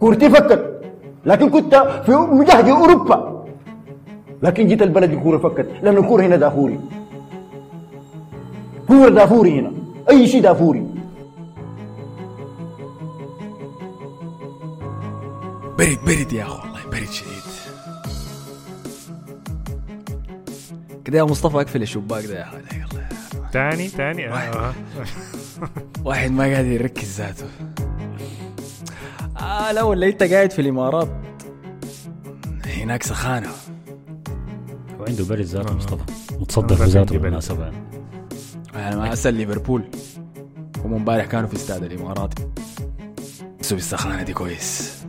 كورتي فكت لكن كنت في مجهد أوروبا. لكن جيت البلد الكوره فكت. لأن الكورة هنا دافوري. كورة دافوري هنا. أي شيء دافوري. برد برد يا اخو والله برد شديد كده يا مصطفى اقفل الشباك ده يا حالي يلا تاني. تاني آه. واحد ما قاعد يركز ذاته. آه لا ولا انت قاعد في الامارات؟ هناك سخانة. وعنده برد ذاته آه. مصطفى. متصدر بس بذاته. بالمناسبة يعني. أنا ما أسأل ليفربول. هم امبارح كانوا في استاد الاماراتي بس بالسخانه دي كويس.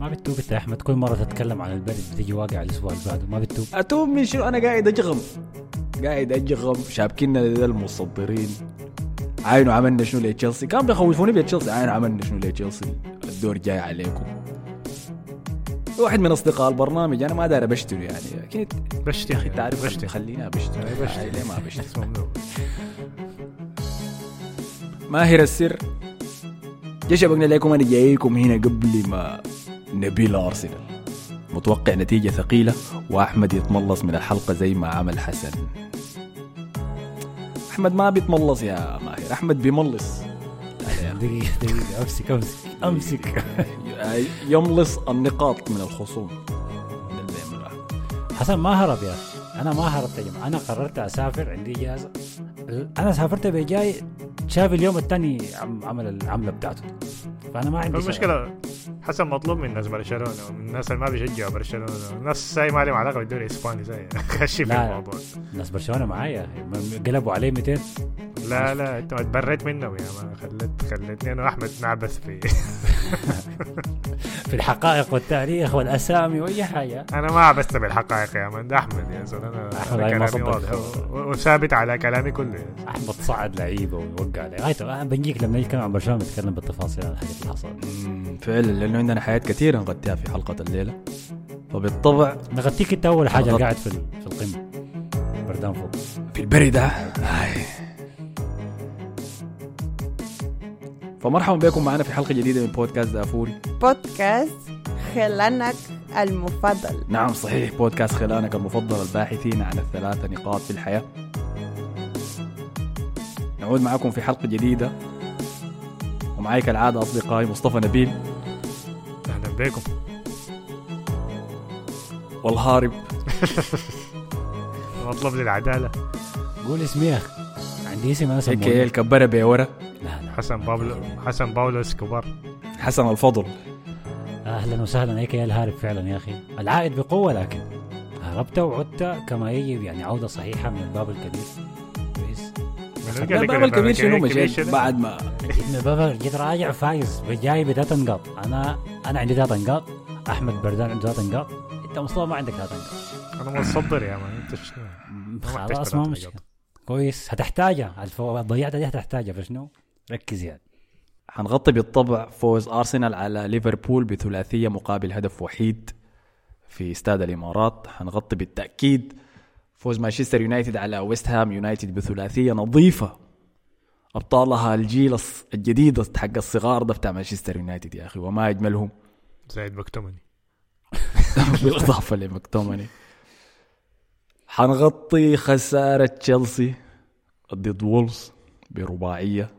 ما بتوب انت يا أحمد. كل مرة تتكلم عن البرد بتيجي واقع الأسبوع اللي بعده. ما بتوب أتوب من شنو؟ أنا قاعد أجغم. قاعد أجغم. شابكينا ده المصدرين. عاينوا عملنا شنو لتشيلسي كان بيخوفوني بتشيلسي عاينوا عملنا شنو لتشيلسي الدور جاي عليكم. واحد من أصدقاء البرنامج. أنا ما داير ابشتري يعني. أكيد. بشتي يا أخي. أنت عارف ابشتري أي بشتي. آه، ليه ما منو؟ ماهر السر. جا شبكنا لكم. أنا جايكم هنا قبل ما نبيل ارسنال متوقع نتيجة ثقيلة وأحمد يتملص من الحلقة زي ما عمل حسن. أحمد ما بيتملص يا ماهر. أحمد بيملص. دقيقة دقيقة. أمسك أمسك أمسك. يملص النقاط من الخصوم. أحمد. حسن ما هرب يا أخي. أنا ما هربت يا جماعة. أنا قررت أسافر. عندي إجازة. أنا سافرت بجاي شاف اليوم الثاني عمل العملة بتاعته. فأنا ما عندي المشكلة حسن مطلوب من ناس برشلونة ومن الناس اللي ما بيشجعوا برشلونة الناس زي ما لهم علاقة بالدوري الإسباني زي خشي في. الموضوع. ناس برشلونة معايا. قلبوا عليه 200 لا لا انت تبريت منهم يا ما خلت خلتني أنا واحمد نعبث في في الحقائق والتاريخ والأسامي وأي حاجة. أنا ما عبثت بالحقائق يا من ده أحمد يا زلمه أنا ما كلامي. واضح وثابت على كلامي كله. احمد صعد لعيبة ووقع عليه غايته بنجيك لما نتكلم عن برشلونة بنتكلم بالتفاصيل عن الحاجات اللي حصلت فعلا لأنه عندنا حياة كثيرة نغطيها في حلقة الليلة. فبالطبع نغطيك أنت أول حاجة بالضبط. قاعد في في القمة. بردان فوق. في البرد ده هاي. فمرحبا بكم معنا في حلقة جديدة من بودكاست دافوري بودكاست خلانك المفضل. نعم صحيح بودكاست خلانك المفضل الباحثين عن الثلاثة نقاط في الحياة. نعود معكم في حلقة جديدة. ومعي كالعادة أصدقائي مصطفى نبيل. أهلا بكم. والهارب. مطلوب لي العداله قول اسمي يا أخي. عندي اسم أنا هيك سموني الكبرة بورا لا لا. حسن باولو حسن باولو إسكوبار. حسن الفضل. أهلا وسهلا. هيك يا الهارب فعلا يا أخي. العائد بقوة لكن. هربت وعدت كما يجب. يعني عودة صحيحة من الباب الكبير. كويس. الباب الكبير شنو مشيت بعد ما الباب جيت راجع فايز. جاي بثلاث نقاط أنا أنا عندي ثلاث نقاط أحمد بردان عنده ثلاث نقاط أنت مصطفى ما عندك ثلاث نقاط أنا متصدر يا مان أنت شنو؟ خلاص ما مشكلة. كويس. هتحتاجها. الفو... ضيعتها دي هتحتاجها فشنو؟ ركز يعني. حنغطي بالطبع فوز أرسنال على ليفربول بثلاثية مقابل هدف وحيد في استاد الإمارات. حنغطي بالتأكيد فوز مانشستر يونايتد على ويست هام يونايتد بثلاثية نظيفة. أبطالها الجيل الص- الجديد حق الصغار ده بتاع مانشستر يونايتد يا أخي وما أجملهم. زايد مكتومني بالإضافة لمكتومني حنغطي خسارة تشيلسي ضد وولفز برباعية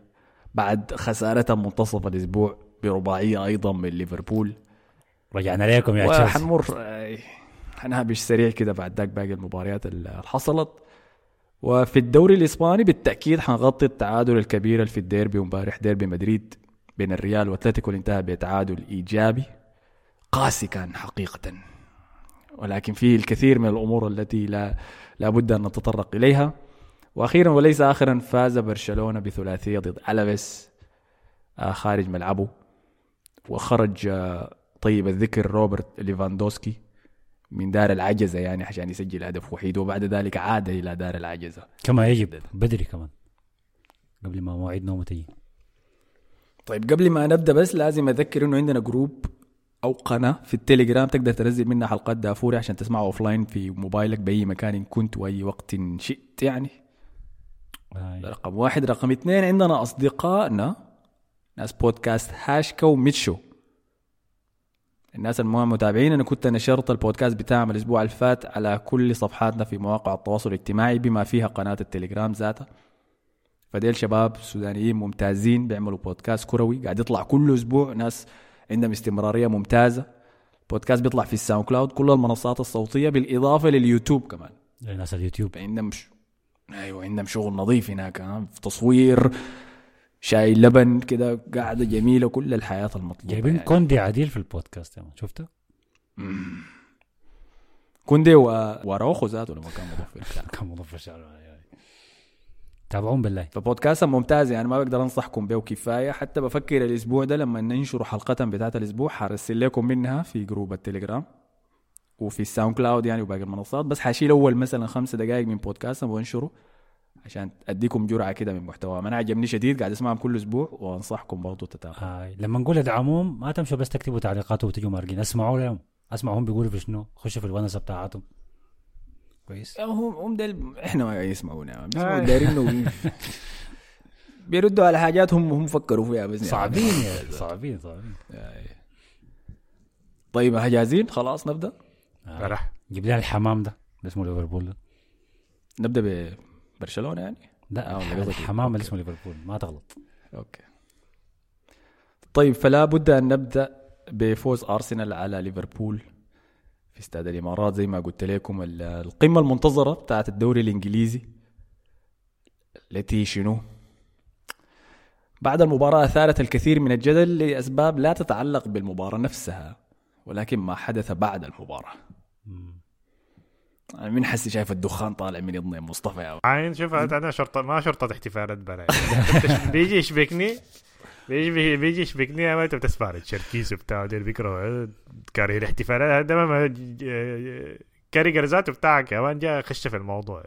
بعد خسارتها منتصف الأسبوع برباعية أيضا من ليفربول. رجعنا لكم يا تشيلسي. وحنمر حنهبش سريع كده بعد ذاك باقي المباريات اللي حصلت وفي الدوري الإسباني بالتأكيد حنغطي التعادل الكبير اللي في الديربي ومبارح ديربي مدريد بين الريال وأتلتيكو اللي انتهى بتعادل إيجابي قاسي كان حقيقة. ولكن فيه الكثير من الأمور التي لا لابد أن نتطرق إليها. وأخيرا وليس آخرا فاز برشلونة بثلاثية ضد ألافيس آه، خارج ملعبه. وخرج آه، طيب الذكر روبرت ليفاندوسكي. من دار العجزة يعني عشان يسجل هدف وحيد وبعد ذلك عاد إلى دار العجزة. كما يجب بدري كمان قبل ما مواعيد نومه تجي. طيب قبل ما نبدأ بس لازم أذكر إنه عندنا group أو قناة في التليجرام تقدر تنزل منها حلقات دافوري عشان تسمعها offline في موبايلك بأي مكان إن كنت وأي وقت شئت يعني. آه. رقم واحد. رقم اثنين عندنا أصدقائنا ناس بودكاست هاشكا وميتشو. الناس المهم متابعين. أنا كنت نشرت البودكاست بتاعهم الأسبوع اللي فات على كل صفحاتنا في مواقع التواصل الاجتماعي بما فيها قناة التليجرام ذاتها. فديل شباب سودانيين ممتازين بيعملوا بودكاست كروي قاعد يطلع كل أسبوع. ناس عندهم استمرارية ممتازة. البودكاست بيطلع في ال SoundCloud كل المنصات الصوتية بالإضافة لليوتيوب كمان. ناس اليوتيوب. عندهم. أيوه عندهم شغل نظيف هناك في تصوير شاي لبن كده قاعدة جميلة كل الحياة المطلوبة جايبين يعني. كوندي عديل في البودكاست يا. شفته؟ كوندي و... وراوخو ذاته لما كان مضفر كان مضفر شعره تابعون بالله فبودكاست ممتاز يعني ما بقدر أنصحكم به كفايه حتى بفكر الأسبوع ده لما ننشر حلقة بتاعت الأسبوع حرسل لكم منها في group التليجرام وفي ال SoundCloud يعني وباقي المنصات بس حشيل أول مثلا خمس دقائق من بودكاست وانشره عشان أديكم جرعة كده من محتوى أنا عجبني شديد قاعد اسمعهم كل أسبوع وأنصحكم برضو تتابعوا آه. لما نقول ادعموهم ما تمشوا بس تكتبوا تعليقات وتجوا مارقين. اسمعوا لهم. اسمعوا هم بيقولوا في شنو. خشوا في الونسة بتاعتهم. كويس. هم هم دل... إحنا ما يسمعونا بيسمعوا. دايرين بيردوا على حاجات هم هم فكروا فيها بس يعني. صعبين يا صعبين صعبين. طيب جاهزين خلاص نبدأ. آه. راح. جيب لي الحمام ده. اسمه ليفربول ده. نبدأ ببرشلونه يعني؟ لا آه، الح- ولا قصدك- الحمام اللي اسمه ليفربول ما تغلط. أوكي. طيب فلا بد أن نبدأ بفوز أرسنال على ليفربول في استاد الإمارات. زي ما قلت لكم ال- القمة المنتظرة بتاعت الدوري الإنجليزي التي شنو؟ بعد المباراة أثارت الكثير من الجدل لأسباب لا تتعلق بالمباراة نفسها ولكن ما حدث بعد المباراة. أنا من حسي شايف الدخان طالع من يضني مصطفى يا عين شوف أنا شرطه ما شرطة احتفالات بلا بيجي يشبكني بيجي بيجي يشبكني ما انت بتسمع الشركيس وبتاع دير بيكرهوا كاره الاحتفالات. ما كاريجر ذاته بتاعك يا مان جا خش في الموضوع.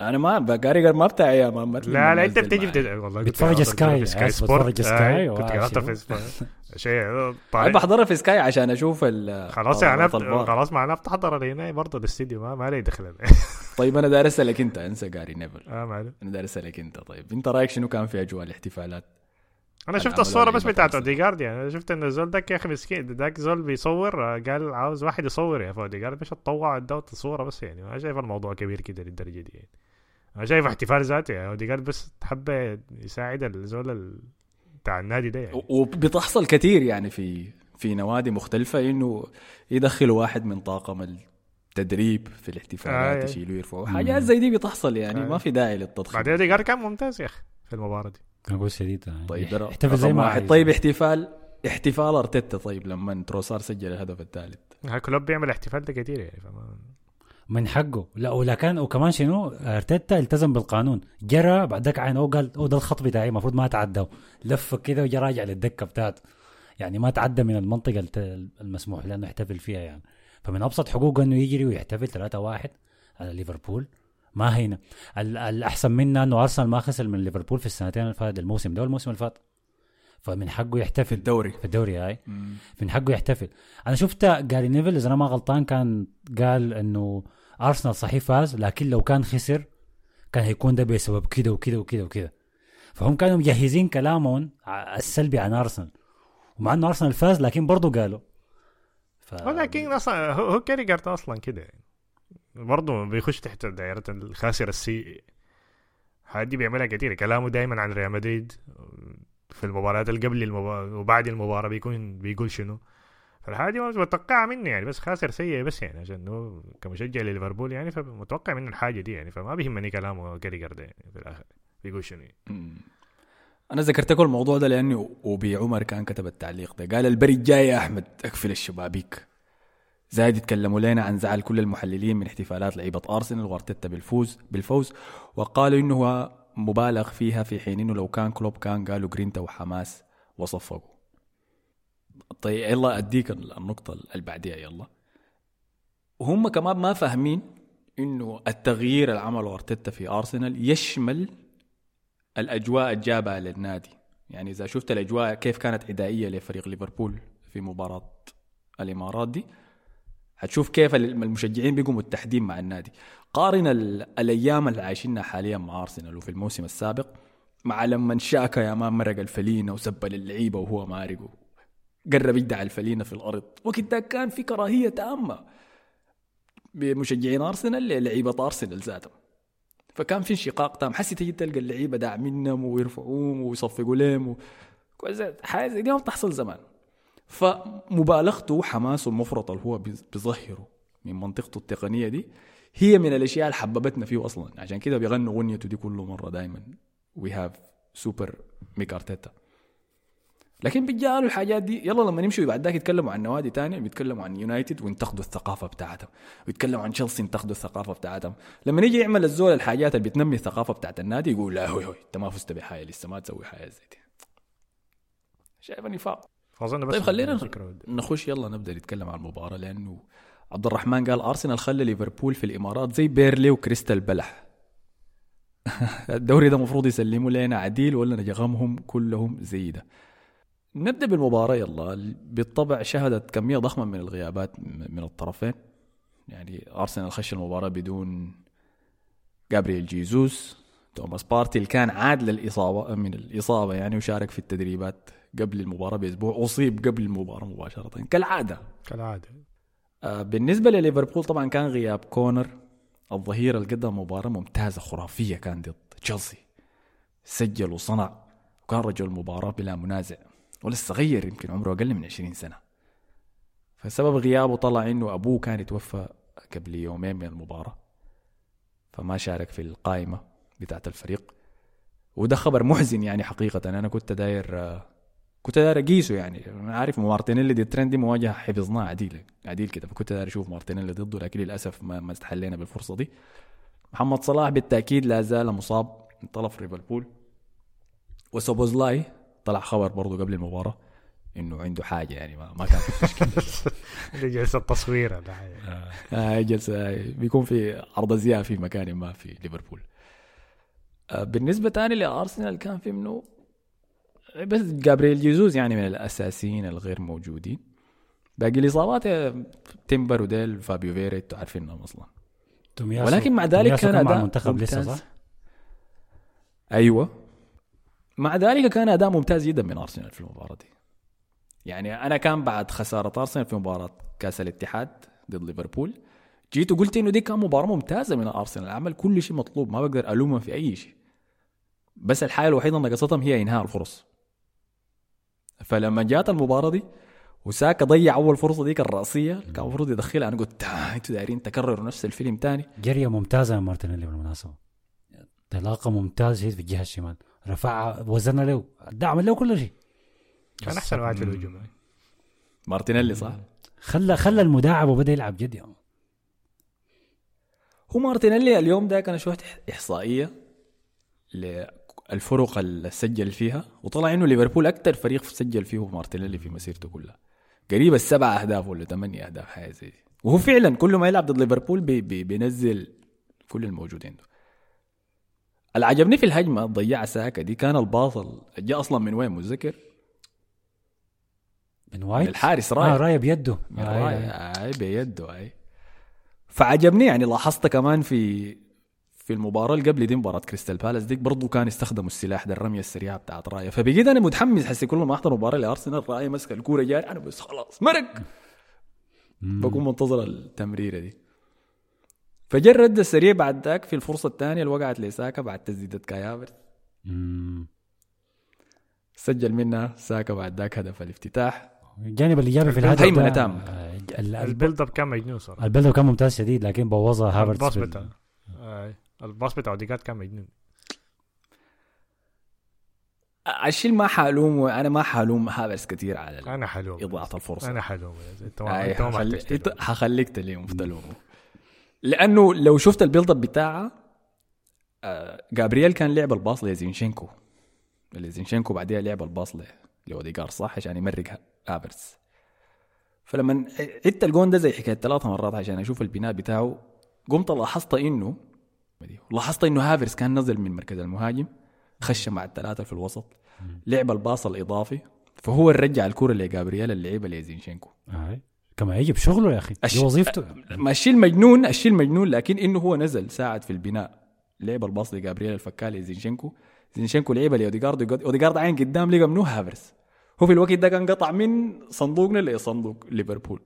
أنا ما كاراجر ما بتاعي يا ما لا لا أنت تنزل بتيجي معي. بت... والله بتفرج Sky، في Sky Sport بتفرج Sky آه، كنت قاعد في. شيء أنا طيب بحضرها في Sky عشان أشوف ال خلاص يعني. خلاص معناه بتحضر هنا برضه الاستديو ما ما لي دخل طيب أنا داير أسألك أنت أنسى جاري نيفل آه ما عليه. أنا داير أسألك أنت طيب أنت رأيك شنو كان في أجواء الاحتفالات؟ أنا شفت الصورة بس بتاعت. أوديجارد يعني أنا شفت إن الزول داك يا أخي مسكين داك زول بيصور آه، قال عاوز واحد يصور يا أوديجارد مش تطوع ادوت الصورة بس يعني. ما شايف الموضوع كبير كده للدرجة دي يعني. أنا شايف احتفال ذاته يعني. أوديجارد بس حب يساعد الزول ال- بتاع النادي ده يعني. وبتحصل كثير يعني في في نوادي مختلفة إنه يدخلوا واحد من طاقم التدريب في الاحتفالات آه. يشيلوا يرفعوا حاجات زي دي بتحصل يعني آه. ما في داعي للتضخيم. بعدين أوديجارد كان ممتاز يا أخي في المباراة دي. كان أقول شديد. آه. طيب إحتفل زي ما واحد. طيب احتفال احتفال أرتيتا. طيب لما تروسار سجل الهدف الثالث. ها كلوب بيعمل احتفال ده كتير يعني فما من حقه. لا ولا كان وكمان شنو؟ أرتيتا التزم بالقانون. جرى بعدك عين أو قال أو ده الخط بتاعي المفروض ما اتعدى لف كده وجا راجع للدكة بتاعته. يعني ما تعدى من المنطقة المسموح لأنه يحتفل فيها يعني. فمن أبسط حقوقه إنه يجري ويحتفل 3 1 على ليفربول. ما هينا. ال- الأحسن منا إنه أرسنال ما خسر من ليفربول في السنتين اللي فاتت الموسم ده والموسم اللي فات. فمن حقه يحتفل. في الدوري. في الدوري هاي. من حقه يحتفل. أنا شفت جاري نيفل إذا أنا ما غلطان كان قال إنه أرسنال صحيح فاز لكن لو كان خسر كان هيكون ده بسبب كده وكده وكده وكده. فهم كانوا مجهزين كلامهم السلبي عن أرسنال. ومع إنه أرسنال فاز لكن برضه قالوا. ف... ولكن أصلا هو كاراجر أصلا كده يعني. برضه بيخش تحت دائرة الخاسر السيء هادي بيعملها كتير. كلامه دائما عن ريال مدريد في المباريات اللي قبل المباراة وبعد المباراة بيكون بيقول شنو. فالحاجة ما متوقعة مني يعني بس خاسر سيء بس يعني عشان هو كمشجع لليفربول يعني فمتوقع منه الحاجة دي يعني فما بيهمني كلامه كاريجارد يعني في الآخر. بيقول شنو يعني. أنا ذكرت لكم الموضوع ده لأنه وبي عمر كان كتب التعليق ده. قال البري الجاي يا أحمد اقفل الشبابيك. زايد يتكلموا لنا عن زعل كل المحللين من احتفالات لعيبة أرسنال وأرتيتا بالفوز بالفوز وقالوا هو مبالغ فيها في حين إنه لو كان كلوب كان قالوا جرينتا وحماس وصفقوا. طيب يلا أديك النقطة اللي بعديها يلا. وهم كمان ما فاهمين إنه التغيير اللي عمله أرتيتا في أرسنال يشمل الأجواء الجابة للنادي. يعني إذا شفت الأجواء كيف كانت عدائيه لفريق ليفربول في مباراة الإمارات دي هتشوف كيف المشجعين بيقوا متحدين مع النادي. قارن ال- الأيام اللي عايشينها حاليا مع أرسنال وفي الموسم السابق مع لما شاكا يا مان مرق الفلينة وسب اللعيبة وهو مارق قرب يدعي الفلينة في الأرض. وقت كان في كراهية تامة بمشجعين أرسنال للعيبة أرسنال ذاتهم. فكان في انشقاق تام. حسي تجي تلقى اللعيبة داعمينهم ويرفعوهم ويصفقوا لهم و... حاجة دي ما بتحصل زمان. فمبالغته وحماسه المفرط اللي هو بيظهره من منطقته التقنية دي هي من الأشياء اللي حببتنا فيه أصلا. عشان كده بيغنوا أغنيته دي كل مرة دائما we have super Mik Arteta لكن بيجعلوا الحاجات دي يلا لما نمشي بعد ذاك يتكلموا عن نوادي تانية بيتكلموا عن يونايتد وينتقدوا الثقافة بتاعتهم. ويتكلموا عن تشيلسي ينتقدوا الثقافة بتاعتهم. لما يجي يعمل الزول الحاجات اللي بتنمي الثقافة بتاعت النادي يقول لا هوي هوي أنت ما فزت بحاجة لسه ما تسوي حاجة زي دي. شايف نفاق فاظن بس طيب خلينا نخش يلا نبدأ نتكلم عن المباراة لأنه عبد الرحمن قال أرسنال خلى ليفربول في الإمارات زي بيرلي وكريستال بلح. الدوري ده المفروض يسلموا لنا عديل ولا نجغمهم كلهم زي ده نبدأ بالمباراة يلا. بالطبع شهدت كمية ضخمة من الغيابات من الطرفين. يعني أرسنال خش المباراة بدون جابرييل جيزوس توماس بارتي اللي كان عاد للاصابه من الإصابة يعني وشارك في التدريبات قبل المباراة بأسبوع أصيب قبل المباراة مباشرة. كالعادة. كالعادة. آه، بالنسبة لليفربول طبعا كان غياب كونر. الظهير اللي قدم مباراة ممتازة خرافية كان ضد تشيلسي. سجل وصنع. وكان رجل المباراه بلا منازع. ولسه صغير يمكن عمره أقل من 20 سنة. فسبب غيابه طلع إنه أبوه كان يتوفى قبل يومين من المباراة. فما شارك في القائمة بتاعت الفريق. وده خبر محزن يعني حقيقة. أنا كنت داير آه، كنت داير أقيسه يعني. أنا عارف مارتينيلي ضد ترينت دي مواجهة حفظناها عديل عديل كده. فكنت داير أشوف مارتينيلي ضده لكن للأسف ما, ما استحلينا بالفرصة دي. محمد صلاح بالتأكيد لا زال مصاب من طرف ليفربول. وسوبوزلاي طلع خبر برضه قبل المباراة إنه عنده حاجة يعني ما, ما كان في دي جلسة تصوير ده آه جلسة بيكون في عرض أزياء في مكان ما في ليفربول. آه بالنسبة تاني لأرسنال كان في منه بس جابرييل جيزوس يعني من الأساسيين الغير موجودين. باقي الإصابات آه، تيمبر وديل فابيو فييرا أنتوا عارفينهم تومياسو- ولكن مع ذلك كان مع أداء المنتخب لسه. صح؟ أيوة. مع ذلك كان أداء ممتاز جدا من أرسنال في المباراة دي. يعني أنا كان بعد خسارة أرسنال في مباراة كأس الاتحاد ضد ليفربول جيت وقلت إنه دي كان مباراة ممتازة من أرسنال. عمل كل شيء مطلوب ما بقدر ألومهم في أي شيء. بس الحاجة الوحيدة اللي نقصتهم هي إنهاء الفرص. فلما جات المباراة دي وساكا ضيع أول فرصة ديك الراسيه كان المفروض يدخلها. أنا قلت أنتوا دايرين تكرروا نفس الفيلم تاني. جريه ممتازة من مارتينيلي بالمناسبة. انطلاقه ممتاز شديد في الجهة الشمال. رفعها وزنها له دعم له كل شيء. كان أحسن واحد في الهجوم. مارتينيلي صح؟ خلى خلى المداعب وبدأ يلعب جد يعني. هو مارتينيلي اليوم ده كان شفت إحصائية للفرق اللي سجل فيها وطلع إنه ليفربول أكثر فريق سجل فيه مارتينيلي في مسيرته كلها. قريب السبع أهداف ولا ثمانية أهداف حاجة زي وهو فعلا كل ما يلعب ضد ليفربول بي بي بينزل كل الموجودين ده اللي عجبني في الهجمة ضيع ساكا دي كان ال pass جاء أصلا من وين؟ متذكر؟ من من وايت؟ الحارس آه راية. راية بيده. من آه، راي آه. اي بيده أي. فعجبني يعني لاحظت كمان في في المباراة اللي قبل دي مباراة كريستال بالاس ديك برضو كان استخدموا السلاح ده الرمية السريعة بتاعت راية فبقيت أنا متحمس حسي كل ما أحضر مباراة لأرسنال راية ماسكة الكورة جاري أنا بس خلاص مرق! بكون منتظر التمريرة دي. فجا الرد السريع بعد ذاك في الفرصة الثانية اللي وقعت لساكا بعد تسديدة كاي هافرتس مم. سجل منها ساكا بعد ذاك هدف الافتتاح. الجانب الإيجابي في الهدف ال- ال- ال build up كان مجنون صراحة. البلد كان ممتاز شديد لكن بوظها هافرتس ال pass بال- بتاع آه، ال pass بتاع اوديجارد كان مجنون. الشيء ما حالوم أنا ما حالوم هافرتس كثير على أنا حلو اضاعة الفرصة. أنا حلو أنت ما أنت حخلي... حخليك تلوم تلومه. لأنه لو شفت ال build up بتاعها آه، جابرييل كان لعب ال pass لزينشينكو. لزينشينكو بعدها لعب ال pass لاوديجارد صح؟ عشان يمرق هافرتس فلما عدت الجون ده زي حكاية ثلاث مرات عشان أشوف البناء بتاعه قمت لاحظت إنه لاحظت إنه هافرتس كان نزل من مركز المهاجم خش مع الثلاثة في الوسط لعب ال pass الإضافي فهو رجع الكرة لجابرييل اللي لعبها لزينشينكو. آه. كما يجي بشغله يا أخي دي وظيفته. ما الشيء المجنون الشيء المجنون لكن إنه هو نزل ساعد في البناء. لعب ال pass لجابرييل فكاها لي زينشينكو زينشينكو لعبها لاوديجارد اوديجارد عين قدام لقى منو؟ هافرتس هو في الوقت ده كان قطع من صندوقنا لصندوق ليفربول.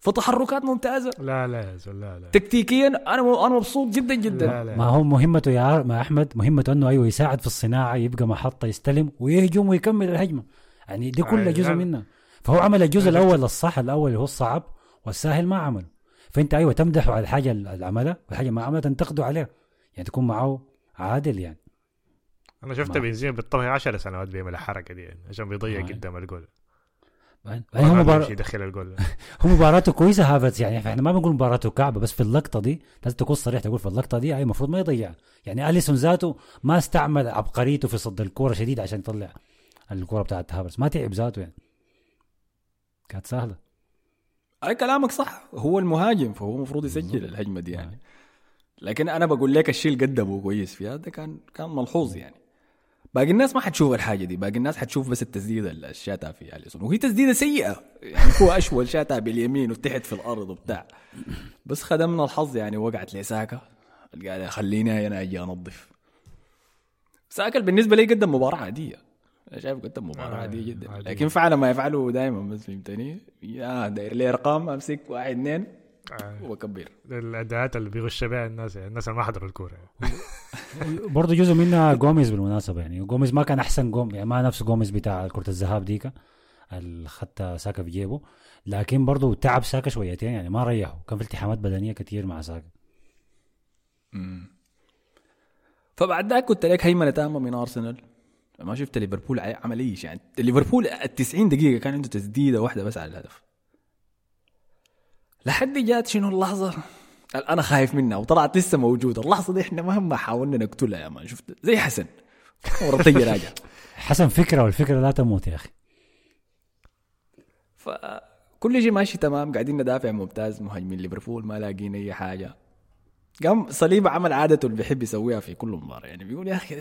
فتحركات ممتازة. لا لا يا زول لا لا. تكتيكيا أنا أنا مبسوط جدا جدا. لا. لا ما هو مهمته يا ما أحمد مهمته إنه أيوه يساعد في الصناعة يبقى محطة يستلم ويهجم ويكمل الهجمة. يعني دي كلها آه، جزء لا. منها. فهو عمل الجزء الأول الصح الأول اللي هو الصعب والسهل ما عمله فأنت أيوه تمدحه على الحاجة اللي عملها والحاجة ما عملها تنتقده عليها. يعني تكون معه عادل يعني. أنا شفت ما- بنزيما بالطبع 10 سنوات بيعمل الحركة دي يعني عشان بيضيع. قدام الجول يعني هو مبار... يدخل الجول هو مباراته كويسة هافرتز يعني إحنا ما بنقول مباراته كعبة بس في اللقطة دي لازم تكون صريح تقول في اللقطة دي أي المفروض ما يضيع. يعني أليسون ذاته ما استعمل عبقريته في صد الكورة شديد عشان يطلع الكورة بتاعت هافرتز ما تعب ذاته يعني. كانت سهلة. أي كلامك صح. هو المهاجم فهو المفروض يسجل الهجمة دي يعني. لكن أنا بقول لك الشيء اللي قدمه كويس فيها ده كان كان ملحوظ يعني. باقي الناس ما حتشوف الحاجة دي باقي الناس حتشوف بس التسديدة اللي شاتها في اليسون وهي تسديدة سيئة. يعني هو أشول شاتها باليمين وتحت في الأرض وبتاع. بس خدمنا الحظ يعني وقعت لساكا قال خليني أنا أجي أنظف. ساكا بالنسبة لي قدم مباراة عادية. أنا شايف قدم مباراة آه، عادية جدا. عادية. لكن فعل ما يفعله دائما بس فهمتني؟ يا داير لي أرقام أمسك واحد اثنين. آه. وكبر الأداءات اللي بيغش بها الناس يعني الناس اللي ما حضروا الكورة برضه جزء منها جوميز بالمناسبة يعني. جوميز ما كان أحسن جوم يعني ما نفس جوميز بتاع كرة الذهاب ديك اللي خدت ساكا في جيبه. لكن برضه تعب ساكا شويتين يعني ما ريحه. كان في التحامات بدنية كتير مع ساكا. فبعد ذاك قلت لك هيمنة تامة من أرسنال. ما شفت ليفربول عمل إيش يعني. ليفربول ال 90 دقيقة كان عنده تسديدة واحدة بس على الهدف. لحد جات شنو اللحظة؟ أنا خايف منها وطلعت لسه موجودة. اللحظة دي إحنا مهما حاولنا نقتلها يا مان شفت؟ زي حسن. ورطيه راجع. حسن فكرة والفكرة لا تموت يا أخي. فكل شيء ماشي تمام قاعدين ندافع ممتاز مهاجمين ليفربول ما لاقين أي حاجة. قام صليبة عمل عادته اللي بيحب يسويها في كل مباراة. يعني بيقول يا أخي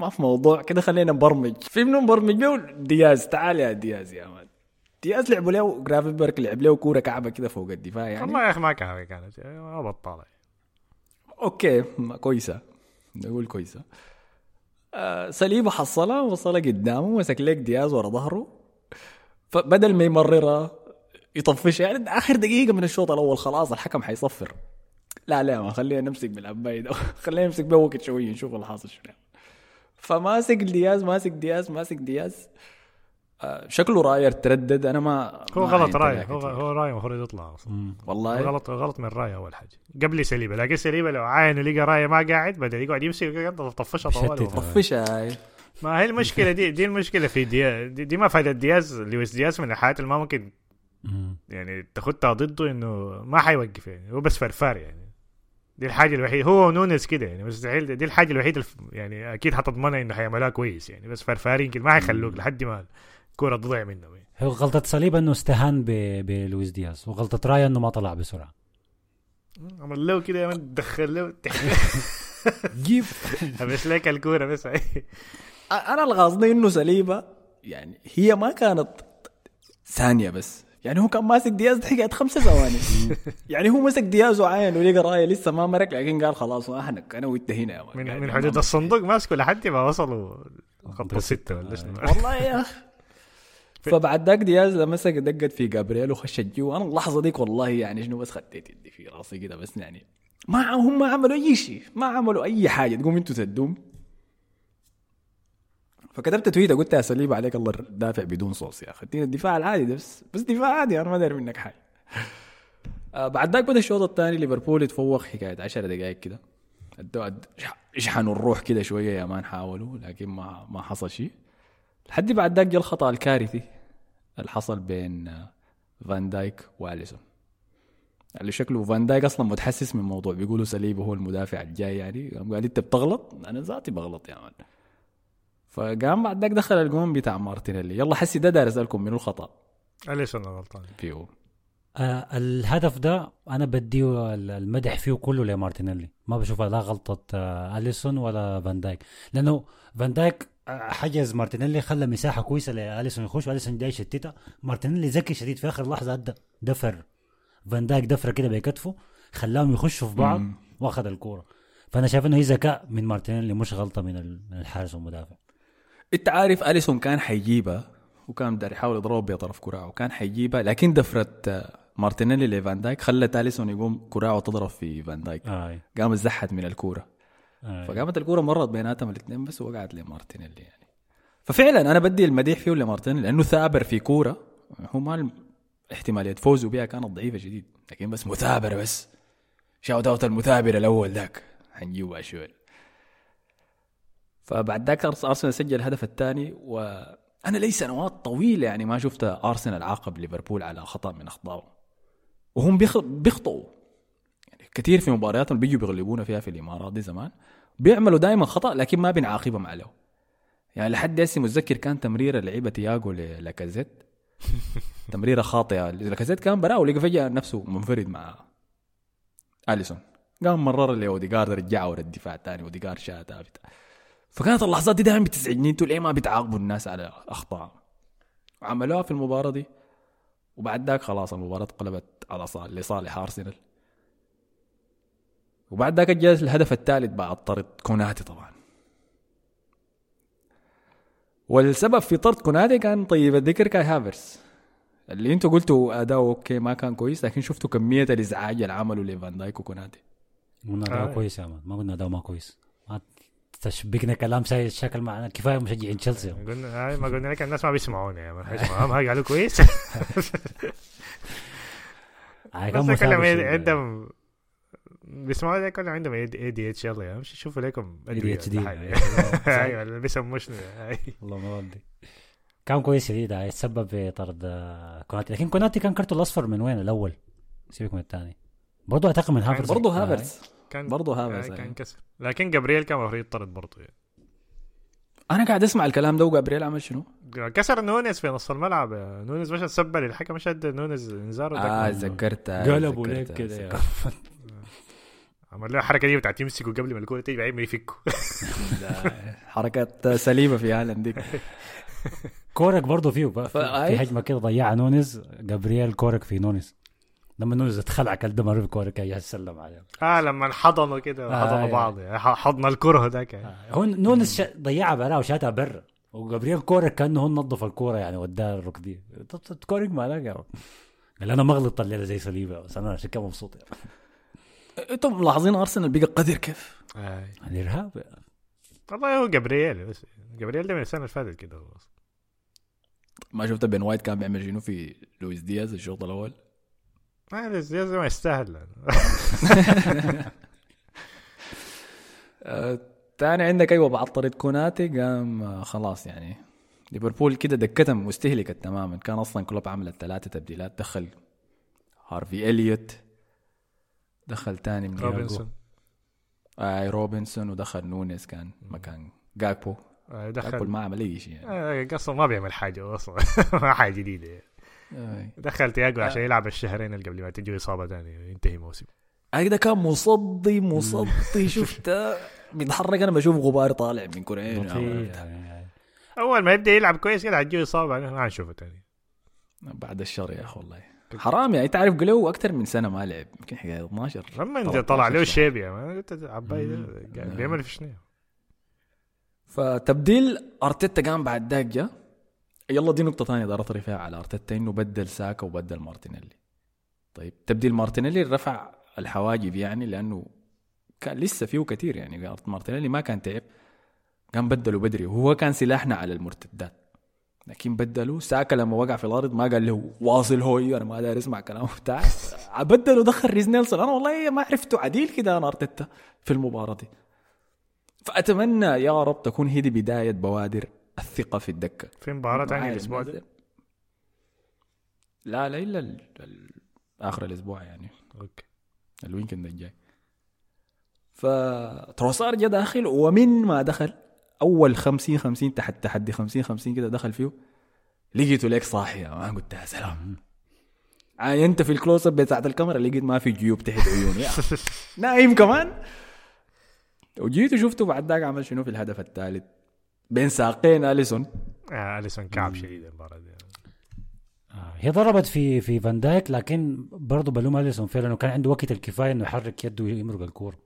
ما في موضوع كده خلينا نبرمج. في منو نبرمج له دياز تعال يا دياز يا مان. دياز لعبوا له جرافنبرغ لعب له كورة كعبة كده فوق الدفاع يعني. والله يا أخي ما كان كانت ما بطاله OK كويسة. نقول كويسة. آه صليبا حصلها وصلها قدامه مسك لك دياز ورا ظهره. فبدل ما يمررها يطفشها. يعني آخر دقيقة من الشوط الأول خلاص الحكم حيصفر. لا لا ما خلينا نمسك بالعباية ده خلينا نمسك به وقت شوية نشوف اللي حاصل شنو. فماسك دياز ماسك دياز ماسك دياز. شكله راية تردد أنا ما هو ما غلط لها هو. هو رايا المفروض يطلع أصلا. والله. غلط غلط من رايا أول حاجة. قبل صليبة لكن صليبة لو عاين ولقى رايا ما قاعد بدا يقعد يمسك طفشها طوال. طفشها هاي. ما هي المشكلة دي دي المشكلة في دياز دي, دي ما فائده دياز لويس دياز من الحاجات اللي ما ممكن مم. يعني تاخدها ضده إنه ما حيوقف يعني. هو بس فرفار يعني. دي الحاجة الوحيدة. هو نونس كده يعني مستحيل. دي الحاجة الوحيدة يعني أكيد حتضمنها إنه حيعملها كويس يعني. بس فرفارين يمكن ما حيخلوك لحد ما الكوره تضيع منهم يعني. هو غلطة صليبة إنه استهان ب- بلويس دياز وغلطة رايا إنه ما طلع بسرعة. عمل له كده يا man دخل له. جيب. بس لك الكورة بس. أنا الغاصني إنه صليبة يعني هي ما كانت ثانية بس. يعني هو كان ماسك دياز حكايه خمسة ثواني. يعني هو مسك دياز وعاين ولقى رايا لسه ما مرق لكن قال خلاص احنك أنا وانت هنا يا man. من, يعني من ما- حدود الصندوق ماسكه لحد ما وصلوا خط الستة ولا والله يا أخي. فبعد ذاك دياز مسك دقت في جابرييل وخش الجو أنا اللحظة ديك والله يعني شنو بس خديت يدي في راسي كده بس يعني ما هم ما عملوا أي شيء ما عملوا أي حاجة. تقوم أنتوا تدوم فكتبت تويتة قلت يا سليب عليك الله دافع بدون صوص يا أخي. ادينا الدفاع العادي بس بس دفاع عادي أنا ما داير منك حاجة. آه بعد ذاك بدأ الشوط الثاني ليفربول يتفوق حكاية 10 دقائق كده. ادوا الروح كده شوية يا man حاولوا لكن ما ما حصل شيء. لحد بعد ذاك جاء الخطأ الكارثي اللي حصل بين آه، فان دايك وأليسون. اللي شكله فان دايك أصلا متحسس من الموضوع بيقولوا سليب هو المدافع الجاي يعني. قام قال أنت بتغلط؟ أنا ذاتي بغلط يا man فقام بعد ذاك دخل الجون بتاع مارتينيلي. يلا حسي ده داير أسألكم منو الخطأ؟ أليسون غلطان فيه آه الهدف ده أنا بديه ال- المدح فيه كله لمارتينيلي. ما بشوفها لا غلطة آه أليسون ولا فان دايك. لأنه فان دايك آه، حجز مارتينيلي خلى مساحة كويسة لأليسون يخش واليسون جاي يشتتها مارتينيلي ذكي شديد في آخر لحظة ادى دفر. فان دايك دفره كده بكتفه خلاهم يخشوا في بعض. وأخذ الكورة. فأنا شايف إنه هي ذكاء من مارتينيلي مش غلطة من الحارس والمدافع أنت عارف أليسون كان حيجيبها وكان بدار يحاول يضربه بطرف كراعه وكان حيجيبها لكن دفرت آه، مارتينيلي لفان دايك خلت أليسون يقوم كراعه تضرب في فان دايك آه. قام زحت من الكورة. آه. فقامت الكورة مرت بيناتهم الاثنين بس وقعت لمارتينيلي يعني. ففعلا أنا بدي المديح فيه لمارتينيلي لأنه ثابر في كورة هو ما احتمالية فوزه بها كانت ضعيفة شديد لكن بس مثابرة بس. shout out المثابر الأول ذاك حنجيبها شوي فبعد ذاك أرسنال سجل الهدف الثاني وأنا لي طويلة يعني ما شفت أرسنال عاقب ليفربول على خطأ من أخطائه. وهم بيخ- بيخطئوا. يعني كثير في مبارياتهم بيجوا بيغلبونا فيها في الإمارات دي زمان. بيعملوا دائما خطأ لكن ما بنعاقبهم عليه. يعني لحد هسه متذكر كان تمريرة لعيبة تياجو للاكازيت تمريرة خاطئة. لاكازيت كان براه ولقى فجأة نفسه منفرد مع أليسون. قام مرر لاوديجارد رجعه ورا الدفاع الثاني. اوديجارد شاتها فكانت اللحظات دي دائما بتزعجني. أنتوا ليه ما بتعاقبوا الناس على اخطاء وعملوها في المباراة دي وبعد ذاك خلاص المباراة قلبت على صالح لصالح أرسنال. وبعد ذاك جاء الهدف الثالث بعد طرد كوناتي طبعا. والسبب في طرد كوناتي كان طيب الذكر كاي هافرز اللي أنتوا قلتوا أداؤه أوكي ما كان كويس لكن شفتوا كمية الإزعاج اللي عمله لفان دايك وكوناتي قلنا اداء آه. كويس يا مان ما قلنا اداء ما كويس. تشبكنا كلام سيء الشكل معنا. كفاية مشجعين تشيلسي قلنا هاي ما قلنا لك الناس ما بيسمعونا يا مان حيسمعوهم هاي قالوا كويس. بس كلهم. عندهم بيسمعوا لك كلهم عندهم اي دي اتش يلا يا امشي شوفوا لكم أدوية ADHD. ولا حاجة. أيوه اللي هاي. والله ما ودي كان كويس شديد آه، يتسبب في طرد آه، كوناتي. لكن كوناتي كان كرته الأصفر من وين؟ الأول. سيبك من الثاني. برضه أعتقد من هافرز برضه هافرز كان برضه آه، هافرز كان يعني. كسر لكن جابرييل كان المفروض يطرد برضه يعني. أنا قاعد أسمع الكلام ده وجابرييل عمل شنو؟ كسر نونيز في نص الملعب نونيز مش تسبب الحكم مش ادى نونيز انذار آه ودك- تذكرت قلبوا لك كده يا عمل له الحركه دي بتاعت يمسكوا قبل ما الكورة تيجي بعدين ما يفكوا حركات سليمة في هالاند ديك كورك برضه فيه بقى. في, فأي- في هجمة كده ضيعها نونيز جابرييل كورك في نونيز لما نونيز اتخلع كده مره كورك جاي يسلم عليه آه لما حضنوا كده آه، حضنوا يعني. بعض يعني ح- حضن الكره ذاك يعني. آه، هو نونيز شا... ضيعها برا وشاتها برا وجابرييل كورك كأنه هو نظف الكورة يعني وداها الركبيه كورك ما لاقى قال أنا مغلط الليلة زي صليبة بس أنا عشان كده مبسوط يعني. أنتم ملاحظين أرسنال بقى قدر كيف؟ آه. الارهاب يعني. والله هو جابرييل بس جابرييل ده من السنة اللي فاتت كده هو. ما شفت بن وايت كان بيعمل شنو في لويس دياز الشوط الأول؟ ما هذا زي زي ما يستاهل. آه، تاني عندك أيوه بعد طرد كوناتي قام آه، خلاص يعني. ليفربول كده دكتهم مستهلكت تماما. كان أصلا كلوب عمل ثلاثة تبديلات. دخل هارفي إليوت. دخل تاني من روبنسون. آي روبنسون. ودخل نونيز. كان مكان جاكبو. آه، جاكبو دخل. ما عمل أي شيء يعني. آه، أصلا ما بيعمل حاجة أصلا. ما حاجة جديدة يعني. دخل تياجو عشان يلعب الشهرين اللي قبل ما تجي إصابة ثانية ينتهي موسم. ده كان مصدي مصدي شفته. بيتحرك أنا بشوف غبار طالع من يعني. أول ما يبدأ يلعب كويس كده حتجي إصابة بعدين ما حنشوفه ثاني بعد الشر يا أخي والله. حرام يعني تعرف قلو أكثر من سنة ما لعب يمكن حكايه 12 لما 13 طلع له. الشيب يا قلت عباي. بيعمل في شنو؟ فتبديل أرتيتا قام بعد ذاك جا يلا دي نقطة ثانية دار اطري فيها على أرتيتا إنه بدل ساكا وبدل مارتينيلي. طيب تبديل مارتينيلي رفع الحواجب يعني لأنه كان لسه فيه كثير يعني مارتينيلي ما كان تعب قام بدله بدري وهو كان سلاحنا على المرتدات. لكن بدلوا ساكا لما وقع في الأرض ما قال له واصل هوي أنا ما داير اسمع كلامه بتاع بدلوا دخل ريز نيلسون. أنا والله ما عرفته عديل كده أنا أرتيتا في المباراة دي. فأتمنى يا رب تكون هي دي بداية بوادر الثقة في الدكة. في مباراة ثانية الأسبوع ده؟ لا لا إلا ال- ال- آخر الأسبوع يعني. okay. ال weekend الجاي. فتروسار جا داخل ومن ما دخل أول 50 50 تحت تحدي 50 50 كده دخل فيه. لقيته ليك صاحي يا man قلت يا سلام. عاينت في ال close up بتاعت الكاميرا لقيت ما في جيوب تحت عيوني. نايم كمان. وجيت وشفته بعد ذاك عمل شنو في الهدف الثالث؟ بين ساقين أليسون. آه أليسون كعب شديد المباراة دي. آه، هي ضربت في في فان دايك لكن برضه بلوم أليسون فعلا إنه كان عنده وقت الكفاية إنه يحرك يده ويمرق الكورة.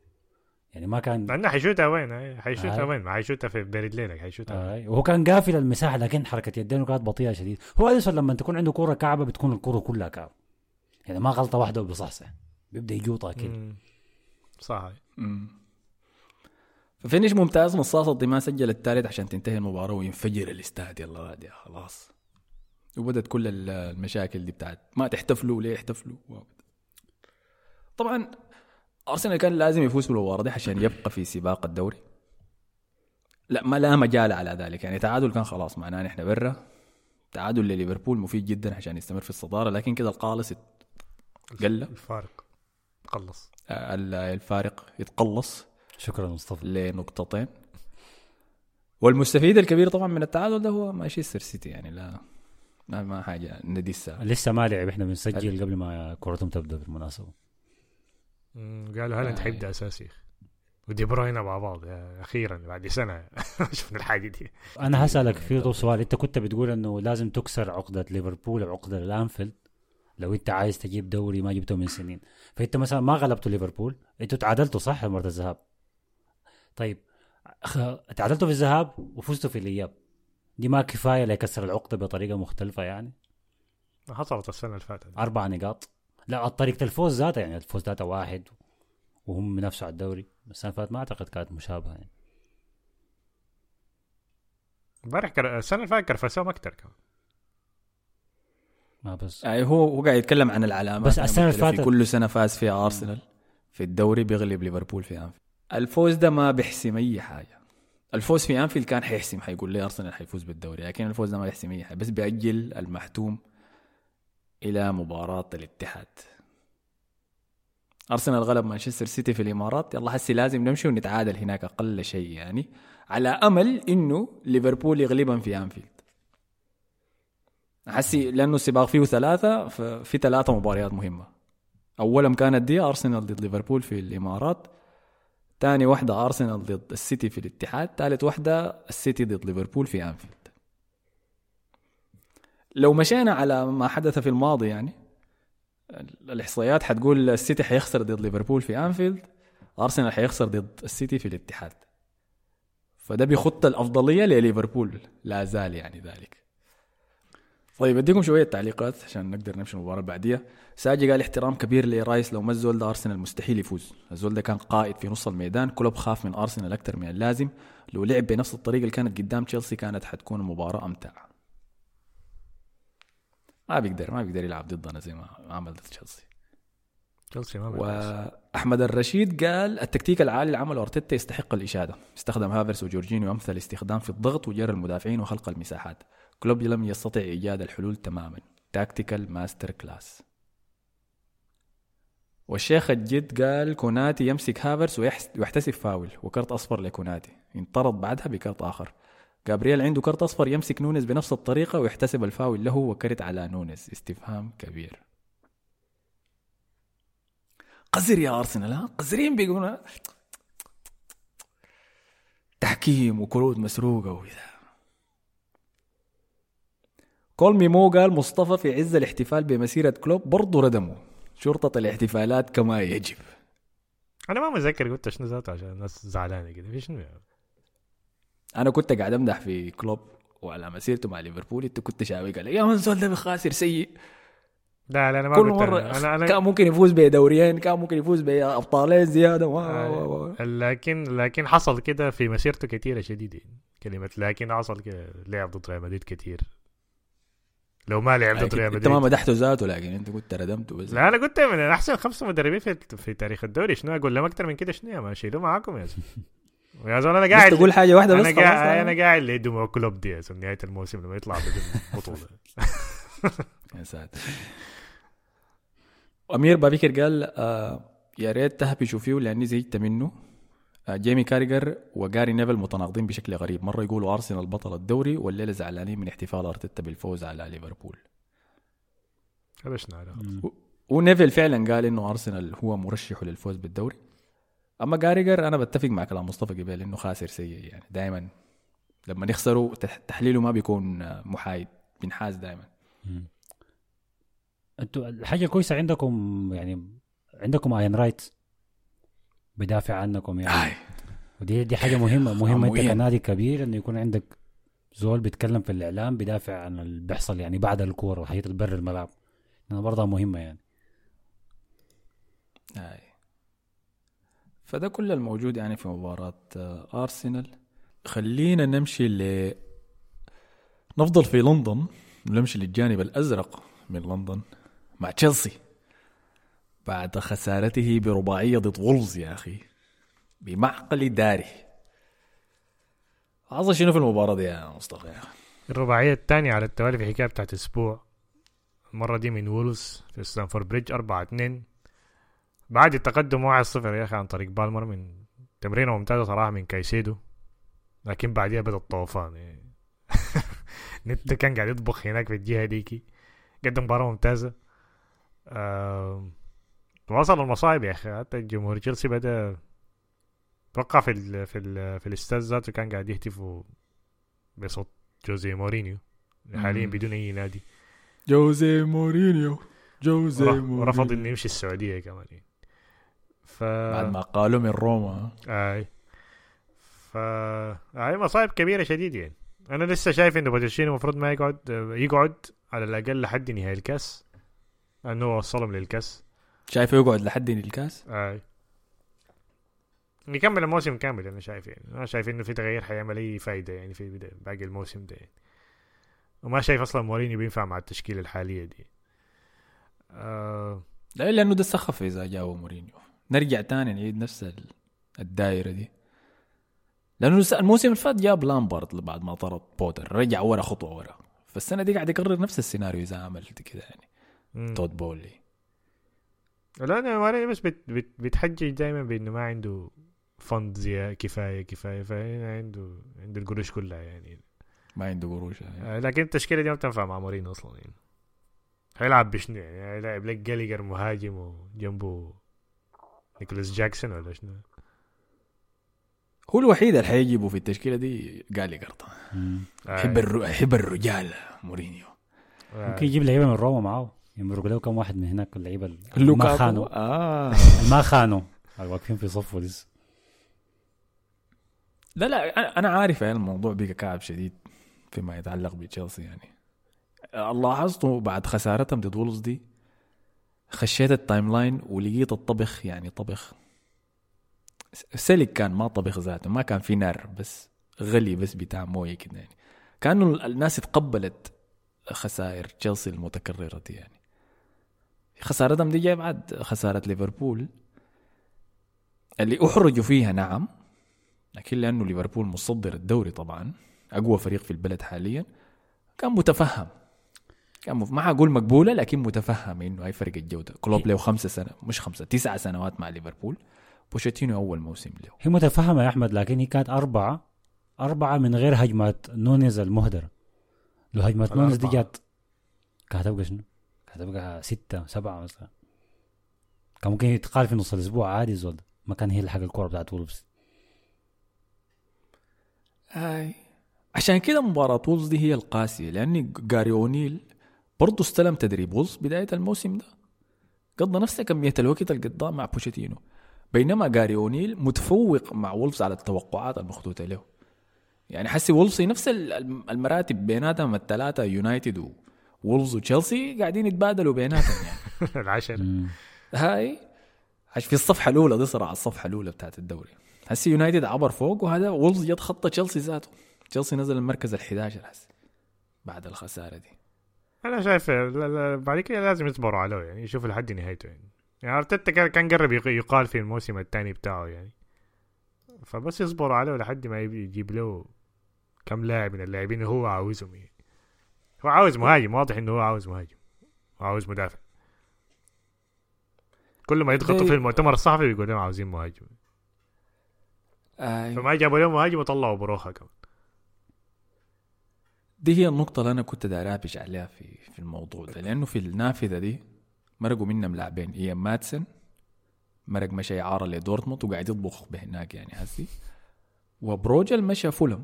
يعني ما كان لأنه حيشوتها وين آه، حيشوتها آه. وين؟ ما حيشوتها في بين رجلينك حيشوتها آه وهو كان قافل المساحة لكن حركة يدينه كانت بطيئة شديد. هو أليسون لما تكون عنده كورة كعبة بتكون الكورة كلها كعب. يعني ما غلطة واحدة وبيصحصح بيبدأ يجوطها كده. مم. صح هاي. فينش ممتاز مصاص دي ما سجل الثالث عشان تنتهي المباراة وينفجر الاستاد. يلا يا خلاص. وبدت كل ال- المشاكل دي بتاعت ما تحتفلوا ليه يحتفلوا طبعا أرسنال كان لازم يفوز بالمباراة دي عشان يبقى في سباق الدوري. لا ما لا مجال على ذلك. يعني تعادل كان خلاص معناه نحن برا. تعادل لليفربول مفيد جدا عشان يستمر في الصدارة لكن كده القالص قل الفارق. قلص ال- الفارق يتقلص. شكرا مصطفى. لنقطتين والمستفيد الكبير طبعا من التعادل ده هو مانشستر سيتي يعني لا ما, ما حاجة ندي الساعة لسه ما لعب إحنا بنسجل قبل ما كورتهم تبدأ بالمناسبه قالوا هالاند آه. حيبدأ أساسي. ودي بروينا مع بعض أخيرا بعد سنة. شفنا الحاجة دي. أنا هسألك في طول سؤال. أنت كنت بتقول إنه لازم تكسر عقدة ليفربول أو عقدة الانفيلد لو أنت عايز تجيب دوري ما جبته من سنين. فأنت مثلا ما غلبتوا ليفربول. أنتوا تعادلتوا صح مرة الذهاب. طيب تعادلتوا في الذهاب وفزتوا في الإياب. دي ما كفاية ليكسر العقده بطريقة مختلفة يعني. حصلت السنة اللي فاتت. أربع نقاط. لا طريقة الفوز ذاتها يعني الفوز ذاتها واحد وهم بنفسوا على الدوري. السنة اللي فاتت ما أعتقد كانت مشابهة يعني. امبارح كر... السنة اللي فاتت كرفسوهم أكثر كمان. ما بس. يعني هو هو قاعد يتكلم عن العلامات بس السنة قلت اللي فاتت- كل سنة فاز فيها أرسنال في الدوري بيغلب ليفربول في أنفيلد. الفوز ده ما بيحسم أي حاجة. الفوز في أنفيلد كان حيحسم حيقول لي أرسنال حيفوز بالدوري لكن الفوز ده ما بيحسم أي حاجة بس بيأجل المحتوم إلى مباراة الاتحاد. أرسنال غلب مانشستر سيتي في الإمارات يلا هسي لازم نمشي ونتعادل هناك أقل شيء يعني على أمل إنه ليفربول يغلبهم في أنفيلد. حسي لأنه السباق فيه ثلاثة ففي ثلاثة مباريات مهمة. اولهم كانت دي أرسنال ضد ليفربول في الإمارات ثاني واحدة أرسنال ضد السيتي في الاتحاد ثالث واحدة السيتي ضد ليفربول في أنفيلد. لو مشينا على ما حدث في الماضي يعني ال- الإحصائيات حتقول السيتي حيخسر ضد ليفربول في أنفيلد أرسنال حيخسر ضد السيتي في الاتحاد. فده بيخط الأفضلية لليفربول لا زال يعني ذلك. طيب أديكم شوية تعليقات عشان نقدر نمشي المباراة بعديها. ساجي قال احترام كبير لرايس لو ما الزول ده أرسنال مستحيل يفوز. الزول ده كان قائد في نص الميدان كلوب خاف من أرسنال أكثر من اللازم. لو لعب بنفس الطريقة اللي كانت قدام تشيلسي كانت حتكون المباراة أمتع. ما بيقدر ما بيقدر يلعب ضدنا زي ما عمل تشيلسي. تشيلسي ما بيقدر. واحمد الرشيد قال التكتيك العالي اللي عمله ارتيتا يستحق الإشادة. استخدم هافرس وجورجينيو أمثل استخدام في الضغط وجر المدافعين وخلق المساحات. كلوب لم يستطع إيجاد الحلول تماما. tactical masterclass والشيخ الجد قال كوناتي يمسك هافرس ويحتسب فاول وكرت أصفر لكوناتي. انطرد بعدها بكرت آخر. جابرييل عنده كرت أصفر يمسك نونز بنفس الطريقة ويحتسب الفاول له وكرت على نونز استفهام كبير. قذر يا أرسنال ها؟ قذرين بيقولون تحكيم وكروت مسروقة وكذا. كول ميمو قال مصطفى في عز الاحتفال بمسيرة كلوب برضه ردموا. شرطة الاحتفالات كما يجب. أنا ما متذكر قلت شنو ذاته عشان الناس زعلانة كده. في شنو؟ يعني؟ أنا كنت قاعد أمدح في كلوب وعلى مسيرته مع ليفربول أنت كنت شاوي قال يا من زول ده بخاسر سيء. لا لا أنا ما كل قلت مرة أنا أنا كان ممكن يفوز بدوريين كان ممكن يفوز بأبطالين زيادة. و- و- و- لكن لكن حصل كده في مسيرته كثيره شديدة كلمة لكن حصل كده لعب ضد ريال مدريد كثير لو ما لعب ضد ريال أنت ما مدريد. مدحته ذاته لكن أنت كنت ردمته بس. لا أنا قلت من أحسن خمسة مدربين في في تاريخ الدوري. شنو أقول لهم؟ أكثر من كده شنو يا ما شيلوه معاكم يا زلمه يا زلمه أنا قاعد تقول حاجة واحدة بس أنا قاعد آه. أنا قاعد لدموع كلوب دي نهاية الموسم لما يطلع بدون بطوله يا ساتر. أمير بابيكر قال آه يا ريت تهبشوا فيه لأني زهقت منه. آه جيمي كاريجر وجاري نيفل متناقضين بشكل غريب. مرة يقولوا أرسنال بطل الدوري والليلة زعلانين من احتفال أرتيتا بالفوز على ليفربول. كبشنا على ونيفل فعلا قال إنه أرسنال هو مرشح للفوز بالدوري. أما كاريجر أنا بتفق مع كلام مصطفى قبل إنه خاسر سيء يعني. دائما لما يخسروا تح- تحليله ما بيكون آه، محايد بينحاز دائما أنتوا الحاجة الكويسه عندكم يعني عندكم اين رايت؟ بدافع عنكم يعني آي. ودي دي حاجة مهمه مهمة انت. كنادي كبير انه يكون عندك زول بيتكلم في الإعلام بدافع عن اللي بيحصل يعني بعد الكورة وحياة البر الملعب لأنها برضه مهمة يعني آي. فده كل الموجود يعني في مباراة آه، أرسنال خلينا نمشي ل نفضل في لندن ونمشي للجانب الأزرق من لندن مع تشيلسي بعد خسارته برباعية ضد وولز يا أخي. بمعقل داري حصل شنو في المباراة دي يا مصطفى؟ يا أخي؟ الرباعية الثانية على التوالي في حكاية بتاعت أسبوع المرة دي من وولز في ستانفورد بريدج 4 2 بعد التقدم 1 0 يا أخي عن طريق بالمر من تمريرة ممتازة صراحة من كايسيدو. لكن بعديها بدأ الطوفان. يعني نيتو كان قاعد يطبخ هناك في الجهة ديكي. قدم مباراة ممتازة. وصل المصايب يا أخي. حتى الجمهور تشيلسي بدأ توقع في ال في ال في الاستاد ذاته كان قاعد يهتفوا بصوت جوزي مورينيو. حاليا. بدون أي نادي. جوزي مورينيو. جوزي مورينيو. ورفض إنه يمشي السعودية كمان. يعني. ف بعد ما قالوا من روما. آي. ف هاي مصايب كبيرة شديد يعني. أنا لسه شايف إنه بوتشيتينو المفروض ما يقعد يقعد على الأقل لحد نهائي الكاس. لأنه وصلهم للكاس. شايفه يقعد لحد الكاس؟ أي. يكمل الموسم كامل أنا شايف يعني أنا شايف إنه في تغيير حيعمل أي فايدة يعني في باقي الموسم ده يعني. وما شايف أصلا مورينيو بينفع مع التشكيلة الحالية دي. آه. لا لأنه ده سخف إذا جاء مورينيو. نرجع تاني نعيد نفس ال- الدائره دي. لأنه الموسم اللي فات جاب لامبارد بعد ما طرد بوتر. رجع ورا خطوة ورا. فالسنة دي قاعد يكرر نفس السيناريو إذا عمل كده يعني. مم. تود بولي. لا أنا مورينيو بس بت بت بتحجج دائما بإنه ما عنده fund زي كفاية كفاية فهنا عنده عنده القروش كلها يعني ما عنده قروش يعني. آه لكن التشكيلة دي ما بتنفع مع مورينيو أصلا يعني هيلعب بشنو يعني هيلعب لك جاليجر مهاجم وجنبه نيكولاس جاكسون ولا شنو هو الوحيد اللي حيجيبه في التشكيلة دي قرطه مم. يحب الر... يحب الرجال مورينيو. ممكن يجيب لعيبة من روما معاه يمرق كم واحد من هناك اللعيبة ما خانوا. آه. ما خانوا. واقفين في صفه لسه. لا لا أنا عارف يعني الموضوع بقى كعب شديد فيما يتعلق بتشيلسي يعني. لاحظته بعد خسارتهم ضد وولفز دي خشيت ال timeline ولقيت الطبخ يعني طبخ. سلك كان ما طبخ ذاته ما كان في نار بس غلي بس بتاع موية كده يعني. كانوا الناس اتقبلت خسائر تشيلسي المتكررة دي يعني. خسارتهم دي جاية بعد خسارة ليفربول اللي احرجوا فيها نعم لكن لأنه ليفربول مصدر الدوري طبعا أقوى فريق في البلد حاليا كان متفهم كان. ما أقول مقبولة لكن متفهم إنه هي فرق الجودة كلوب له خمسة سنة مش خمسة تسعة سنوات مع ليفربول بوشيتينو أول موسم له هي متفهمة يا أحمد لكن هي كانت أربعة أربعة من غير هجمات نونيز المهدره لو هجمات نونيز دي. جات كانت شنو؟ هتبقى ستة سبعة مثلا. كان ممكن يتقال في نص الأسبوع عادي زول ما كان هي الحق الكورة بتاعت وولفز. هاي عشان كده مباراة وولفز دي هي القاسية لأن جاري أونيل برضه استلم تدريب. وولفز بداية الموسم ده قضى نفس كمية الوقت اللي قضاه مع بوشيتينو. بينما جاري أونيل متفوق مع وولفز على التوقعات المحطوطة له. يعني حسي وولفز نفس ال- الم- المراتب بيناتهم الثلاثة يونايتد وولفز وتشيلسي قاعدين يتبادلوا بيناتهم يعني. العشرة. هاي عش في الصفحة الأولى دي صراع الصفحة الأولى بتاعت الدوري. هسي يونايتد عبر فوق وهذا وولفز جت خطة تشيلسي ذاته. تشيلسي نزل المركز ال 11 هسي بعد الخسارة دي. أنا شايف بعد كده لازم يصبروا عليه يعني يشوفوا لحد نهايته يعني. يعني أرتيتا كان- كان قرب يق- يقال في الموسم الثاني بتاعه يعني. فبس يصبروا عليه لحد ما يجيب له كم لاعب من اللاعبين اللي هو عاوزهم يعني. هو عاوز مهاجم واضح إنه هو عاوز مهاجم وعاوز مدافع. كل ما يضغطوا في المؤتمر الصحفي بيقول لهم عاوزين مهاجم. آي. فما جابوا لهم مهاجم وطلعوا بروخا كمان. دي هي النقطة اللي أنا كنت أبش عليها في في الموضوع ده لأنه في النافذة دي مرقوا منا ملاعبين إيان ماتسن مرق مشى إعارة لدورتموند وقاعد يطبخ بهناك يعني هسي وبروجل مشى فولم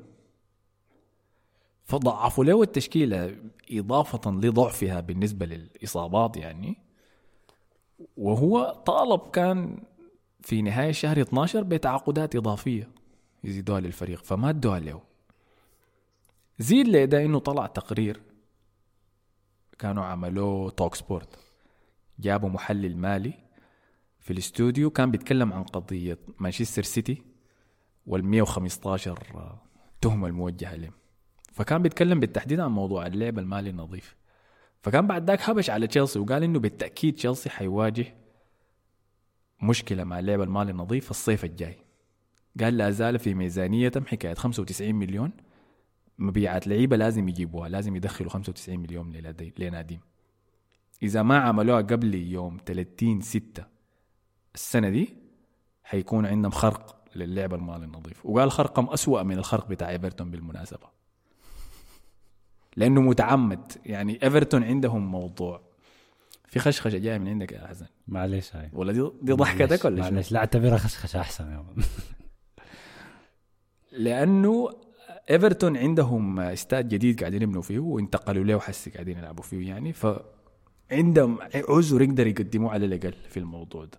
فضعفوا له التشكيلة إضافة لضعفها بالنسبة للإصابات يعني. وهو طالب كان في نهاية شهر 12 بتعاقدات إضافية يزيدوها للفريق فما ادوها له. زيد لده إنه طلع تقرير كانوا عملوه توك سبورت. جابوا محلل مالي في الاستوديو كان بيتكلم عن قضية مانشستر سيتي وال 115 تهمة الموجهة لهم فكان بيتكلم بالتحديد عن موضوع اللعب المالي النظيف. فكان بعد ذاك هبش على تشيلسي وقال إنه بالتأكيد تشيلسي حيواجه مشكلة مع اللعب المالي النظيف الصيف الجاي. قال لا زال في ميزانيتهم حكاية 95 مليون مبيعات لعيبة لازم يجيبوها لازم يدخلوا 95 مليون لناديم. إذا ما عملوها قبل يوم 30 6 السنة دي حيكون عندهم خرق للعب المالي النظيف. وقال خرقهم أسوأ من الخرق بتاع إيفرتون بالمناسبة. لأنه متعمد. يعني إيفرتون عندهم موضوع. في خشخشة جاية من عندك يا حسن. معلش هاي. ولا دي, دي ضحكتك ولا؟ معلش لا أعتبرها خشخشة أحسن يا. لأنه إيفرتون عندهم استاد جديد قاعدين يبنوا فيه وانتقلوا له حسي قاعدين يلعبوا فيه يعني. فعندهم عذر يقدر يقدموه على الأقل في الموضوع ده.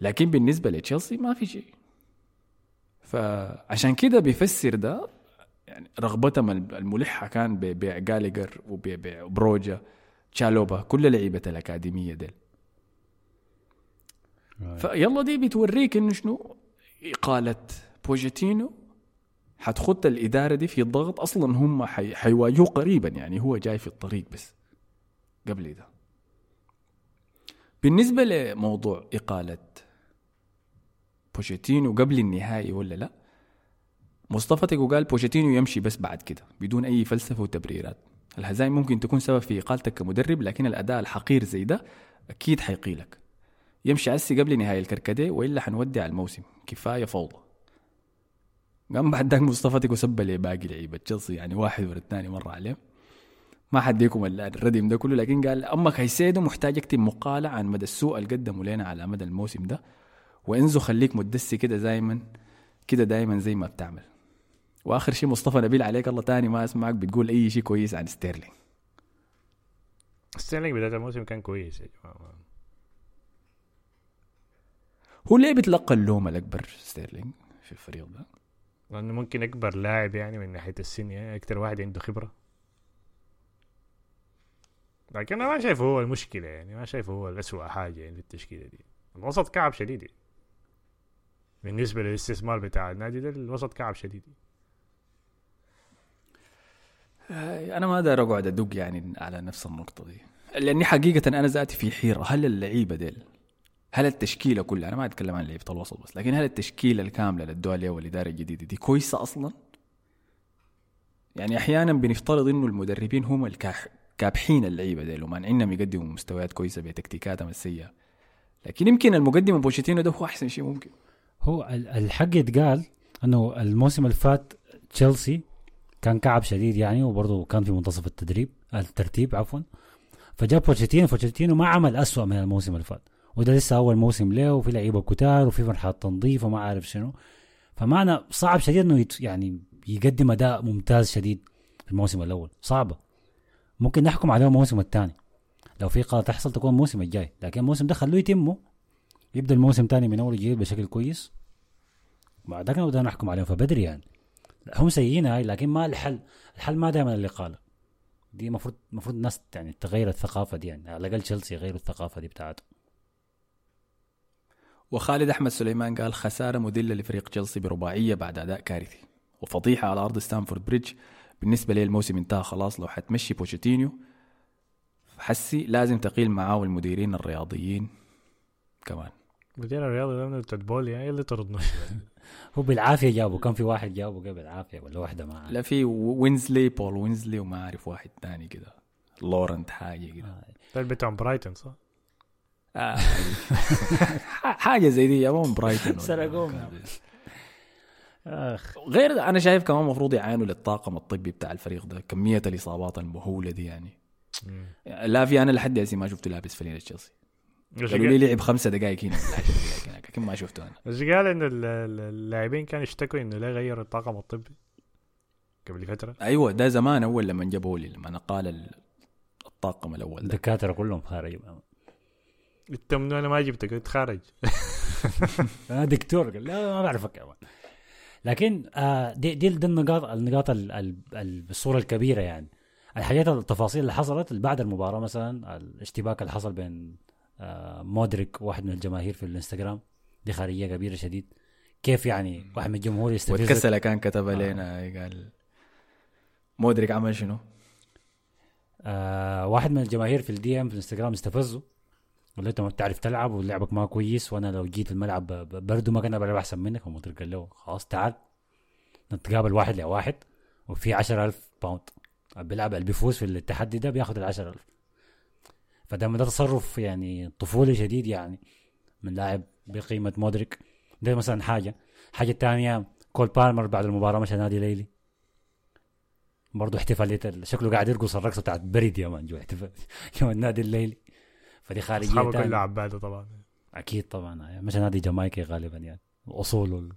لكن بالنسبة لتشيلسي ما في شيء. فعشان كده بيفسر ده يعني رغبتهم الملحة كان ببيع جالجر وبيع بروجا تشالوبا كل لعيبة الأكاديمية ديل. فيلا دي بتوريك إنه شنو؟ إقالة بوجيتينو حتخط الإدارة دي في الضغط أصلا هم حي... حيواجهوه قريبا يعني هو جاي في الطريق بس قبل ده. بالنسبة لموضوع إقالة بوجيتينو قبل النهائي ولا لا مصطفى تيكو قال بوجيتينو يمشي بس بعد كده بدون أي فلسفة وتبريرات. الهزائم ممكن تكون سبب في إقالتك كمدرب لكن الأداء الحقير زي ده أكيد حيقيلك. يمشي عسي قبل نهاية الكركديه وإلا حنودع الموسم. كفاية فوضى. قام بعد ذاك مصطفى تيكو سب باقي لعيبة. تشيلسي يعني واحد ورا الثاني مرة عليه. ما حديكم الردم ده كله لكن قال أما كايسيدو محتاج يكتب مقالة عن مدى السوء اللي قدموا لنا على مدى الموسم ده. وإنزو خليك مدسي كده دايما كده دايما زي ما بتعمل. وآخر شيء مصطفى نبيل عليك الله تاني ما أسمعك بتقول أي شيء كويس عن ستيرلينج. ستيرلينج بداية الموسم كان كويس يا جماعة. هو ليه بيتلقى اللوم الأكبر ستيرلينج في الفريق ده؟ لأنه ممكن أكبر لاعب يعني من ناحية السن يعني أكثر واحد عنده خبرة. لكن أنا ما شايفه هو المشكلة يعني ما شايفه هو الأسوأ حاجة يعني في التشكيلة دي. الوسط كعب شديد. يعني. بالنسبة للاستثمار بتاع النادي ده الوسط كعب شديد. أنا ما أقدر أقعد أدق يعني على نفس النقطة دي. لأني حقيقة أنا ذاتي في حيرة. هل اللعيبة ديل؟ هل التشكيلة كلها؟ أنا ما أتكلم عن لعيبة الوسط بس لكن هل التشكيلة الكاملة للدولة والإدارة الجديدة دي كويسة أصلا؟ يعني أحيانا بنفترض إنه المدربين هم الكاح كابحين اللعيبة ديل ومانعينهم يقدموا مستويات كويسة بتكتيكاتهم السيئة. لكن يمكن المقدم بوشيتينو ده هو أحسن شيء ممكن. هو ال- الحق يتقال إنه الموسم اللي فات تشيلسي كان كعب شديد يعني وبرضه كان في منتصف التدريب الترتيب عفوا. فجاب بوتشيتينو بوتشيتينو ما عمل أسوأ من الموسم اللي فات. وده لسه أول موسم له وفي لعيبة كتار وفي مرحله تنظيف وما عارف شنو. فمعنى صعب شديد إنه يت يعني يقدم أداء ممتاز شديد في الموسم الأول. صعبة. ممكن نحكم عليه الموسم الثاني. لو في قرار تحصل تكون الموسم الجاي. لكن الموسم ده خلوه يتمه. يبدأ الموسم الثاني من أول جديد بشكل كويس. بعد ذاك نبدا نحكم عليهم فبدري يعني. هم سيئين هاي لكن ما الحل. الحل ما دائما الاقاله دي المفروض المفروض الناس يعني تغير الثقافة دي يعني على الأقل تشيلسي يغيروا الثقافة دي بتاعته. وخالد أحمد سليمان قال خسارة مذلة لفريق تشيلسي برباعية بعد أداء كارثي. وفضيحة على أرض ستانفورد بريدج بالنسبة لي الموسم انتهى خلاص لو حتمشي بوشيتينيو حسي لازم تقيل معاه المديرين الرياضيين كمان. مدير الرياضي ده من التدبول يعني اللي طردنا. هو بالعافية جابه كان في واحد جابه قبل بالعافيه ولا واحدة معاه لا في وينزلي بول وينزلي وما أعرف واحد تاني كده. لورنت حاجة كده. ده بتاع برايتون صح؟ آه. حاجة زي دي يا من برايتون ولا سرقوهم. آخ. غير أنا شايف كمان المفروض يعانوا للطاقم الطبي بتاع الفريق ده كمية الإصابات المهولة دي يعني. لا في أنا لحد هسه ما شفته لابس فانيله تشيلسي قالوا لي لعب خمسة دقائق هنا. ولا 10 دقائق هناك لكن ما شفته أنا. بس قال انه ال- ال- اللاعبين كانوا يشتكوا إنه ليه غيروا الطاقم الطبي قبل فترة. أيوه ده زمان أول لما جابوا لي لما قال ال- الطاقم الأول الدكاترة كلهم خارج انت من أنا ما جبتك كنت خارج. أنا دكتور قال لا ما بعرفك كمان لكن آه دي دي, دي النقاط النقاط ال- ال- ال- الصورة الكبيرة يعني. الحاجات التفاصيل اللي حصلت بعد المباراة مثلا الاشتباك اللي حصل بين آه مودريك واحد من الجماهير في الانستغرام. دي خارجية كبيرة شديد. كيف يعني؟ واحد من الجمهور يستفزك. والكسلة كان كتب لنا قال مودريك عمل شنو؟ آه واحد من الجماهير في ال DM في الإنستغرام استفزه. قال له أنت ما بتعرف تلعب ولعبك ما كويس وأنا لو جيت الملعب ب- ب- برضو ما كان بلعب أحسن منك. فمودريك قال له خلاص تعال نتقابل واحد لواحد وفي 10000 pound بيلعب اللي بيفوز في التحدي ده بياخد ال 10000 فده ده تصرف يعني طفولي شديد يعني من لاعب بقيمة مودريك. ده مثلا حاجة. حاجة تانية كول بالمر بعد المباراة مشى نادي ليلي. برضه احتفاليه ال- شكله قاعد يرقص الرقصة بتاعت بريد يا مان جوا احتفال. يوم النادي الليلي فدي خارجية أصحابه. كلها عباده طبعا. أكيد طبعا. يعني مش نادي جامايكي غالبا يعني. وال-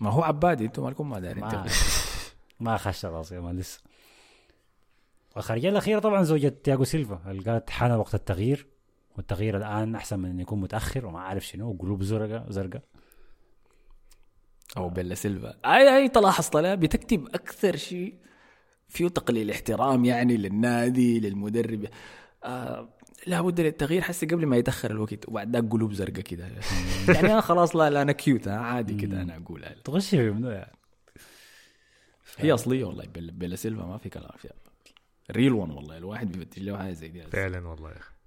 ما هو عبادي أنتم مالكم ما دارين ما. ما خش راسي يا مان لسه. والخارجية الأخيرة طبعا زوجة تياغو سيلفا. اللي قالت حان وقت التغيير. والتغيير الآن أحسن من إنه يكون متأخر وما عارف شنو قلوب زرقاء زرقاء. أو بيلا سيلفا. اي أي تلاحظ طلع بتكتب أكثر شيء فيه تقليل احترام يعني للنادي للمدرب. آه لا بد للتغيير حسي قبل ما يتأخر الوقت وبعد ذاك قلوب زرقاء كده. يعني أنا خلاص لا لا أنا cute ها عادي كده أنا اقولها تغش في منو يعني؟ هي أصلية والله. بيلا, بيلا سيلفا ما في كلام. فيها real one والله. الواحد بيفتش له حاجة زي دي. فعلا والله يا أخي.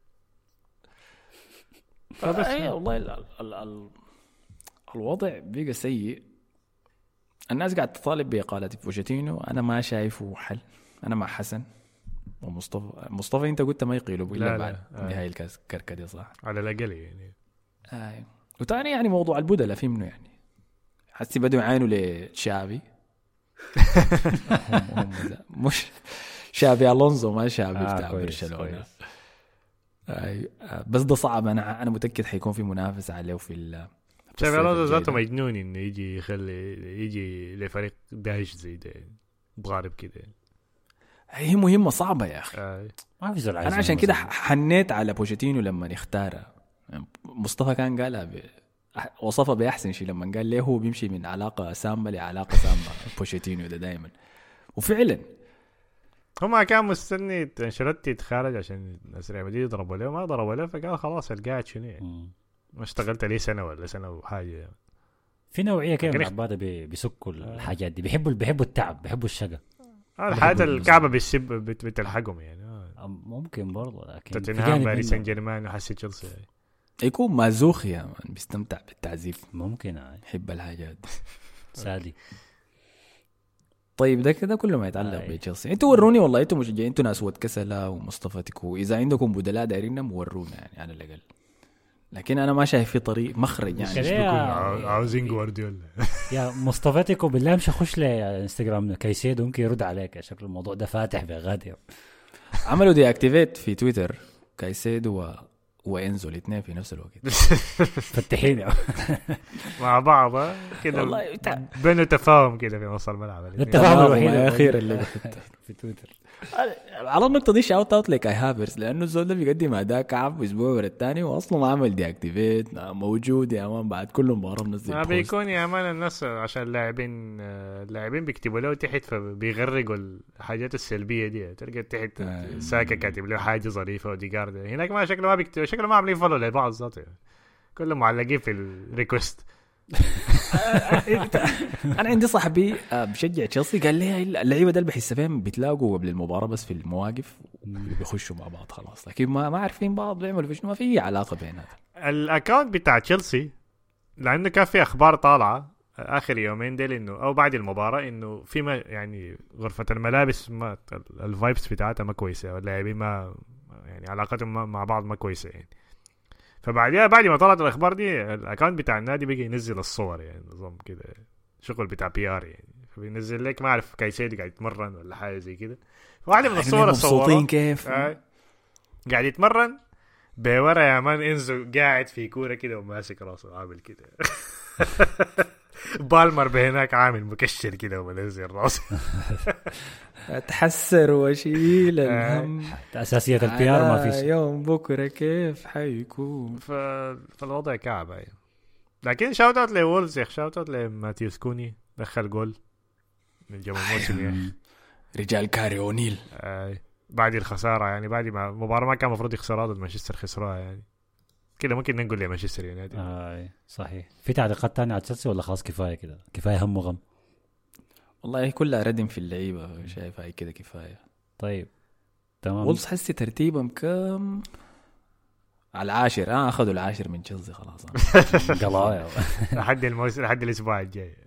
فبس اي والله ال ال ال الوضع بقى سيء. الناس قاعد تطالب بإقالة بوشيتينو أنا ما شايفه حل. أنا مع حسن ومصطفى. مصطفى أنت قلت ما يقيلوا لا، إلا لا. بعد آه. نهاية الكاس كركدي صح؟ على الأقل يعني. آه. وتاني يعني موضوع البدلة في منه يعني؟ حسي بدوا هم- هم ذا- مش شافي ألونزو ما شافي آه، بتاع برشلونة. بس ده صعب أنا أنا متأكد حيكون في منافسة عليه في ال شايف ألونزو ذاته. مجنون إنه يجي يخلي يجي لفريق داهش زي ده ضارب كده هي مهمة صعبة يا أخي آه. ما في زول أنا عشان كده. حنيت على بوشيتينو لما اختاره مصطفى كان قالها ب... وصفها بأحسن شيء لما قال ليه هو بيمشي من علاقة سامه لعلاقة سامه بوشيتينو ده دائما وفعلا هم كان مستني انشيلوتي يتخارج عشان ناس ريال مدريد يضربوا له ما ضربوا له فقال خلاص القاعد شنو يعني. ما اشتغلت لي سنة ولا سنة وحاجة يعني. في نوعية كده من العباد دي بي- بيسكوا الحاجات دي بيحبوا بيحبوا التعب بيحبوا الشقا آه بحب الكعبة بالسب بت- بتلحقهم يعني آه. ممكن برضه لكن توتنهام باريس سان جيرمان وحسي تشيلسي يكون مازوخي يا man بيستمتع بالتعذيب ممكن آه. يحب الحاجات دي. سادي طيب ده كده كله ما يتعلق. بتشيلسي. أنتوا وروني والله أنتوا مشجعين أنتوا ناس ود كسلا ومصطفى تكو. إذا عندكم بدلاء دايرينهم ورونا يعني على الأقل. لكن أنا ما شايف في طريق مخرج يعني. عاوزين جوارديولا. يا مصطفى تيكو بالله مش خش ال انستغرام. كيسيدو ممكن يرد عليك. شكل الموضوع ده فاتح بغادر عملوا deactivate في تويتر. كايسيدو و... وإنزو الاثنين في نفس الوقت. فتحين. مع بعض آه. كده والله بينه تفاهم كده في نص الملعب. التفاهم الوحيد وما اللي اللي في تويتر. على النقطة دي shout out ل كاي هافرتز لأنه الزول ده بيقدم أداء كعب أسبوع ورا الثاني واصلا ما عمل deactivate موجود يا man بعد كل مباراة منزل ما. بيكون يا man الناس عشان اللاعبين اللاعبين بيكتبوا له تحت فبيغرقوا الحاجات السلبية دي تلقى تحت آه. ساكا كاتب له حاجة ظريفة أوديجارد هناك ما شكله ما بيكتب شكله ما عاملين follow لبعض ذاته كلهم معلقين في ال request أنا عندي صاحبي آه، بشجع تشيلسي. قال لي اللعيبه اللي بحس فيهم بيتلاقوا قبل المباراة بس في المواقف بيخشوا مع بعض خلاص. لكن ما ما عارفين بعض بيعملوا شنو ما في علاقة بيناتهم. ال account بتاع تشيلسي لأنه كان في أخبار طالعة آخر يومين ديل إنه أو بعد المباراة إنه في ما يعني غرفة الملابس ما ال vibes بتاعتها ما كويسة واللاعبين ما يعني علاقتهم مع بعض ما كويسة يعني. فبعدها بعد ما طلعت الأخبار دي ال account بتاع النادي بقى ينزل الصور يعني نظام كده شغل بتاع PR يعني. فبينزل لك ما أعرف كايسيدو قاعد يتمرن ولا حاجة زي كده. واحدة من الصور مبسوطين كيف. آه. قاعد يتمرن بورا يا man إنزو قاعد في كورة كده وماسك راسه عامل كده. بالمر هناك عامل مكشر كده ومنزل راسه. اتحسر واشيل آه. الهم. أساسية ال PR ما على فيش. يوم بكرة كيف حيكون؟ ف... فالوضع كعب يعني. لكن shout out ل وولز يا أخي shout out ل ماتيوس كونيا دخل جول من جوا الموسم يا أخي. رجال كاري أونيل. آه، بعد الخسارة يعني بعد ما المباراه ما كان المفروض يخسرها ضد مانشستر خسروها يعني. كده ممكن نقول لمانشستر يونايتد. آه صحيح. في تعليقات تانية على تشيلسي ولا خلاص كفاية كده؟ كفاية هم وغم. والله كلها ردم في اللعيبة شايف هاي كده كفاية. طيب تمام. وولز حسي ترتيبهم كم؟ على العاشر. آه أخذوا العاشر من تشيلسي خلاص. قلايا لحد الموسم لحد الأسبوع الجاي.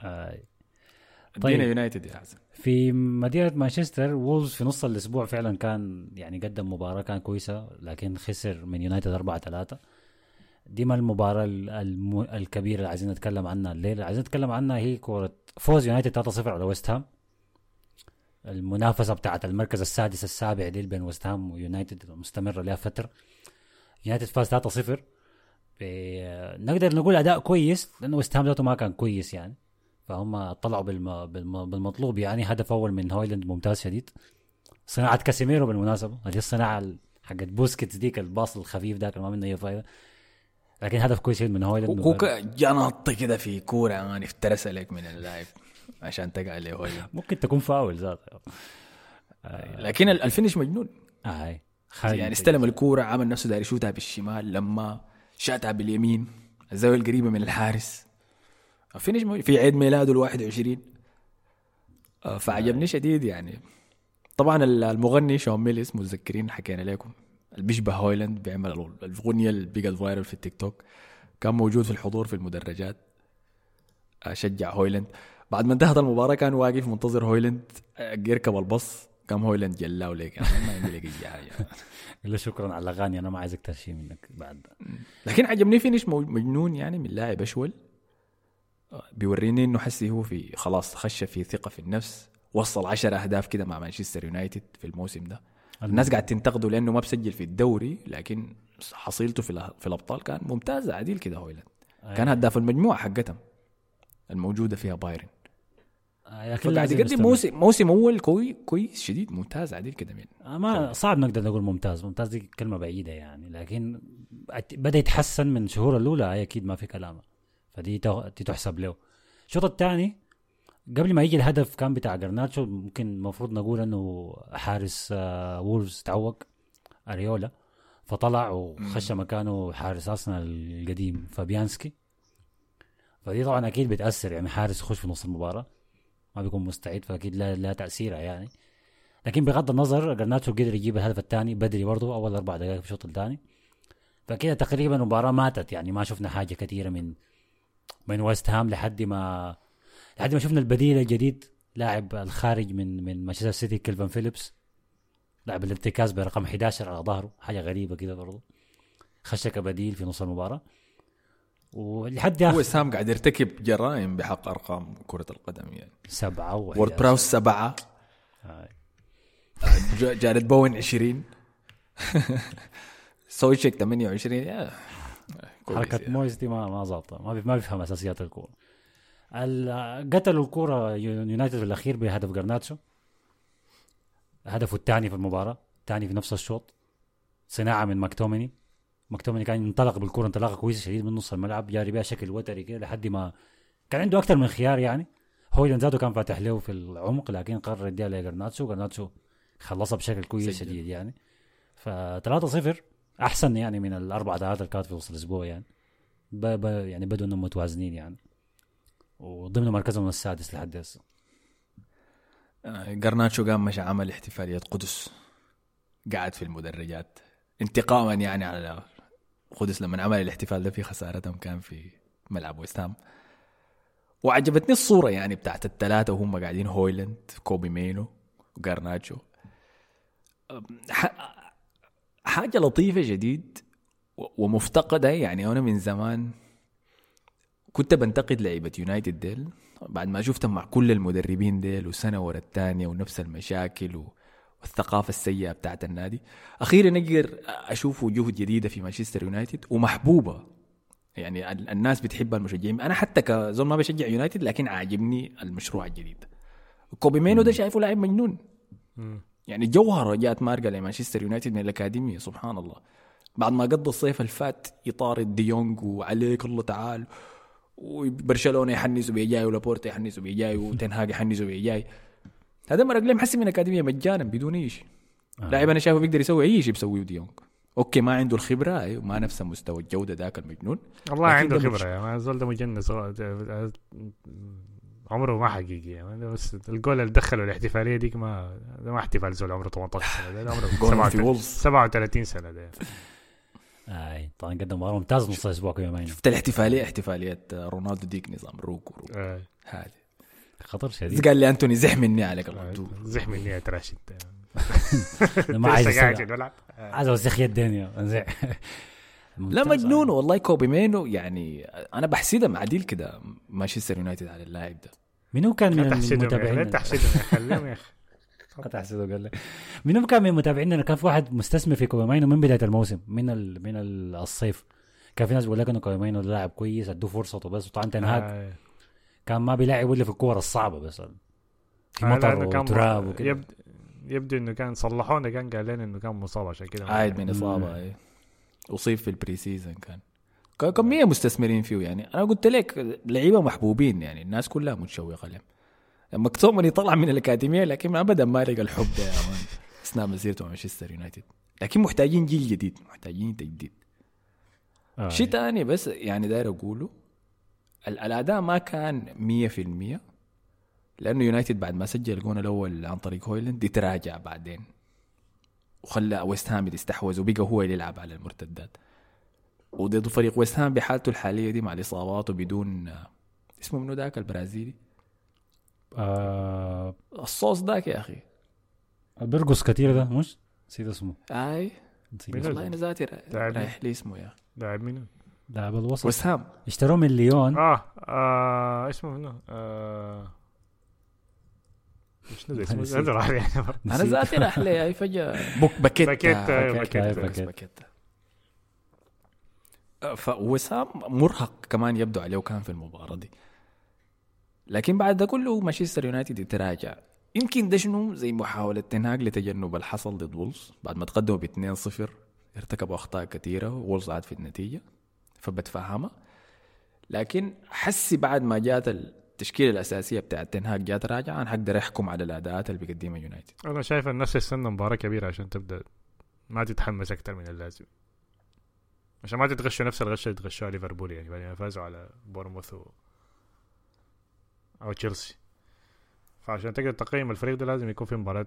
آه. طيب. يونايتد يا حسن. في مدينة مانشستر وولز في نص الأسبوع فعلا كان يعني قدم مباراة كان كويسة لكن خسر من يونايتد 4 3 دي ما المباراة ال- الم... الكبيرة اللي عايزين نتكلم عنها الليلة عايزين نتكلم عنها هي كورة فوز يونايتد 3 0 على ويست هام. المنافسة بتاعت المركز السادس السابع دي بين ويست هام ويونايتد مستمرة لها فترة. يونايتد فاز 3 0 نقدر نقول أداء كويس لأنه ويست هام ذاته ما كان كويس يعني. فهم طلعوا بالم... بالم... بالمطلوب. يعني هدف أول من هويلاند ممتاز شديد. صناعة كاسيميرو بالمناسبة. هذه الصناعة ال- حقت بوسكيتس ديك ال pass الخفيف ذاك ما منه أي فايدة. لكن هدف كويس جدا من هويلاند. هو جا نط كده في كورة. يعني افترس عليك من اللاعب عشان تقع عليه هويلاند. ممكن تكون فاول ذات لكن ال- ال finish مجنون. آه يعني استلم الكورة عمل نفسه داير يشوتها بالشمال لما شاتها باليمين. الزاوية القريبة من الحارس. finish مو- في عيد ميلاده ال 21 آه، فعجبني شديد يعني. طبعا ال- المغني شون مينديز متذكرين حكينا لكم اللي بيشبه هويلاند بيعمل ال- الأغنية اللي بقت viral في التيك توك. كان موجود في الحضور في المدرجات. آه، شجع هويلاند. بعد ما انتهت المباراة كان واقف منتظر هويلاند آه، يركب الباص قام هويلاند جلاه لك يعني ما عندي لك أي حاجة. له شكرا على الأغاني أنا ما عايز أكتر شيء منك بعد. لكن عجبني finish مو- مجنون يعني من لاعب أشول. آه، بيوريني إنه حسي هو في خلاص خش في ثقة في النفس وصل 10 أهداف كده مع مانشستر يونايتد في الموسم ده. الناس قاعد تنتقده لأنه ما بسجل في الدوري لكن حصيلته في في الأبطال كان ممتازة عديل كده هويلاند. كان هداف المجموعة حقتهم الموجودة فيها بايرن. آه، لكن لازم يقدم. موسم موسم أول كوي كويس شديد ممتاز عديل كده من آه، ما صعب نقدر نقول ممتاز ممتاز دي كلمة بعيدة يعني لكن بدأ يتحسن من الشهور الأولى أكيد ما في كلام. فدي دي تحسب له. الشوط الثاني قبل ما يجي الهدف كان بتاع جرناتشو ممكن المفروض نقول إنه حارس آه، وولفز تعوق أريولا فطلع وخش مكانه حارس أرسنال القديم فابيانسكي. فدي طبعا أكيد بتأثر يعني حارس يخش في نص المباراة ما بيكون مستعد فأكيد لا لا تأثيرها يعني. لكن بغض النظر جرناتشو قدر يجيب الهدف الثاني بدري برضو أول أربع دقائق في الشوط الثاني فكده تقريبا المباراة ماتت يعني ما شفنا حاجة كثيرة من من ويست هام لحد ما لحد ما شفنا البديل الجديد لاعب الخارج من من مانشستر سيتي كيلفن فيليبس. لاعب الارتكاز برقم 11 على ظهره. حاجة غريبة كده برضو. خش كبديل في نص المباراة. ولحد ويست هام قاعد يرتكب جرائم بحق أرقام كرة القدم يعني. سبعة وورد براوس سبعة. ج- جاريد بوين 20 سوتشيك 28 يا. كويس حركة يعني. مويس دي ما ما ظابطة. ما ما بيفهم أساسيات الكورة. ال- قتلوا الكورة يو- يونايتد في الأخير بهدف جرناتشو. هدفه الثاني في المباراة. الثاني في نفس الشوط. صناعة من ماكتوميني. ماكتوميني كان ينطلق بالكورة انطلاقة كويسة شديد من نص الملعب. جاري بها شكل وتري كده لحد ما كان عنده أكثر من خيار يعني. هويلاند ذاته كان فاتح له في العمق لكن قرر يديها لجرناتشو. جرناتشو خلصها بشكل كويس. شديد يعني. ف 3 0 أحسن يعني من الأربعة تلاتة اللي كانت في وسط الأسبوع يعني. ب ب يعني بدوا إنهم متوازنين يعني. وضمن مركزهم السادس لحد هسه. آه، جرناتشو قام مشى عمل احتفالية كودوس قاعد في المدرجات انتقاما يعني على كودوس. لما عمل الاحتفال ده في خسارتهم كان في ملعب ويست هام. وعجبتني الصورة يعني بتاعت الثلاثة وهم قاعدين هويلاند كوبي مينو وجارناتشو أم، ح- حاجة لطيفة شديد و- ومفتقدة يعني أنا من زمان كنت بنتقد لعيبة يونايتد ديل. بعد ما شفتهم مع كل المدربين ديل وسنة ورا الثانية ونفس المشاكل و... والثقافة السيئة بتاعت النادي. أخيرا أقدر أشوف وجوه جديدة في مانشستر يونايتد ومحبوبة. يعني ال- الناس بتحب المشجعين. أنا حتى كزول ما بشجع يونايتد لكن عاجبني المشروع الجديد. كوبي مينو ده شايفه لاعب مجنون. يعني جوهره جات مارقه لمانشستر يونايتد من الأكاديمية سبحان الله بعد ما قضى الصيف الفات يطارد ديونج وعليك الله تعال وبرشلونة يحنسوا بيجاي ولابورتا يحنسوا بيجاي وتنهاج يحنسوا بيجاي. هذا مرق ليه محسن من اكاديميه مجانا بدون اي شيء لاعب أنا شايفه بيقدر يسوي أي شيء بيسويه ديونج okay ما عنده الخبرة أيوة، ما نفس مستوى الجودة ذاك المجنون. والله عنده ده مش- خبره يا مان الزول ده مجنس عمره ما حقيقي. ده بس الجول اللي دخله الاحتفالية ديك ما ده ما احتفال زول عمره 18 سنة. ده, عمره جول في 37 وولز 37 سنة ده. اي طبعا قدم مباراة ممتاز نص أسبوع ما شفت الاحتفالية؟ احتفالية رونالدو ديك نظام روك وروك آه، هذه خطر بس شديد. قال لي أنتوني زح مني عليك آه، زح مني يا تراشد. ما عايز آه. عايز اوسخ يدين لا مجنون والله كوبي مينو يعني أنا بحسدها معديل كده مانشستر يونايتد على اللاعب ده. منو كان من لا تحسدهم يا أخي، لا المتابعين؟ تحسدهم يا أخي تحسده قال لك منو كان من متابعينا كان في واحد مستثمر في كوبي مينو من بداية الموسم من ال... من ال- الصيف. كان في ناس بيقول لك إنه كوبي مينو ده لاعب كويس أدوه فرصته بس وطبعا تنهاج آه. كان ما بيلاعب إلا في الكور الصعبة بس. في آه، مطر وتراب وكده. يبدو إنه كان صلحونا كان قال لنا إنه كان مصاب عشان كده عايد من اصابه أي. أصيب في ال pre season كان كمية مستثمرين فيه يعني. أنا قلت لك لعيبة محبوبين يعني الناس كلها متشوقة لهم. مكتومني طلع من الأكاديمية لكن ابدا ما لقى الحب ده يا مان أثناء مسيرته مع مانشستر يونايتد. لكن محتاجين جيل جديد محتاجين تجديد. آه. شيء تاني بس يعني داير أقوله ال- الأداء ما كان 100% لأنه يونايتد بعد ما سجل الجون الأول عن طريق هويلاند يتراجع بعدين. وخلى ويست هام يستحوذ وبقى هو اللي يلعب على المرتدات. وضد فريق ويست هام بحالته الحالية دي مع الإصابات وبدون آه، اسمه منو ذاك البرازيلي؟ آه الصوص ذاك يا أخي. بيرقص كتير ده مش؟ نسيت اسمه. أي. نسيت مين اسمه. والله أنا ذاتي؟ رايح لي اسمه يا أخي. لاعب منو؟ لاعب الوسط. ويست هام اشتروه من ليون. آه, آه اسمه منو؟ آه مش نسيت. راح أنا. ذاتي راح لي هاي فجأة. بوك باكيتا. باكيتا، باكيتا، باكيتا. باكيتا. باكيتا. فوسام مرهق كمان يبدو عليه كان في المباراة دي. لكن بعد ده كله مانشستر يونايتد يتراجع يمكن ده شنو؟ زي محاولة تنهاج لتجنب الحصل ضد وولفز بعد ما تقدموا ب 2-0 ارتكبوا أخطاء كثيرة وولفز عاد في النتيجة فبتفهمها. لكن حسي بعد ما جات التشكيلة الأساسية بتاعت تنهاج جات راجعة. أنا حقدر أحكم على الأداءات اللي بيقدمها يونايتد. أنا شايف الناس تستنى مباراة كبيرة عشان تبدأ ما تتحمس أكثر من اللازم. عشان ما تتغشوا نفس الغشة اللي تغشوها ليفربول يعني بعد ما فازوا على بورنموث و... أو تشيلسي. فعشان تقدر تقيم الفريق ده لازم يكون في مباراة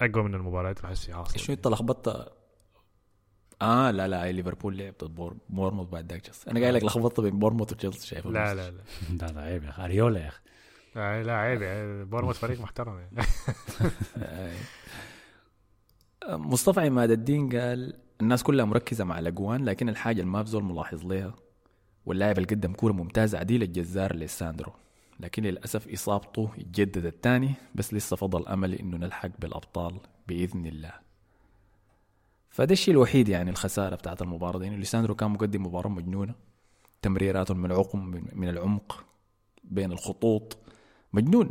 أقوى من المباريات اللي حسي حاصله شنو أنت لخبطت آه لا لا هي ليفربول لعب ضد بور- بورنموث بعد ذاك تشيلسي. أنا قايل لك لخبطت بين بورنموث وتشيلسي شايفه لا لا لا. لا لا عيب يا أخي. أريولا يا أخي. لا, لا عيب بورنموث فريق محترم يعني. مصطفى عماد الدين قال الناس كلها مركزة مع الأجوان لكن الحاجة اللي ما في زول ملاحظ ليها واللاعب اللي قدم كورة ممتازة عديل الجزار لساندرو لكن للأسف إصابته يتجدد الثاني بس لسه فضل امل إنه نلحق بالأبطال بإذن الله. فده الشيء الوحيد يعني الخسارة بتاعت المباراة دي. انه ليساندرو كان مقدم مباراة مجنونة. تمريراته من العقم من من العمق بين الخطوط. مجنون.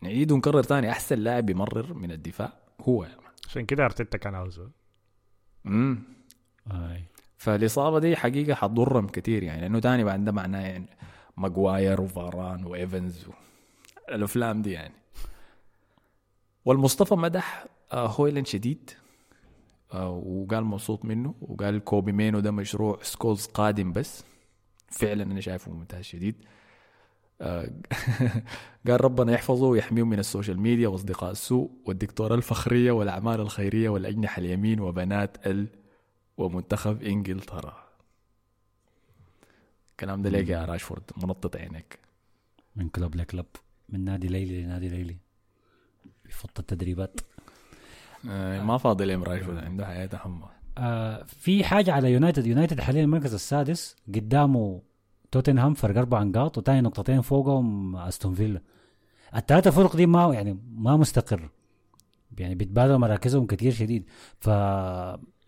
نعيد ونكرر تاني. أحسن لاعب بيمرر من الدفاع هو. عشان كده أرتيتا كان عاوزه. امم أي. فالإصابة دي حقيقة حتضرهم كثير يعني. لأنه تاني بعد ده معناه يعني ماجواير وفاران وإيفنز و... الأفلام دي يعني. ومصطفى مدح آه، هويلاند شديد. وقال مبسوط منه وقال كوبي ماينو ده مشروع سكولز قادم بس. فعلا أنا شايفه ممتاز شديد. آه، قال ربنا يحفظه ويحميه من ال social media وأصدقاء السوء والدكتوراه الفخرية والأعمال الخيرية والأجنحة اليمين وبنات ال ومنتخب إنجلترا. الكلام ده ليك يا راشفورد منطط عينك. من كلوب لكلوب من نادي ليلي لنادي ليلي. بيفضل التدريبات. آه ما فاضي لهم راشفورد عنده حياته حمى آه في حاجة على يونايتد. يونايتد حاليا المركز السادس قدامه توتنهام فرق أربع نقاط وتاني نقطتين فوقهم أستون فيلا. الثلاثة فرق دي ما يعني ما مستقر. يعني بيتبادلوا مراكزهم كتير شديد. ف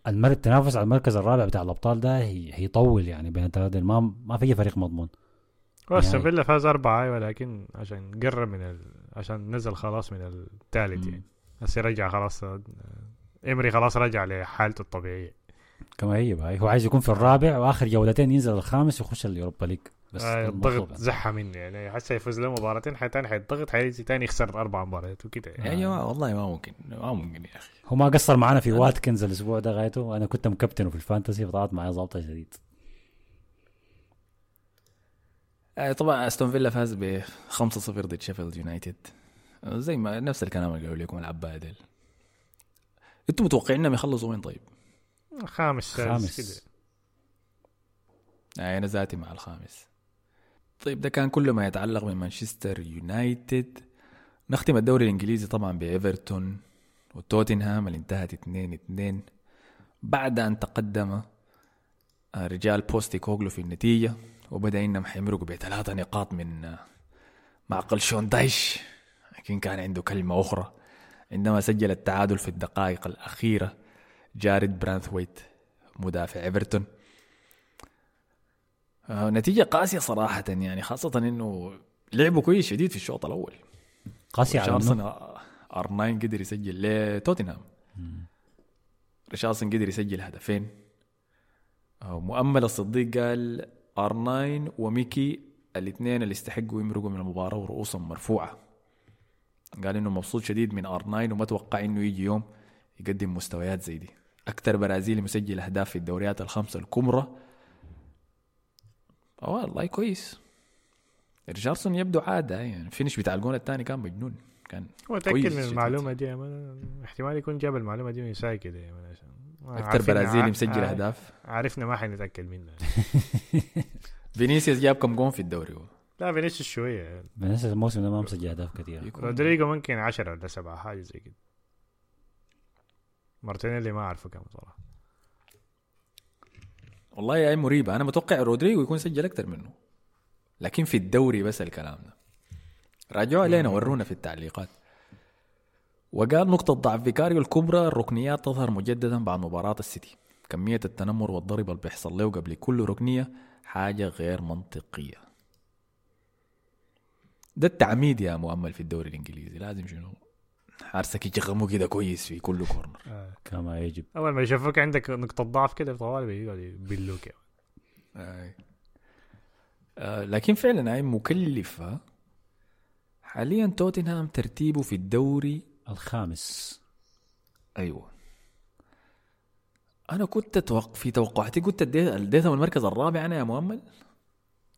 المر التنافس على المركز الرابع بتاع الأبطال ده هي- هيطول يعني بين الثلاثة. ما ما في فريق مضمون. بس يعني- فيلا فاز أربعة أيوة لكن عشان قرب من ال... عشان نزل خلاص من الثالث. يعني. هسه رجع خلاص إمري خلاص رجع لحالته الطبيعية. كما هي بقى. هو عايز يكون في الرابع وآخر جولتين ينزل الخامس ويخش اليوروبا league. بس آه الضغط المطلوب. زحى مني يعني. حتى يفوز له مباراتين حي تاني حيتضغط حيجي تاني يخسر أربع مباريات وكده يعني. يا جماعة والله ما ممكن ما ممكن يا أخي. هو ما قصر معنا في واتكنز الأسبوع ده غايته. أنا كنت مكابتنه في ال fantasy فطلعت معي ظابطه شديد. آه، طبعا أستون فيلا فاز ب 5-0 ضد شيفيلد يونايتد. زي ما نفس الكلام اللي قالوا لكم العبادل. أنتم متوقعين إنهم يخلصوا وين طيب؟ خامس خامس. كده آه أنا ذاتي مع الخامس. طيب ده كان كل ما يتعلق بمانشستر يونايتد. نختم الدوري الإنجليزي طبعا بإيفرتون وتوتنهام اللي انتهت 2 2 بعد أن تقدم آه، رجال بوستيكوغلو في النتيجة وبدأ إنهم حيمرقوا بثلاثة نقاط من آه، معقل شون دايش. لكن كان عنده كلمة أخرى. عندما سجل التعادل في الدقائق الأخيرة جارد برانثويت مدافع إيفرتون. آه، نتيجة قاسية صراحة يعني خاصة إنه لعبوا كويس شديد في الشوط الأول. قاسي على R9 قدر يسجل لتوتنهام. ريشارلسون قدر يسجل هدفين. آه، مؤمل الصديق قال R9 وميكي الاثنين اللي استحقوا يمرقوا من المباراة ورؤوسهم مرفوعة. قال إنه مبسوط شديد من R9 وما توقع إنه يجي يوم يقدم مستويات زي دي. أكثر برازيلي مسجل أهداف في الدوريات الخمسة الكبرى. والله كويس. ريشارلسون يبدو عادة يعني ال finish بتاع الجون الثاني كان مجنون. كان هو كويس من شديد. المعلومة دي. احتمال يكون جاب المعلومة دي من ساي كده عشان أكثر برازيلي مسجل أهداف. عرفنا ما حنتأكد منها فينيسيوس جاب كم جون في الدوري هو؟ لا فينيسيوس شوية. بس الموسم ده ما مسجل أهداف كثير رودريجو ممكن. 10 ولا 7 حاجة زي كده. مارتينيلي ما أعرفه كم صراحة. والله يا مريبة. أنا متوقع رودريجو يكون سجل أكثر منه. لكن في الدوري بس الكلام ده. راجعوا علينا ورونا في التعليقات. وقال نقطة ضعف فيكاريو الكبرى الركنيات تظهر مجددا بعد مباراة السيتي. كمية التنمر والضرب اللي بيحصل له قبل كل ركنية حاجة غير منطقية. ده التعميد يا مؤمل في الدوري الإنجليزي. لازم شنو؟ حارسك يجغموا كده كويس في كل كورنر آه. كما يجب. أول ما يشوفوك عندك نقطة ضعف كده طوال بيقعد يبلوك. آه. آه لكن فعلا هاي مكلفة. حاليا توتنهام ترتيبه في الدوري الخامس. أيوه. أنا كنت توق... في توقعاتي كنت اديت- أديتهم المركز الرابع أنا يا مؤمل.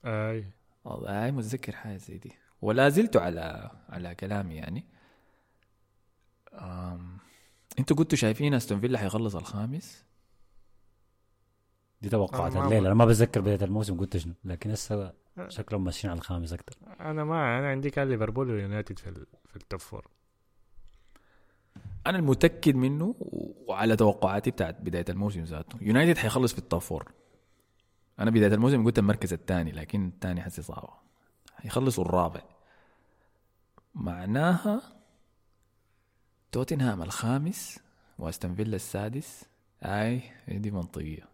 أي. والله هاي متذكر حاجة زي دي. ولا زلت على على كلامي يعني. أم... أنتوا كنتوا شايفين أستون فيلا حيخلص الخامس؟ دي توقعات الليلة. أنا ما بتذكر بداية الموسم قلت شنو لكن هسه شكلهم ماشيين على الخامس أكثر أنا ما أنا عندي كان ليفربول ويونايتد في ال... في التوب فور أنا المتأكد منه وعلى توقعاتي بتاعت بداية الموسم ذاته. يونايتد حيخلص في ال top four أنا بداية الموسم قلت المركز الثاني لكن الثاني حسي صعبة. حيخلصوا الرابع. معناها توتنهام الخامس واستون فيلا السادس. أي دي منطقية.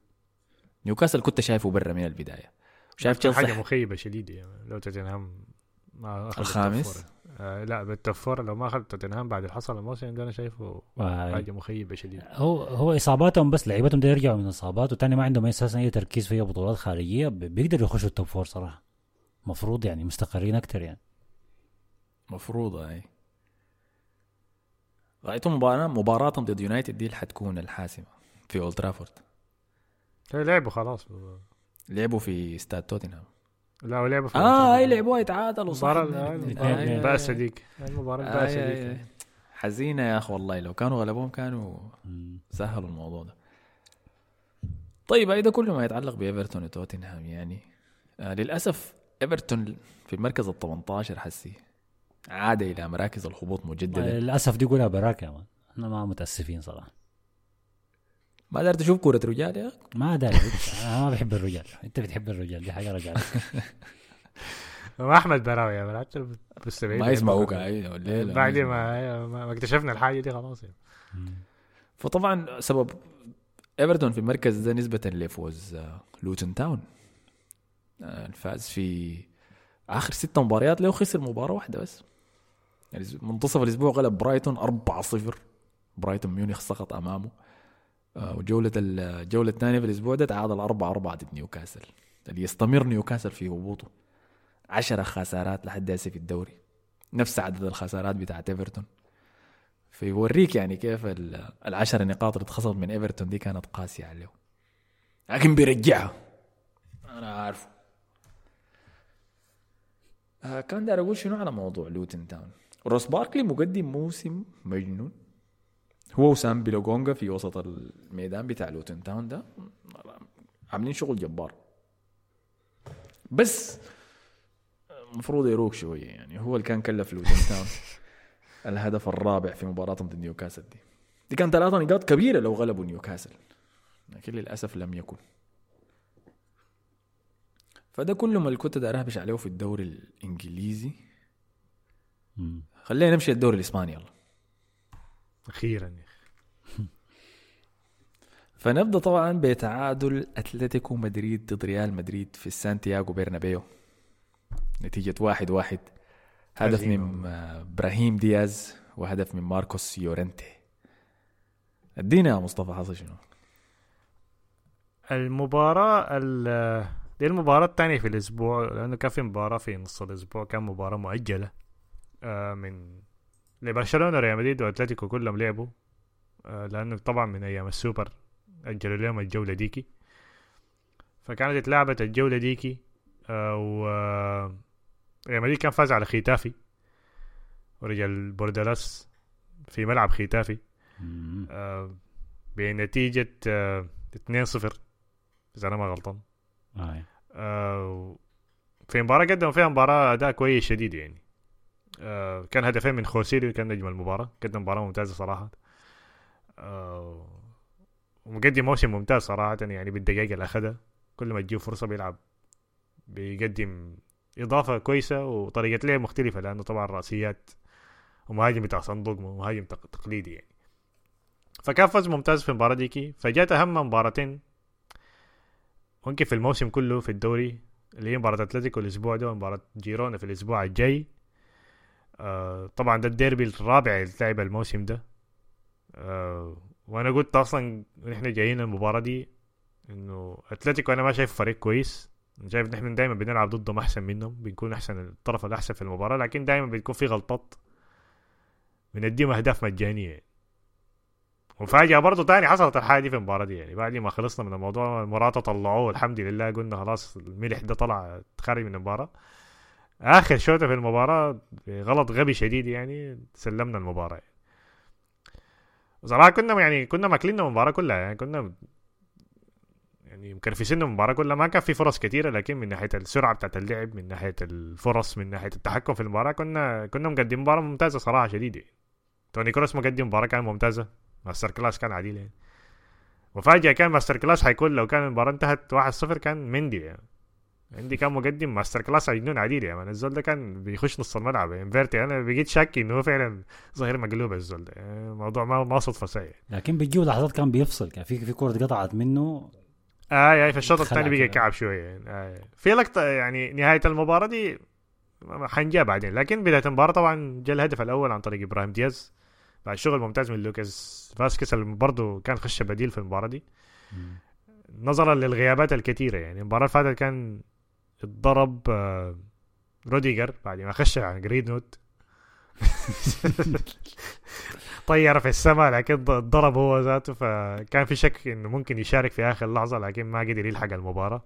نيوكاسل كنت شايفه برا من البداية. وشايف حاجة تشيلسي؟ مخيبة شديدة يا man. لو توتنهام ما أخذ الخامس؟ آه لا بال top four لو ما أخذ توتنهام بعد اللي حصل الموسم ده أنا شايفه آه، حاجة مخيبة شديدة. هو هو إصاباتهم بس لعيبتهم ده يرجعوا من اصابات وتاني ما عندهم أساسا أي تركيز في أي بطولات خارجية بيقدروا يخشوا ال top four صراحة. مفروض يعني مستقرين أكثر يعني. مفروضة اي رأيتم مباراة مباراتهم ضد يونايتد دي اللي حتكون الحاسمة في أولد ترافورد. هي لعبوا خلاص. لعبوا في استاد توتنهام. لا ولعبوا في آه اي لعبوها يتعادلوا صح. المباراة. البائسة ديك المباراة آي ديك. حزينة يا اخ والله. لو كانوا غلبوهم كانوا. سهلوا الموضوع ده. طيب هذا كله ما يتعلق بإيفرتون وتوتنهام يعني آه للأسف إيفرتون في المركز ال 18 حسي. عاد إلى مراكز الهبوط مجددا للأسف دي قولها براك يا مان. إحنا ما متأسفين صراحة. ما دار تشوف كورة رجال يا؟ ما داري أنا ما بحب الرجال. أنت بتحب الرجال. دي حاجة رجال. ما أحمد براوي يا مستمعين ما يسمعوك. أيوة، بعد ما ما اكتشفنا الحاجة دي خلاص يعني. فطبعا سبب إيفرتون في المركز ده نسبة لفوز آه، لوتن تاون. آه، الفاز في آخر ست مباريات له خسر مباراة واحدة بس. يعني منتصف الأسبوع غلب برايتون 4-0 برايتون ميونخ سقط أمامه. آه، وجولة الجولة الثانية في الأسبوع ده تعادل 4 4 ضد نيوكاسل. اللي يستمر نيوكاسل في هبوطه. 10 خسارات لحد هسه في الدوري. نفس عدد الخسارات بتاعت إيفرتون. فيوريك يعني كيف ال- العشر نقاط اللي اتخصمت من إيفرتون دي كانت قاسية عليه لكن بيرجعها. أنا عارفه. آه كان داير أقول شنو على موضوع لوتن تاون روس باركلي مقدم موسم مجنون. هو وسامبي لوكونغا في وسط الميدان بتاع لوتن تاون ده. عاملين شغل جبار. بس المفروض يروق شوية يعني. هو اللي كان كلف لوتن تاون. الهدف الرابع في مباراتهم ضد نيوكاسل دي. دي كانت ثلاثة نقاط كبيرة لو غلبوا نيوكاسل. لكن للأسف لم يكن. فده كله ما اللي كنت عليه في الدوري الإنجليزي. مم. خلينا نمشي الدوري الإسباني يلا. أخيرا يا أخي. فنبدأ طبعا بتعادل أتلتيكو مدريد ضد ريال مدريد في سانتياغو برنابيو. نتيجة واحد واحد. هدف من إبراهيم دياز وهدف من ماركوس يورنتي. ادينا يا مصطفى حصل شنو؟ المباراة ال- دي المباراة الثانية في الأسبوع لأنه كان في مباراة في نص الأسبوع كان مباراة مؤجلة. من لبرشلونة ريال مدريد وأتلتيكو كلهم لعبوا آه، لأنه طبعا من أيام السوبر أجلوا لهم الجولة ديكي. فكانت اتلعبت الجولة ديكي آه، و آه، ريال مدريد كان فاز على ختافي. ورجال بوردالاس في ملعب ختافي. آه، بنتيجة آه، 2-0 إذا أنا ما غلطان. آه. آه، في مباراة قدم فيها مباراة أداء كويس شديد يعني. آه، كان هدفين من خوسيلي كان نجم المباراة. قدم مباراة ممتازة صراحة. آه، ومقدم موسم ممتاز صراحة يعني بالدقائق اللي أخذها. كل ما تجيه فرصة بيلعب بيقدم إضافة كويسة وطريقة لعب مختلفة لأنه طبعا رأسيات ومهاجم بتاع صندوق مهاجم تق- تقليدي يعني. فكان فوز ممتاز في المباراة ديكي. فجات أهم مباراتين. ممكن في الموسم كله في الدوري اللي هي مباراة أتلتيكو الأسبوع ده ومباراة جيرونا في الأسبوع الجاي. آه طبعا ده الديربي الرابع اللي لعب الموسم ده. آه وأنا قلت أصلا نحن جايين المباراة دي إنه أتلتيكو أنا ما شايف فريق كويس. شايف نحن دائما بنلعب ضدهم أحسن منهم بنكون أحسن الطرف الأحسن في المباراة لكن دائما بتكون في غلطات بنديهم أهداف مجانية. وفاجأة برضه تاني حصلت الحاجة دي في المباراة دي يعني بعد ما خلصنا من الموضوع مراتا طلعوه الحمد لله قلنا خلاص الملح ده طلع خارج من المباراة. آخر شوطة في المباراة غلط غبي شديد يعني سلمنا المباراة. يعني. وصراحة كنا يعني كنا ماسكين المباراة كلها يعني كنا يعني مكرفسين المباراة كلها. ما كان في فرص كثيرة لكن من ناحية السرعة بتاعت اللعب من ناحية الفرص من ناحية التحكم في المباراة كنا كنا مقدمين مباراة ممتازة صراحة شديدة. توني كروس مقدم مباراة كانت ممتازة. masterclass كان عديل يعني. وفاجأة كان masterclass حيكون لو كان المباراة انتهت 1-0 كان مندي يعني. عندي كان مقدم masterclass مجنون عديل يعني الزول ده كان بيخش نص الملعب. يعني فيرتي أنا بقيت شاكي إنه هو فعلا ظهير مقلوب الزول ده. يعني الموضوع ما ما صدفة سيء لكن بتجيه لحظات كان بيفصل. كان في في كورة قطعت منه. آه آه في الشوط الثاني بقى. كعب شوية. يعني آه في لقطة يعني نهاية المباراة دي حنجاه بعدين. لكن بداية المباراة طبعا جاء الهدف الأول عن طريق إبراهيم دياز. بعد شغل ممتاز من لوكاس فاسكيز اللي برضه كان خش بديل في المباراة دي. نظرا للغيابات الكثيره يعني. المباراة اللي فاتت كان اتضرب آه، روديجر بعد ما خش عن جريد نوت. طير في السماء لكن ضرب هو ذاته فكان في شك إنه ممكن يشارك في آخر لحظة لكن ما قدر يلحق المباراة.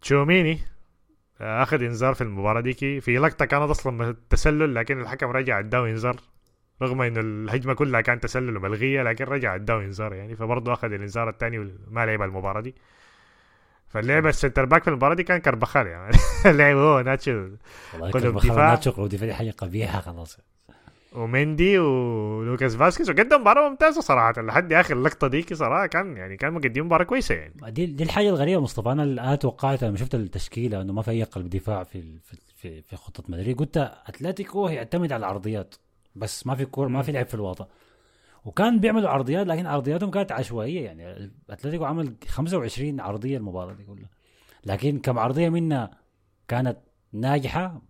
تشوميني آه، أخذ إنذار في المباراة ديكي. في لقطة كانت أصلا تسلل لكن الحكم رجع اداه إنذار رغم إنه الهجمة كلها كانت تسلل وملغية لكن رجع اداه إنذار يعني. فبرضه أخذ الإنذار الثاني وما لعب المباراة دي. فاللعب ال centre back في المباراة دي كان كربخال يعني. لعب هو ناتشو. كقلب دفاع. ناتشو قلب دفاع دي حاجة قبيحه خلاص. ومندي ولوكاس فاسكيز. وقدم مباراة ممتازة صراحة. لحد آخر اللقطه ديك صراحة كان يعني كان مقدم مباراة كويسة يعني. دي, دي الحاجة الغريبة مصطفى. أنا اللي توقعت لما شفت التشكيلة إنه ما في أي قلب دفاع في في في, خطة مدريد. قلت أتلتيكو هيعتمد على العرضيات. بس ما في كور ما في لعب في الوسط. وكان بيعملوا عرضيات لكن عرضياتهم كانت عشوائية. يعني أتلتيكو عمل 25 عرضية المباراة دي كلها. لكن كم عرضية منها كانت ناجحة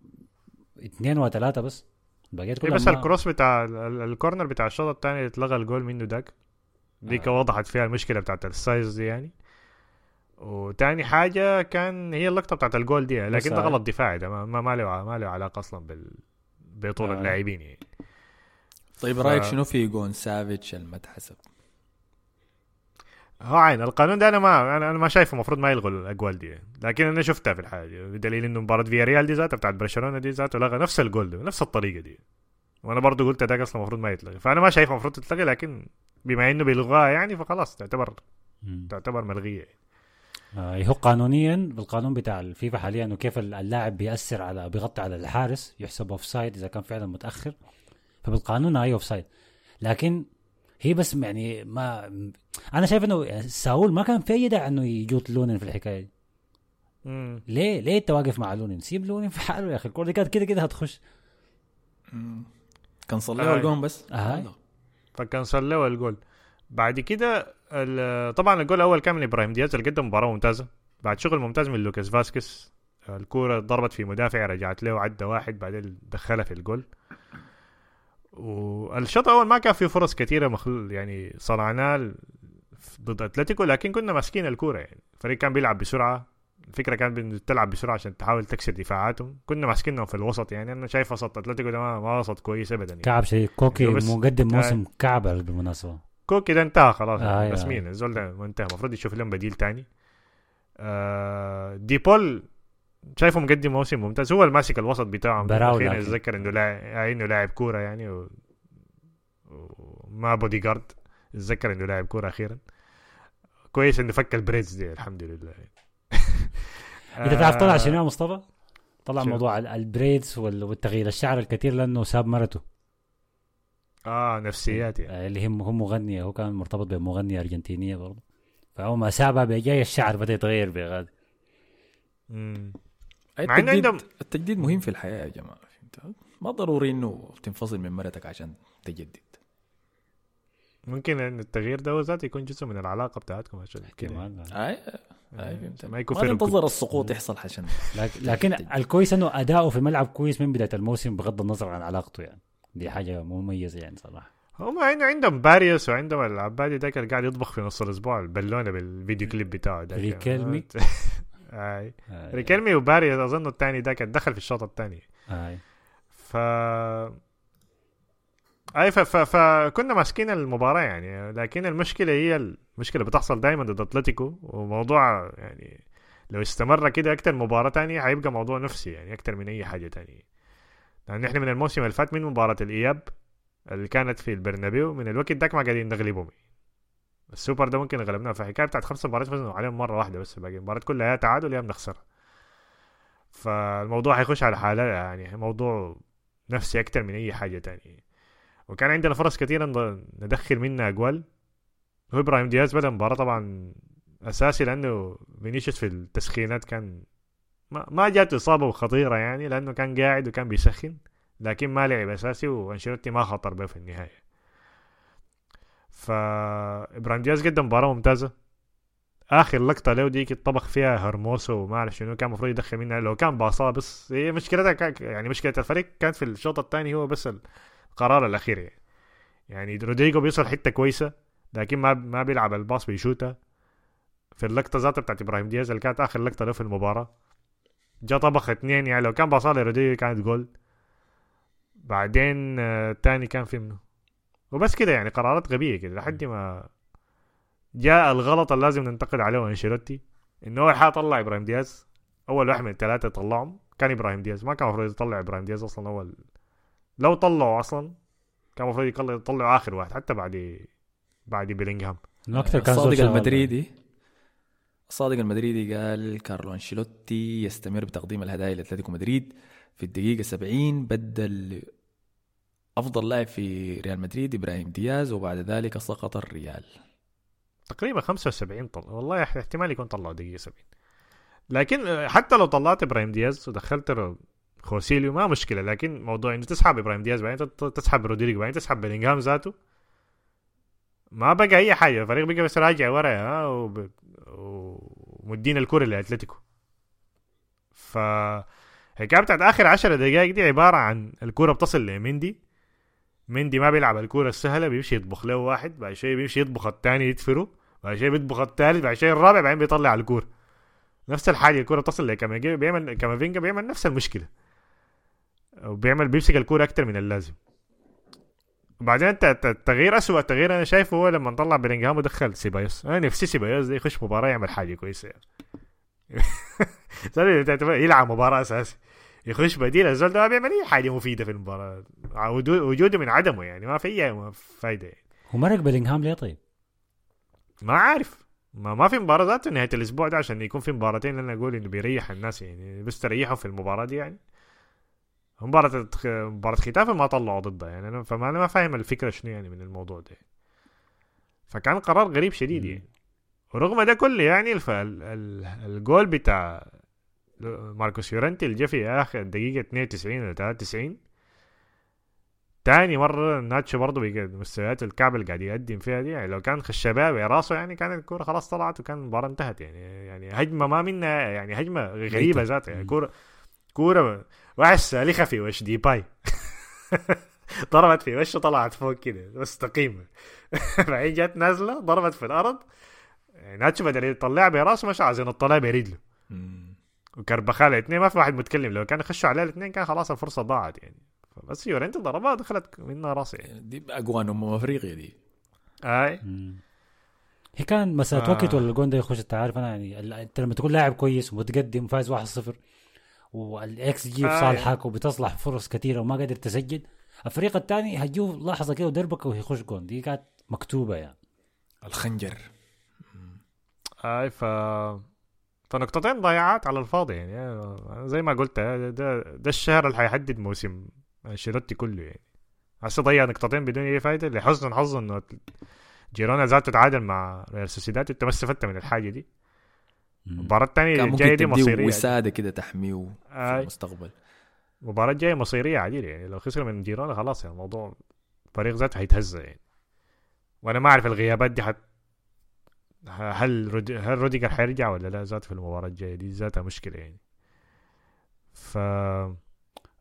اثنين وثلاثة بس. بقيت إيه كلها بس ال cross بتاع ال- ال- ال corner بتاع الشوط الثاني اتلغى الجول منه داك ديك آه. وضحت فيها المشكلة بتاعت ال size دي يعني. وتاني حاجة كان هي اللقطة بتاعت الجول دي لكن ده بس- غلط دفاعي ده ما, ما, ما له ما له علاقة أصلا بال بطول آه. اللاعبين يعني. طيب ف- رأيك شنو في جون سافيتش الما اتحسب؟ هو عين القانون ده أنا ما أنا ما شايفه المفروض ما يلغوا الأجوال دي. لكن أنا شفتها في الحاجة. بدليل إنه مباراة فيا ريال دي ذاتها بتاعت برشلونة دي ذاته لغى نفس الجول ده نفس الطريقة دي. وأنا برضو قلت ده أصلا المفروض ما يتلغي فأنا ما شايفه المفروض تتلغي لكن بما إنه بيلغاها يعني فخلاص تعتبر مم. تعتبر ملغية. آه، هو قانونيا بالقانون بتاع الفيفا حاليا انه كيف اللاعب بيأثر على بيغطي على الحارس يحسب offside إذا كان فعلا متأخر. فبالقانون هي offside لكن هي بس يعني ما أنا شايف إنه ساول ما كان في أي داعي إنه يجوت لونين في الحكاية. دي مم. ليه؟ ليه أنت واقف مع لونين؟ سيب لونين في حاله يا أخي. الكورة دي كانت كده كده هتخش. كنسلوا آه. الجون بس؟ آه. فكنسلوا الجول. بعد كده ال- طبعا الجول الأول كان من إبراهيم دياز اللي قدم مباراة ممتازة. بعد شغل ممتاز من لوكاس فاسكس الكورة ضربت في مدافع رجعت له عدى واحد بعدين دخلها في الجول. والشوط الأول ما كان فيه فرص كثيره مخل يعني صنعناه ضد أتلتيكو لكن كنا ماسكين الكورة يعني الفريق كان بيلعب بسرعة الفكرة كانت تلعب بسرعة عشان تحاول تكسر دفاعاتهم كنا ماسكينهم في الوسط يعني أنا شايف وسط أتلتيكو ده ما وسط كويس ابدا يعني. كعب شيء كوكي بس- مقدم آه. موسم كعب بالمناسبة كوكي ده انتهى خلاص آه، آه آه. رسميا الزول ده انتهى المفروض يشوف لهم بديل تاني آه دي بول شايفه مقدم موسم ممتاز هو الماسك الوسط بتاعهم ده. براو أخيرا لكن. أتذكر إنه لاعب إنه لاعب كورة يعني و... وما بودي جارد أتذكر إنه لاعب كورة أخيرا كويس إنه فك البريدز دي الحمد لله انت تعرف طلع آه، شنو يا مصطفى؟ طلع شنو؟ موضوع ال- البريدز وال- والتغيير الشعر الكثير لأنه ساب مرته آه نفسيات يعني آه، اللي هي هو مغنية هو كان مرتبط بمغنية أرجنتينية برضه فهو ما سابها بجاي الشعر بدأ يتغير بغاد مم. أي مع إنه التجديد, عندهم التجديد مهم في الحياة يا جماعة فهمت؟ ما ضروري إنه تنفصل من مرتك عشان تجدد. ممكن إن التغيير ده ذاته يكون جزء من العلاقة بتاعتكم عشان كده. كمان. اي أي فهمت. ما يكون ما في تنتظر السقوط يحصل عشان لك- لكن الكويس إنه أداؤه في الملعب كويس من بداية الموسم بغض النظر عن علاقته يعني. دي حاجة مميزة يعني صراحة. هم عندهم باريوس وعندهم العبادي ده كان قاعد يطبخ في نص الأسبوع البالونة بالفيديو كليب بتاعه ده. ريكيلمي. أي. ريكيلمي وباريوس أظن الثاني ده كان دخل في الشوط الثاني. ف أي ف... ف... فكنا ماسكين المباراة يعني لكن المشكلة هي المشكلة بتحصل دائما ضد أتلتيكو وموضوع يعني لو استمر كده أكتر مباراة تانية هيبقى موضوع نفسي يعني أكتر من أي حاجة تانية. لأن إحنا من الموسم اللي فات من مباراة الإياب اللي كانت في البرنابيو من الوقت داك ما قاعدين نغلبهم. السوبر ده ممكن غلبناه في بتاعت خمس مباريات فزنا عليهم مرة واحدة بس باقي المباريات كلها يا تعادل يا بنخسر. فالموضوع هيخش على حالة يعني موضوع نفسي أكتر من أي حاجة تانية وكان عندنا فرص كثيره ندخل منها أجوال. هو إبراهيم دياز بدأ المباراة طبعا أساسي لأنه فينيسيوس في التسخينات كان ما, ما جاته إصابة خطيرة يعني لأنه كان قاعد وكان بيسخن لكن ما لعب أساسي وأنشيلوتي ما خطر به في النهاية. فابراهيم دياز قدم مباراة ممتازة. آخر لقطة له ديك طبخ فيها هرموسو وما أعرف شنو كان المفروض يدخل منها. لو كان باصاه بس هي مشكلتها يعني مشكلة الفريق كانت في الشوط الثاني هو بس القرار الأخير يعني. يعني رودريجو بيوصل حتة كويسة لكن ما ما بيلعب ال pass بيشوتها في اللقطة ذاتها بتاعت إبراهيم دياز اللي كانت آخر لقطة له في المباراة. جا طبخ اثنين يعني. لو كان باصها لرودريجو كانت جول. بعدين آه، الثاني كان في منه؟ وبس كده يعني قرارات غبية كده لحد ما جاء الغلط اللي لازم ننتقد عليه أنشيلوتي إنه حاجة طلع إبراهيم دياز. أول واحد من الثلاثة طلعهم. كان إبراهيم دياز. ما كان المفروض يطلع إبراهيم دياز أصلا اول لو طلعوا أصلا كان المفروض يطلع يطلعوا آخر واحد حتى بعد بعد بيلينغهام. انه أكثر كان الصادق social المدريدي. الصادق المدريدي قال كارلو أنشيلوتي يستمر بتقديم الهدايا لأتلتيكو مدريد في الدقيقة 70 بدل أفضل لاعب في ريال مدريد إبراهيم دياز وبعد ذلك سقط الريال. تقريبا 75 طل والله اح- احتمال يكون طلعوا دقيقة 70 لكن آه، حتى لو طلعت إبراهيم دياز ودخلت خوسيليو ما مشكلة لكن موضوع إنه تسحب إبراهيم دياز بعدين تسحب رودريجو بعدين تسحب بلينغهام ذاته ما بقى أي حاجة. الفريق بقى بس راجع ورا ها وب... ومدين الكرة لأتلتيكو. ف الحكاية بتاعت آخر 10 دقائق دي عبارة عن الكوره بتصل لمندي مندي ما بيلعب الكورة السهلة بيمشي يطبخ له واحد بعد شوية بيمشي يطبخ الثاني يدفره بعد شوية بيطبخ الثالث بعد شوية الرابع بعدين بيطلع الكورة. نفس الحاجة الكورة بتصل لكامافينجا بيعمل كامافينجا بيعمل نفس المشكلة. وبيعمل بيمسك الكورة أكتر من اللازم. وبعدين الت- الت- التغيير اسوء تغيير أنا شايفه هو لما طلع بلينغهام ودخل سيبايوس. أنا نفسي سيبايوس ده يخش مباراة يعمل حاجة كويسة يعني. يلعب مباراة أساسي. يخش بديل الزول ده ما بيعمل أي حاجة مفيدة في المباراة وجود- وجوده من عدمه يعني ما في أي فايدة يعني. هو مرق بلينغهام ليه طيب؟ ما عارف ما ما في مباراة ذاته نهاية الأسبوع ده عشان يكون في مباراتين أنا أقول إنه بيريح الناس يعني بس تريحوا في المباراة دي يعني مباراة مباراة ختافة ما طلعوا ضدها يعني أنا فما أنا ما فاهم الفكرة شنو يعني من الموضوع ده فكان قرار غريب شديد يعني ورغم ده كله يعني. الجول بتاع ماركوس يورنتي اللي جا في اخر دقيقة 92 ولا 93 تاني مرة ناتشو برضه مستويات الكعب اللي قاعد يقدم فيها دي يعني لو كان خش شات براسه يعني كانت الكورة خلاص طلعت وكان المباراة انتهت يعني يعني هجمة ما منها يعني هجمة غريبة ذاتها يعني كورة كورة واحد سالخة في وش ديباي. ضربت في وشه طلعت فوق كده مستقيمة. بعدين جت نازلة ضربت في الأرض. يعني ناتشو بدل يطلعها براسه مش عايزين يطلعها برجله. وكربخال الاثنين ما في واحد متكلم. لو كان يخشوا عليه الاثنين كان خلاص الفرصة ضاعت يعني. بس يورنتي ضربها دخلت منها راسي يعني. دي اقوان امم أفريقيا دي. أي. مم. هي كان مسألة آه. وقت ولا الجون ده يخش أنت عارف أنا يعني أنت لما تكون لاعب كويس ومتقدم فايز 1-0 والإكس جي في آه. صالحك وبتصلح فرص كثيرة وما قادر تسجل الفريق الثاني هتجوه لحظة كده ودربك ويخش جون. دي كانت مكتوبة يعني. الخنجر. أي ف فنقطتين ضيعات على الفاضي. يعني زي ما قلت ده, ده, الشهر اللي حيحدد موسم أنشيلوتي كله يعني. هسه ضيع نقطتين بدون أي فايدة لحسن حظه إنه جيرونا ذاته تعادل مع ريال سوسيداد. أنت ما استفدت من الحاجة دي. المباراه الثانية الجايه دي مصيرية وساده كده تحميه في آي. المستقبل. المباراة الجاية مصيرية عديدة يعني. لو خسر من جيرونا خلاص يعني الموضوع الفريق ذاته هيتهز يعني. وأنا ما أعرف الغيابات دي حت هل رود... هل روديجر حيرجع ولا لا؟ ذاته في المباراة الجاية دي ذاتها مشكلة يعني. ف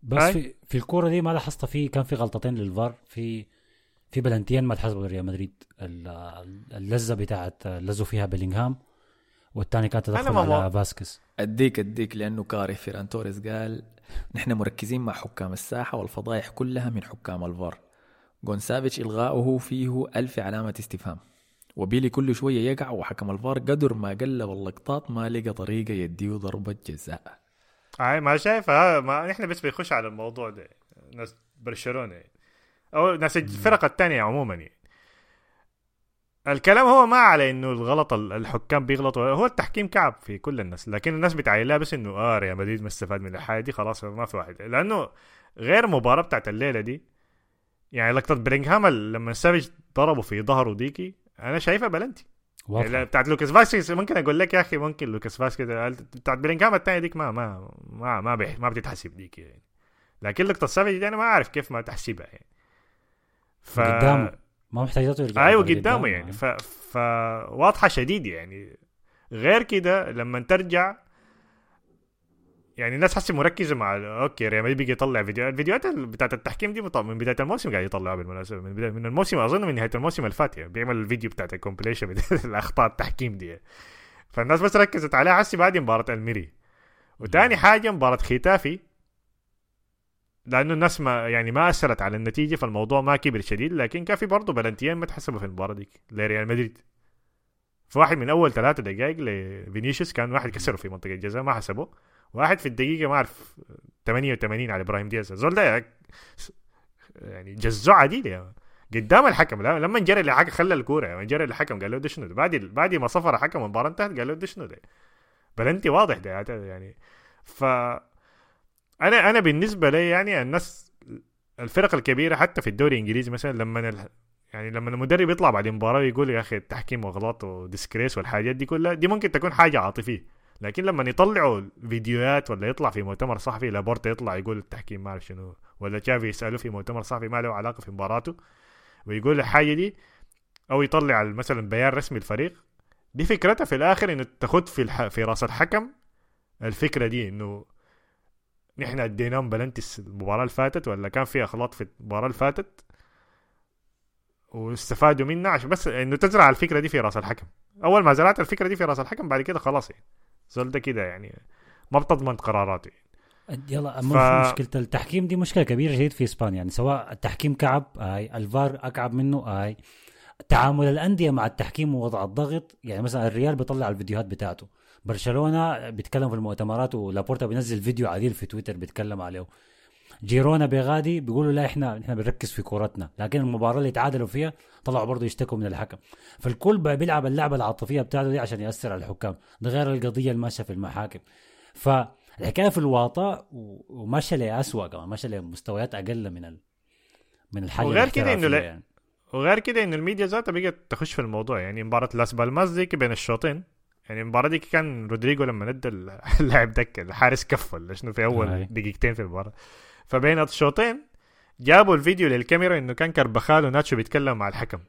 بس أي. في في الكورة دي ما لاحظت في كان في غلطتين للفار في في بلنتيين ما اتحسبوا لريال مدريد ال- ال- اللزه بتاعت لزوا فيها بلينغهام والثاني كان تدخل على فاسكس اديك أديك لأنه كاره فيران توريس قال نحن مركزين مع حكام الساحة والفضائح كلها من حكام الفار. جون سافيتش إلغاؤه فيه ألف علامة استفهام. وبيلي كل شوية يقع وحكم الفار قدر ما قلب اللقطات ما لقى طريقة يديه ضربة جزاء. ما شايف ما نحن بس بنخش على الموضوع ده. ناس برشلونة. أو ناس الفرق الثانية عموما يعني. الكلام هو ما على إنه الغلط ال- الحكام بيغلطوا. هو التحكيم كعب في كل الناس لكن الناس بتعاين لها بس إنه آه ريال مدريد ما استفاد من الحاجة دي خلاص ما في واحد. لأنه غير المباراه بتاعت الليلة دي يعني لقطة بلينغهام لما سافيج ضربه في ظهره ديكي أنا شايفها بلنتي. واضحة. بتاعت لوكاس فاسكيز ممكن أقول لك يا أخي ممكن لوكاس فاسكيز بتاعت بلينغهام الثانية ديك ما ما ما ما, بيح ما بتتحسب ديك يعني. لكن لقطه سافيج دي أنا ما أعرف كيف ما تحسبها يعني. ف قدامه. ما محتاج يرجع أيوه قدامه يعني. ف... ف واضحة شديد يعني. غير كده لما ترجع يعني الناس حسي مركزه مع okay ريال مدريد بيجي يطلع فيديوهات الفيديوهات ال- بتاعت التحكيم دي من بداية الموسم قاعد يطلعها بالمناسبة. من بدايه من الموسم أظن من نهاية الموسم اللي فات يعني. بيعمل الفيديو بتاعت ال compilation الأخطاء التحكيم دي فالناس بس ركزت عليها حسي بعد مباراة ألميريا. وتاني حاجة مباراة ختافي. لأنه الناس ما يعني ما أثرت على النتيجة فالموضوع ما كبر شديد. لكن كان في برضه بلنتيين ما تحسبوا في المباراة ديك لريال مدريد. في واحد من أول ثلاثة دقائق لفينيسيوس كان واحد كسره في منطقة الجزاء ما حسبه. واحد في الدقيقة ما أعرف 88 على إبراهيم دياز. الزول ده يعني جزوع عديد يعني قدام الحكم لما جرى الحكم خلى الكورة يعني جرى الحكم قال له ده شنو ده؟ بعد بعد ما صفر الحكم المباراة انتهت قال له ده شنو ده؟ بلنتي واضح ده يعني. ف أنا أنا بالنسبة لي يعني الناس الفرق الكبيرة حتى في الدوري الإنجليزي مثلا لما ال... يعني لما المدرب يطلع بعد المباراة ويقول يا أخي التحكيم وغلط وديسكريس والحاجات دي كلها دي ممكن تكون حاجة عاطفية. لكن لما يطلعوا فيديوهات ولا يطلع في مؤتمر صحفي لابورتا يطلع يقول التحكيم ما أعرف شنو ولا تشافي يساله في مؤتمر صحفي ما له علاقة في مباراته ويقول الحاجة دي أو يطلع مثلا بيان رسمي الفريق دي فكرتها في الآخر إنه تاخد في الح... في رأس الحكم الفكرة دي إنه نحن أديناهم بلنتس المباراة اللي فاتت ولا كان في أغلاط في المباراة اللي فاتت واستفادوا منها عشان بس إنه تزرع الفكرة دي في رأس الحكم. أول ما زرعت الفكرة دي في رأس الحكم بعد كده خلاص يعني. زول ده كده يعني. ما بتضمن قراراته يلا ف- ف... مشكلة. التحكيم دي مشكلة كبيرة جدا في إسبانيا. يعني سواء التحكيم كعب أي الفار أكعب منه أي. تعامل الأندية مع التحكيم ووضع الضغط. يعني مثلا الريال بيطلع الفيديوهات بتاعته. برشلونة بيتكلم في المؤتمرات ولابورتا بينزل فيديو عديل في تويتر بيتكلم عليه. جيرونا بيغادي بيقولوا لا إحنا إحنا بنركز في كورتنا. لكن المباراة اللي تعادلوا فيها طلعوا برضه يشتكوا من الحكم. فالكل بقى بيلعب اللعبة العاطفية بتاعته دي عشان يأثر على الحكام ده غير القضية اللي ماشية في المحاكم. فالحكايه في الواطة و- وماشية لأسوأ كمان ماشية لمستويات أقل من ال... من الحاجة وغير كده لا- يعني. وغير كده إنه الميديا ذاتها بقت تخش في الموضوع. يعني مباراة لاس بالماس دي بين الشوطين. يعني المباراة دي كان رودريجو لما ندى ال- اللاعب دك الحارس كف ولا شنو في أول. دقيقتين في المباراة. فبين الشوطين جابوا الفيديو للكاميرا إنه كان كربخال وناتشو بيتكلم مع الحكم.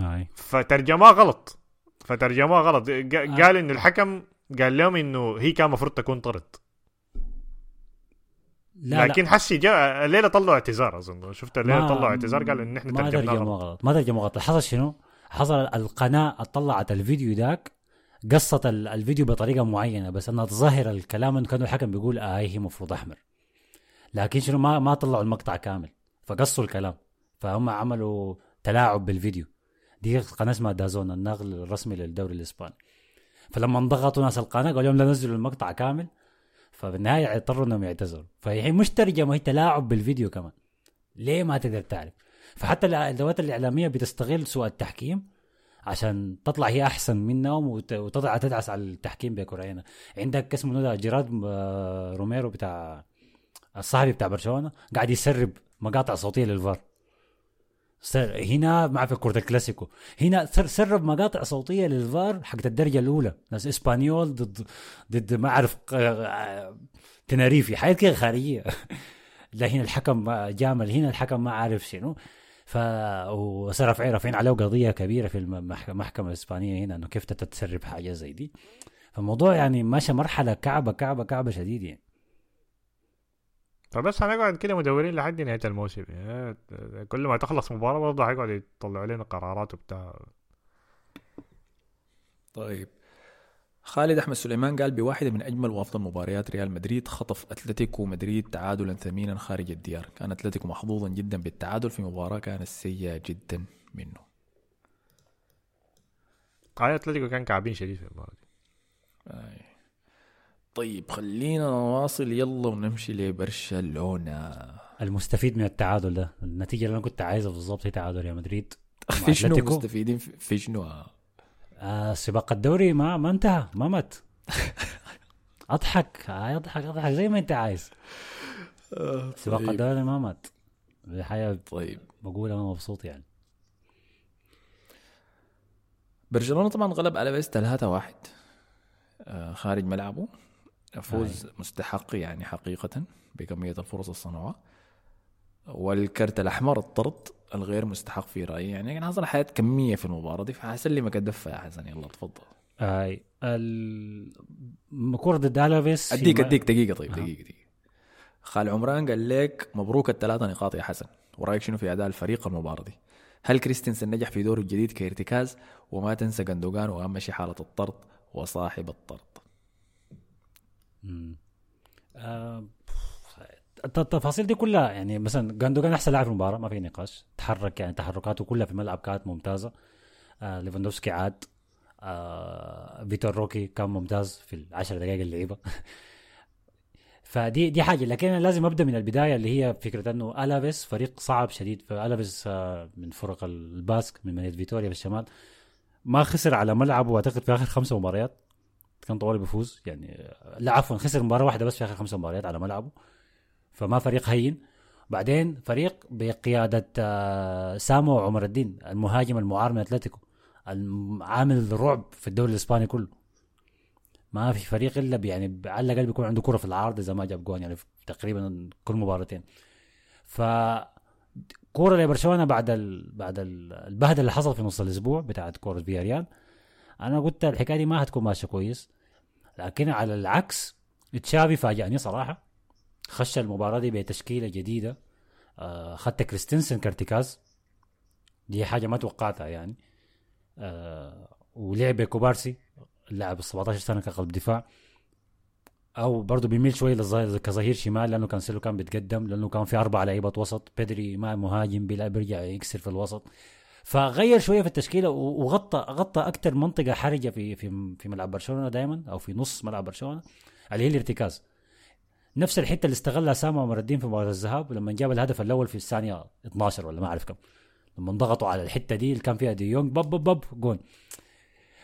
اي فترجموها غلط. فترجموها غلط. آه. قال إنه الحكم قال لهم إنه هي كان المفروض تكون طرد. لا لكن لا حسي جاء الليلة طلعوا اعتذار أظن. شفت الليلة طلعوا اعتذار قال إن إحنا ما ترجموا غلط. ما ترجموا غلط. حصل شنو؟ حصل القناة طلعت الفيديو داك قصت ال- الفيديو بطريقة معينة بس انها تظهر الكلام انه كان الحكم بيقول آه هي مفروض أحمر. لكن شنو؟ ما ما طلعوا المقطع كامل فقصوا الكلام. فهم عملوا تلاعب بالفيديو. دي قناة اسمها دازون الناقل الرسمي للدوري الإسباني. فلما انضغطوا ناس القناة قالوا لهم لا نزلوا المقطع كامل. فبالنهاية اضطروا إنهم يعتذروا. فهي مش ترجمه هي تلاعب بالفيديو كمان. ليه ما تقدر تعرف؟ فحتى الأدوات الإعلامية بتستغل سوء التحكيم. عشان تطلع هي أحسن منهم وت- وتضع تدعس على التحكيم بكورينا عندك اسمه ده جيراد آه، روميرو بتاع الصحفي بتاع برشلونة قاعد يسرب مقاطع صوتية للفار. سر هنا مع في كرة الكلاسيكو. هنا سر سرب مقاطع صوتية للفار حق الدرجة الأولى. ناس إسبانيول ضد ضد ما أعرف آه، تناريفي حاجات كده خارجية. لا هنا الحكم جامل. هنا الحكم ما عارف شنو. ف وصار رافعين رافعين عليه قضية كبيرة في المح- المحكمه الإسبانية هنا إنه كيف تتسرب حاجة زي دي. فالموضوع يعني ماشي مرحلة كعبة كعبة كعبة شديد يعني. فبس هنقعد كده مدورين لحد نهاية الموسم يعني. كل ما تخلص مباراة برضه هيقعد يطلعوا لنا قرارات وبتاع. طيب. خالد أحمد سليمان قال بواحده من أجمل وأفضل مباريات ريال مدريد خطف أتلتيكو مدريد تعادلا ثمينا خارج الديار. كان أتلتيكو محظوظا جدا بالتعادل في مباراة كانت سيئة جدا منه. قال أتلتيكو كان كعبين شديد في المباراة دي. آي. طيب خلينا نواصل. يلا ونمشي لبرشلونة. المستفيد من التعادل ده النتيجة اللي أنا كنت عايزها بالظبط هي تعادل ريال مدريد في شنو. مستفيدين؟ في في شنو آه. آه سباق الدوري ما ما انتهى ما مات. أضحك آه، أضحك أضحك زي ما أنت عايز. سباق طيب. الدوري ما مات. حاجة طيب. بقول أنا مبسوط يعني. برشلونة طبعا غلب على بيس 3 واحد آه خارج ملعبه. فوز مستحق يعني حقيقة بكمية الفرص الصنوعة. والكرت الأحمر الطرد الغير مستحق في رأيي. يعني كان حصل حاجات كمية في المباراة دي فحسلمك الدفة يا حسن يلا تفضل. أي. ال... كرة ضد الافيس في أديك ما- أديك. دقيقة طيب آه. دقيقة دقيقة. خال عمران قال لك مبروك الثلاثة نقاط يا حسن. ورأيك شنو في أداء الفريق المباراة دي؟ هل كريستنسن نجح في دوره الجديد كارتكاز وما تنسى جندوجان وأهم شيء حالة الطرد وصاحب الطرد. مم. آه، الت- التفاصيل دي كلها يعني مثلا جاندوجان أحسن لاعب في المباراة ما في نقاش. تحرك يعني تحركاته كلها في الملعب كانت ممتازة. آه ليفاندوفسكي عاد. آه فيتور روكي كان ممتاز في العشر دقائق اللي لعبها فدي دي حاجة. لكن أنا لازم أبدأ من البداية اللي هي فكرة إنه ألافيس فريق صعب شديد. فالافيس آه من فرق الباسك من مدينة فيتوريا في الشمال. ما خسر على ملعبه اعتقد في آخر خمسة مباريات. كان طوالي بيفوز يعني لا عفوا خسر مباراة واحدة بس في آخر خمسة مباريات على ملعبه. فما فريق هين. بعدين فريق بقيادة آه، سامو عمر الدين المهاجم المعار من أتلتيكو عامل رعب في الدوري الإسباني كله. ما في فريق إلا يعني على الأقل بيكون عنده كرة في العارضه إذا ما جاب جوان يعني تقريبا كل مباراتين. ف كورة لبرشلونة بعد ال... بعد ال- البهدلة اللي حصل في نص الأسبوع بتاعت كورة فياريال أنا قلت الحكاية دي ما هتكون ماشية كويس لكن على العكس تشافي فاجأني صراحة. خش المباراة دي بتشكيلة جديدة. آه خت كريستنسن كارتكاز. دي حاجة ما توقعتها يعني. آه ولعب كوبارسي اللاعب ال 17 سنة كقلب دفاع. أو برضه بيميل شوي للظهير كظهير شمال لأنه كانسيلو كان بيتقدم لأنه كان في أربع لعيبة وسط. بيدري ما مهاجم بيلعب بيرجع يكسر في الوسط. فغير شوية في التشكيلة وغطى غطى أكثر منطقة حرجة في في في ملعب برشلونة دائما أو في نص ملعب برشلونة اللي هي الارتكاز. نفس الحتة اللي استغلها سامو عمر الدين في مباراة الذهاب لما جاب الهدف الأول في الثانية 12 ولا ما أعرف كم. لما ضغطوا على الحتة دي اللي كان فيها دي يونغ بب بب بب جون.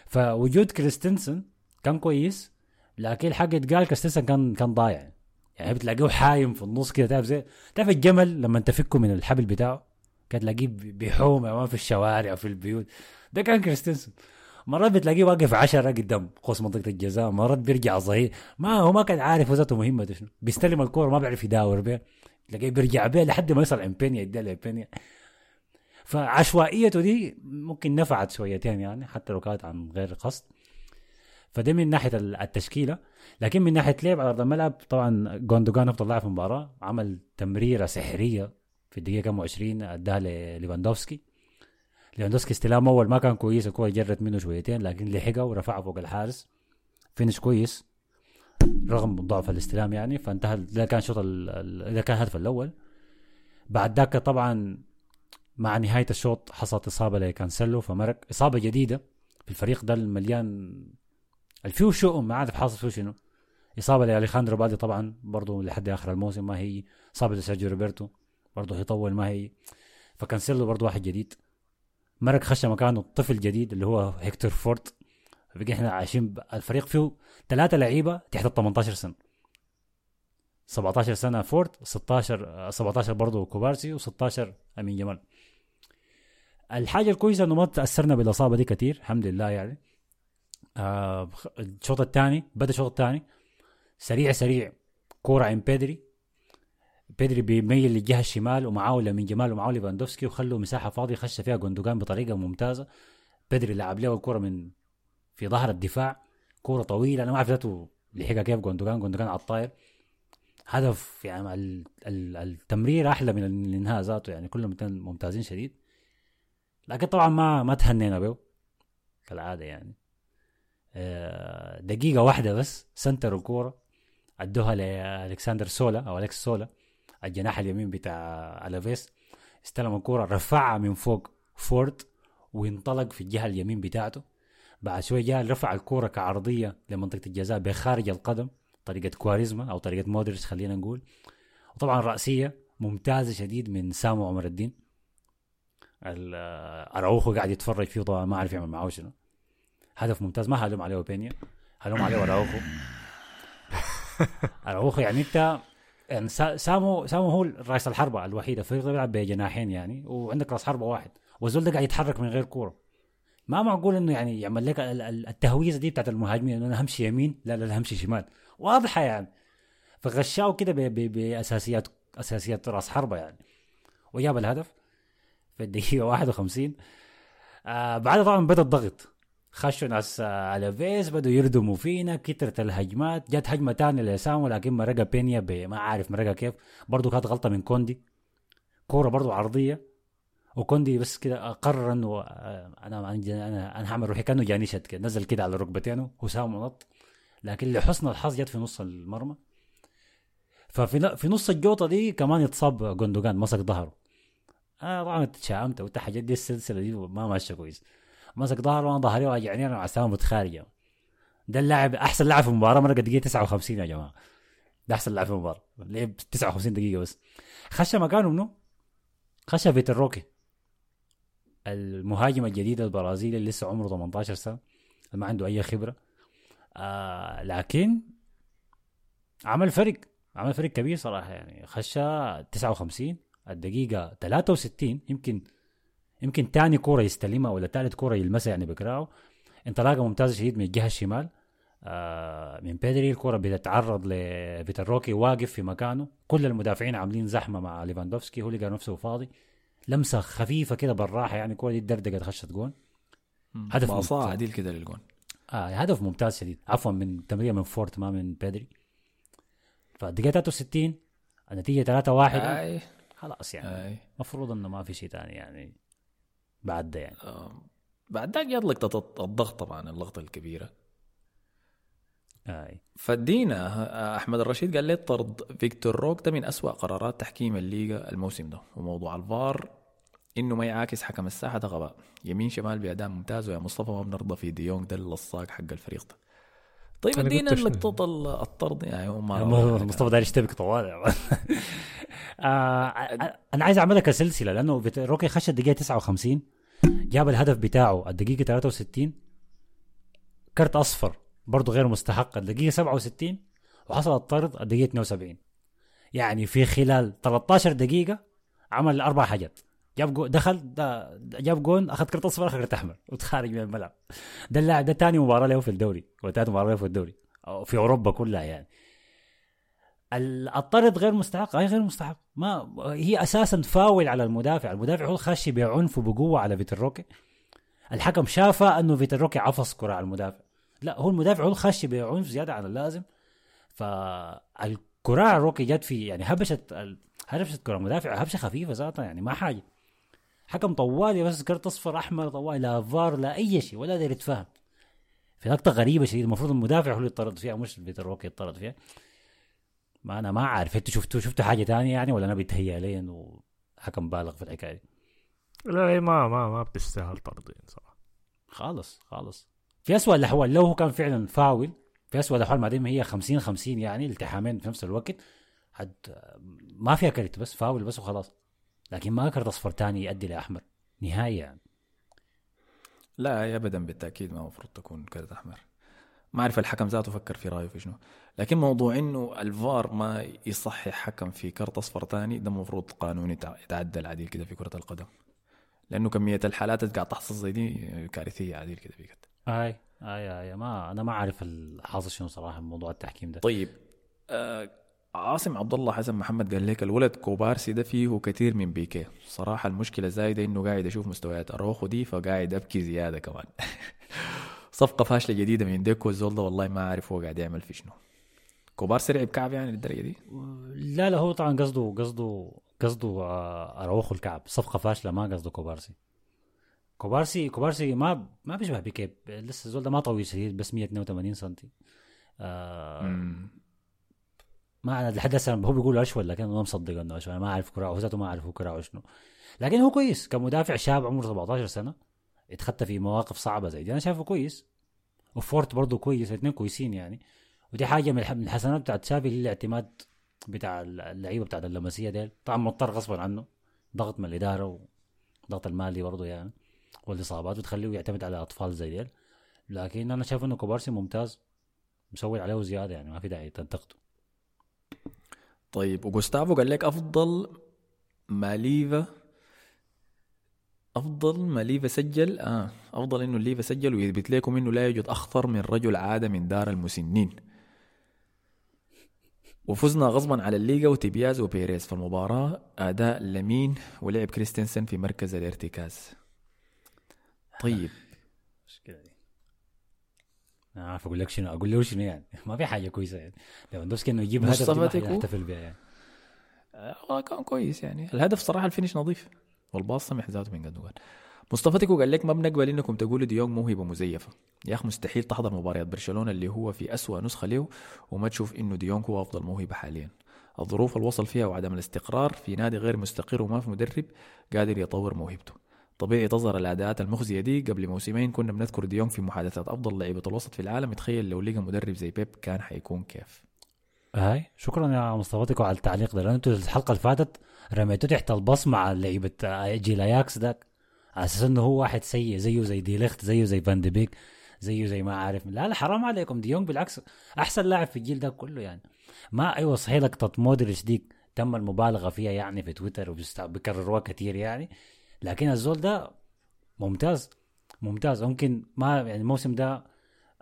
فوجود كريستنسن كان كويس لكن الحق يتقال كريستنسن كان كان ضايع. يعني بتلاقيه حايم في النص كده تعرف زي تعرف الجمل لما تفكه من الحبل بتاعه؟ كان تلاقيه بيحوم في الشوارع في البيوت. ده كان كريستنسن. مرات بتلاقيه واقف عشرة قدام قوس منطقة الجزاء مرات بيرجع ظهير ما هو ما كان عارف ذاته مهمته شنو. بيستلم الكورة ما بيعرف يداور بيها تلاقيه بيرجع بيها لحد ما يصل امبينيا يديها لامبينيا. فعشوائيته دي ممكن نفعت شويتين يعني حتى لو كانت عن غير قصد. فده من ناحية ال- التشكيلة. لكن من ناحية لعب على أرض الملعب طبعا جوندوجان أفضل لاعب في المباراة. عمل تمريرة سحرية في الدقيقة كم 20 أداها لليفاندوفسكي ليفاندوفسكي استلام اول ما كان كويس الكورة جرت منه شويتين لكن لحقها ورفعها فوق الحارس. finish كويس رغم ضعف الاستلام يعني فانتهى ده كان شوط ال- ال- ده كان الهدف الأول. بعد ذاك طبعا مع نهاية الشوط حصلت إصابة لكانسيلو فمرق إصابة جديدة في الفريق ده المليان. الفيه شؤم ما عارف حاصل فيه شنو. إصابة لأليخاندرو بالدي طبعا برضه لحد آخر الموسم ما هي. إصابة لسيرجيو روبرتو برضه هيطول ما هي. فكانسيلو برضه واحد جديد. مرق خش مكانه طفل جديد اللي هو هيكتور فورت بقى إحنا عايشين الفريق فيه ثلاثة لعيبة تحت ال 18 سنة. 17 سنة فورت 16 آه، 17 برضه كوبارسي و16 أمين جمال. الحاجة الكويسة إنه ما تأثرنا بالإصابة دي كتير الحمد لله يعني. آه الشوط الثاني بدأ الشوط الثاني. سريع سريع. كورة عن بيدري. بيدري بيميل للجهة الشمال ومعاه لامين جمال ومعاه ليفاندوفسكي وخلوا مساحة فاضية خش فيها جوندوجان بطريقة ممتازة. بيدري لعب له الكوره من في ظهر الدفاع. كوره طويلة. أنا ما أعرف ذاته لحقها كيف جوندوجان. جوندوجان على الطاير. هدف يعني ال- ال- التمرير أحلى من الإنهاء ذاته. يعني كلهم ممتازين شديد. لكن طبعا ما ما تهنينا به. كالعادة يعني. آه، دقيقة واحدة بس. center الكورة. ادوها لألكسندر سولا أو الكس سولا. الجناح اليمين بتاع ألافيس استلم الكورة رفعها من فوق فورت وانطلق في الجهة اليمين بتاعته. بعد شوي جاء رفع الكورة كعرضية لمنطقة الجزاء بخارج القدم طريقة كواريزما أو طريقة مودريتش خلينا نقول. وطبعا رأسية ممتازة شديد من سامو عمر الدين. ال- أراوخو قاعد يتفرج فيه طبعا ما عارف يعمل معاه شنو. هدف ممتاز ما هلوم عليه بينيا هلوم عليه أراوخو. أراوخو يعني أنت يعني سا- سامو سامو هو راس الحربة الوحيد الفريق بيلعب بجناحين يعني وعندك راس حربة واحد والزول ده قاعد يتحرك من غير كورة. ما معقول إنه يعني يعمل لك ال- ال- التهويزه دي بتاعت المهاجمين إنه أنا همشي يمين لا لا همشي شمال. واضحة يعني. فغشاو كده باساسيات اساسيات رأس حربة يعني. وجاب الهدف في الدقيقة 51 آه بعدها طبعا بدأ الضغط. خشوا ناس آه الافيس بدوا يردموا فينا كترت الهجمات. جت هجمة تانية لسامو لكن مرقها بينيا ما عارف مرقها كيف. برضو كانت غلطة من كوندي. كورة برضو عرضية. وكوندي بس كده قرر إنه آه، أنا أنا أنا, هعمل روحي كأنه جاني شت كده. نزل كده على ركبتينه وسامو نط. لكن لحسن الحظ جت في نص المرمى. ففي في نص الجوطة دي كمان يتصاب جوندوجان مسك ظهره. أنا طبعا تشاءمت قلت حاجات دي السلسلة دي ما ماشية كويس. مسك ظهره وأنا ظهري واجعني أنا مع سامو متخارجه ده اللاعب أحسن لاعب في المباراة مرق الدقيقه 59 يا جماعة. ده أحسن لاعب في المباراة. لعب 59 دقيقة بس؟ خش مكانه منو؟ خش فيتور روكي. المهاجم الجديد البرازيلي اللي لسه عمره 18 سنة ما عنده أي خبرة. آه لكن عمل فرق عمل فرق كبير صراحة يعني. خشى 59 الدقيقة 63 يمكن يمكن تاني كوره يستلمها ولا ثالث كوره يلمسها يعني بكراعه انطلاقه ممتازه شديد من الجهة الشمال. آه من بيدري الكرة بتتعرض لفيتور روكي واقف في مكانه. كل المدافعين عاملين زحمة مع ليفاندوفسكي هو لقى نفسه فاضي. لمسة خفيفة كده بالراحة يعني الكره دي دردقت خشت جون. هدف ممتاز. عديل كده للجون. آه هدف ممتاز شديد. عفوا من تمريرة من فورت ما من بيدري فالدقيقه 63 النتيجة 3 1 أي. خلاص يعني. المفروض إنه ما في شيء ثاني يعني. بعد ده يعني. آم، بعد ذاك جات لقطة الضغط طبعا اللقطة الكبيرة. آي. فادينا آه، أحمد الرشيد قال لي طرد فيكتور روك ده من أسوأ قرارات تحكيم الليغا الموسم ده. وموضوع الفار إنه ما يعاكس حكم الساحة ده غباء. يمين شمال بأداء ممتاز ويا مصطفى ما بنرضى في ديونج ده اللصاق حق الفريق ده. طيب ادينا ال- الطرد. يعني هو ما مصطفى داير يشتبك طوال. آه، أنا عايز أعملها كسلسلة لأنه روكي خش الدقيقة 59 جاب الهدف بتاعه الدقيقه 63 كرت أصفر برضه غير مستحق الدقيقه 67 وحصل الطرد الدقيقه 72 يعني في خلال 13 دقيقة عمل أربع حاجات. جاب جو دخل جاب جون أخذ كرت أصفر أخذ كرت أحمر. وتخارج من الملعب. ده اللاعب ده تاني مباراة له في الدوري وثالث مباراة له في الدوري. في أوروبا كلها يعني. الطرد غير مستحق اي غير مستحق. ما هي أساسا فاول على المدافع. المدافع هو خاشي بعنف وبقوه على فيتروكي الحكم شافه إنه فيتروكي عفص كرة على المدافع. لا هو المدافع هو خاشي بعنف زيادة عن اللازم. فالكرة على روكي جت في يعني هبشت هبشت كرة المدافع هبشة خفيفة ذاتها يعني ما حاجة. حكم طوالي بس كرت اصفر أحمر طوالي لا فار لا أي شيء ولا داير يتفهم. في لقطة غريبة شديد المفروض المدافع هو اللي يطرد فيها مش فيتروكي يطرد فيها. ما أنا ما عارف. إنتوا شفتوا شفتوا حاجة تانية يعني ولا أنا بيتهيأ لي إنه حكم بالغ في الحكاية دي؟ لا هي ما ما ما بتستاهل طرد دي صراحة خالص خالص. في اسوء الأحوال لو هو كان فعلا فاول في اسوء الأحوال ما دام هي 50 50 يعني التحامين في نفس الوقت حد ما فيها كرت بس فاول بس وخلاص. لكن ما كرت أصفر تاني يؤدي لأحمر نهايه يعني. لا ابدا بالتأكيد ما المفروض تكون كرت أحمر. ما أعرف الحكم ذاته فكر في رأيه في شنو. لكن موضوع إنه الفار ما يصحح حكم في كرت أصفر ثاني ده المفروض قانون يتع- يتعدل عديل كده في كرة القدم. لأنه كمية الحالات اللي قاعد تحصل زي دي كارثية عديل كده بقت اي اي اي ما أنا ما أعرف الحاصل شنو صراحة موضوع التحكيم ده. طيب آه عاصم عبد الله حسن محمد قال لك الولد كوبارسي ده فيه كثير من بيكي صراحة المشكلة زايدة إنه قاعد أشوف مستويات أروخو دي فقاعد أبكي زيادة كمان. صفقة فاشلة جديدة من ديكو الزول ده والله ما عارف هو قاعد يعمل في شنو. كوبارسي لعب كعب يعني للدرجة دي؟ لا لا هو طبعا قصده قصده قصده آه، اراوخو الكعب. صفقة فاشلة ما قصده كوبارسي. كوبارسي كوبارسي ما ما بيشبه بيكيب لسه الزول ده ما طويل شديد بس 182 سم آه. ما أنا لحد هسه هو بيقول أشول لكن أنا ما مصدق إنه أشول. أنا ما أعرف كراعه هو ذاته ما اعرف هو كراعه شنو. لكن هو كويس كمدافع شاب عمره 17 سنة. اتخطى في مواقف صعبة زي دي. أنا شايفه كويس. وفورت برضه كويس الاثنين كويسين يعني. ودي حاجة من الح- من الحسنات بتاعت شافي اللي الاعتماد بتاع اللعيبة بتاعت اللاماسيا ديل. طبعا مضطر غصبا عنه. ضغط من الإدارة وضغط المالي برضه يعني. والإصابات بتخليه يعتمد على أطفال زي ديل. لكن أنا شايف إنه كوبارسي ممتاز. مسوي عليه زيادة يعني ما في داعي تنتقده. طيب وجوستافو قال لك أفضل ما ليفا أفضل ما ليفا سجل آه أفضل إنه ليفا سجل ويثبت لكم إنه لا يوجد أخطر من رجل عاد من دار المسنين. وفزنا غصبا على الليغا وتيباس وبيريز. في المباراة أداء لمين ولعب كريستنسن في مركز الارتكاز. طيب. مشكلة دي. أنا عارف أقول لك شنو أقول له شنو يعني؟ ما في حاجة كويسة يعني. ليفاندوفسكي إنه يجيب هدف؟ يحتفل بها يعني. آه كان كويس يعني. الهدف صراحة ال finish نظيف. وال pass سمح ذاته من قد وقال مصطفى تيكو قال لك ما بنقبل إنكم تقولوا ديونج موهبه مزيفة. يا أخي مستحيل تحضر مباريات برشلونة اللي هو في أسوأ نسخة له وما تشوف إنه ديونج هو أفضل موهبة حاليا. الظروف اللي وصل فيها وعدم الاستقرار في نادي غير مستقر وما في مدرب قادر يطور موهبته. طبيعي تظهر الأداءات المخزية دي. قبل موسمين كنا بنذكر ديونج في محادثات أفضل لعيبة الوسط في العالم. تخيل لو لقى مدرب زي بيب كان حيكون كيف. آي شكرا يا مصطفى تيكو على التعليق ده. لأن أنتوا الحلقة اللي فاتت رميتوا تحت البص مع لعيبة جيل أياكس داك على أساس إنه هو واحد سيء زيه زي ديليخت زيه زي فان دي بيك زيه زي ما عارف لا لا حرام عليكم. ديونج بالعكس أحسن لاعب في الجيل ده كله يعني. ما أيوه صحيح لقطه مودريتش ديك تم المبالغة فيها يعني في تويتر وبيكرروها كثير يعني. لكن الزول ده ممتاز ممتاز. ممكن ما يعني الموسم ده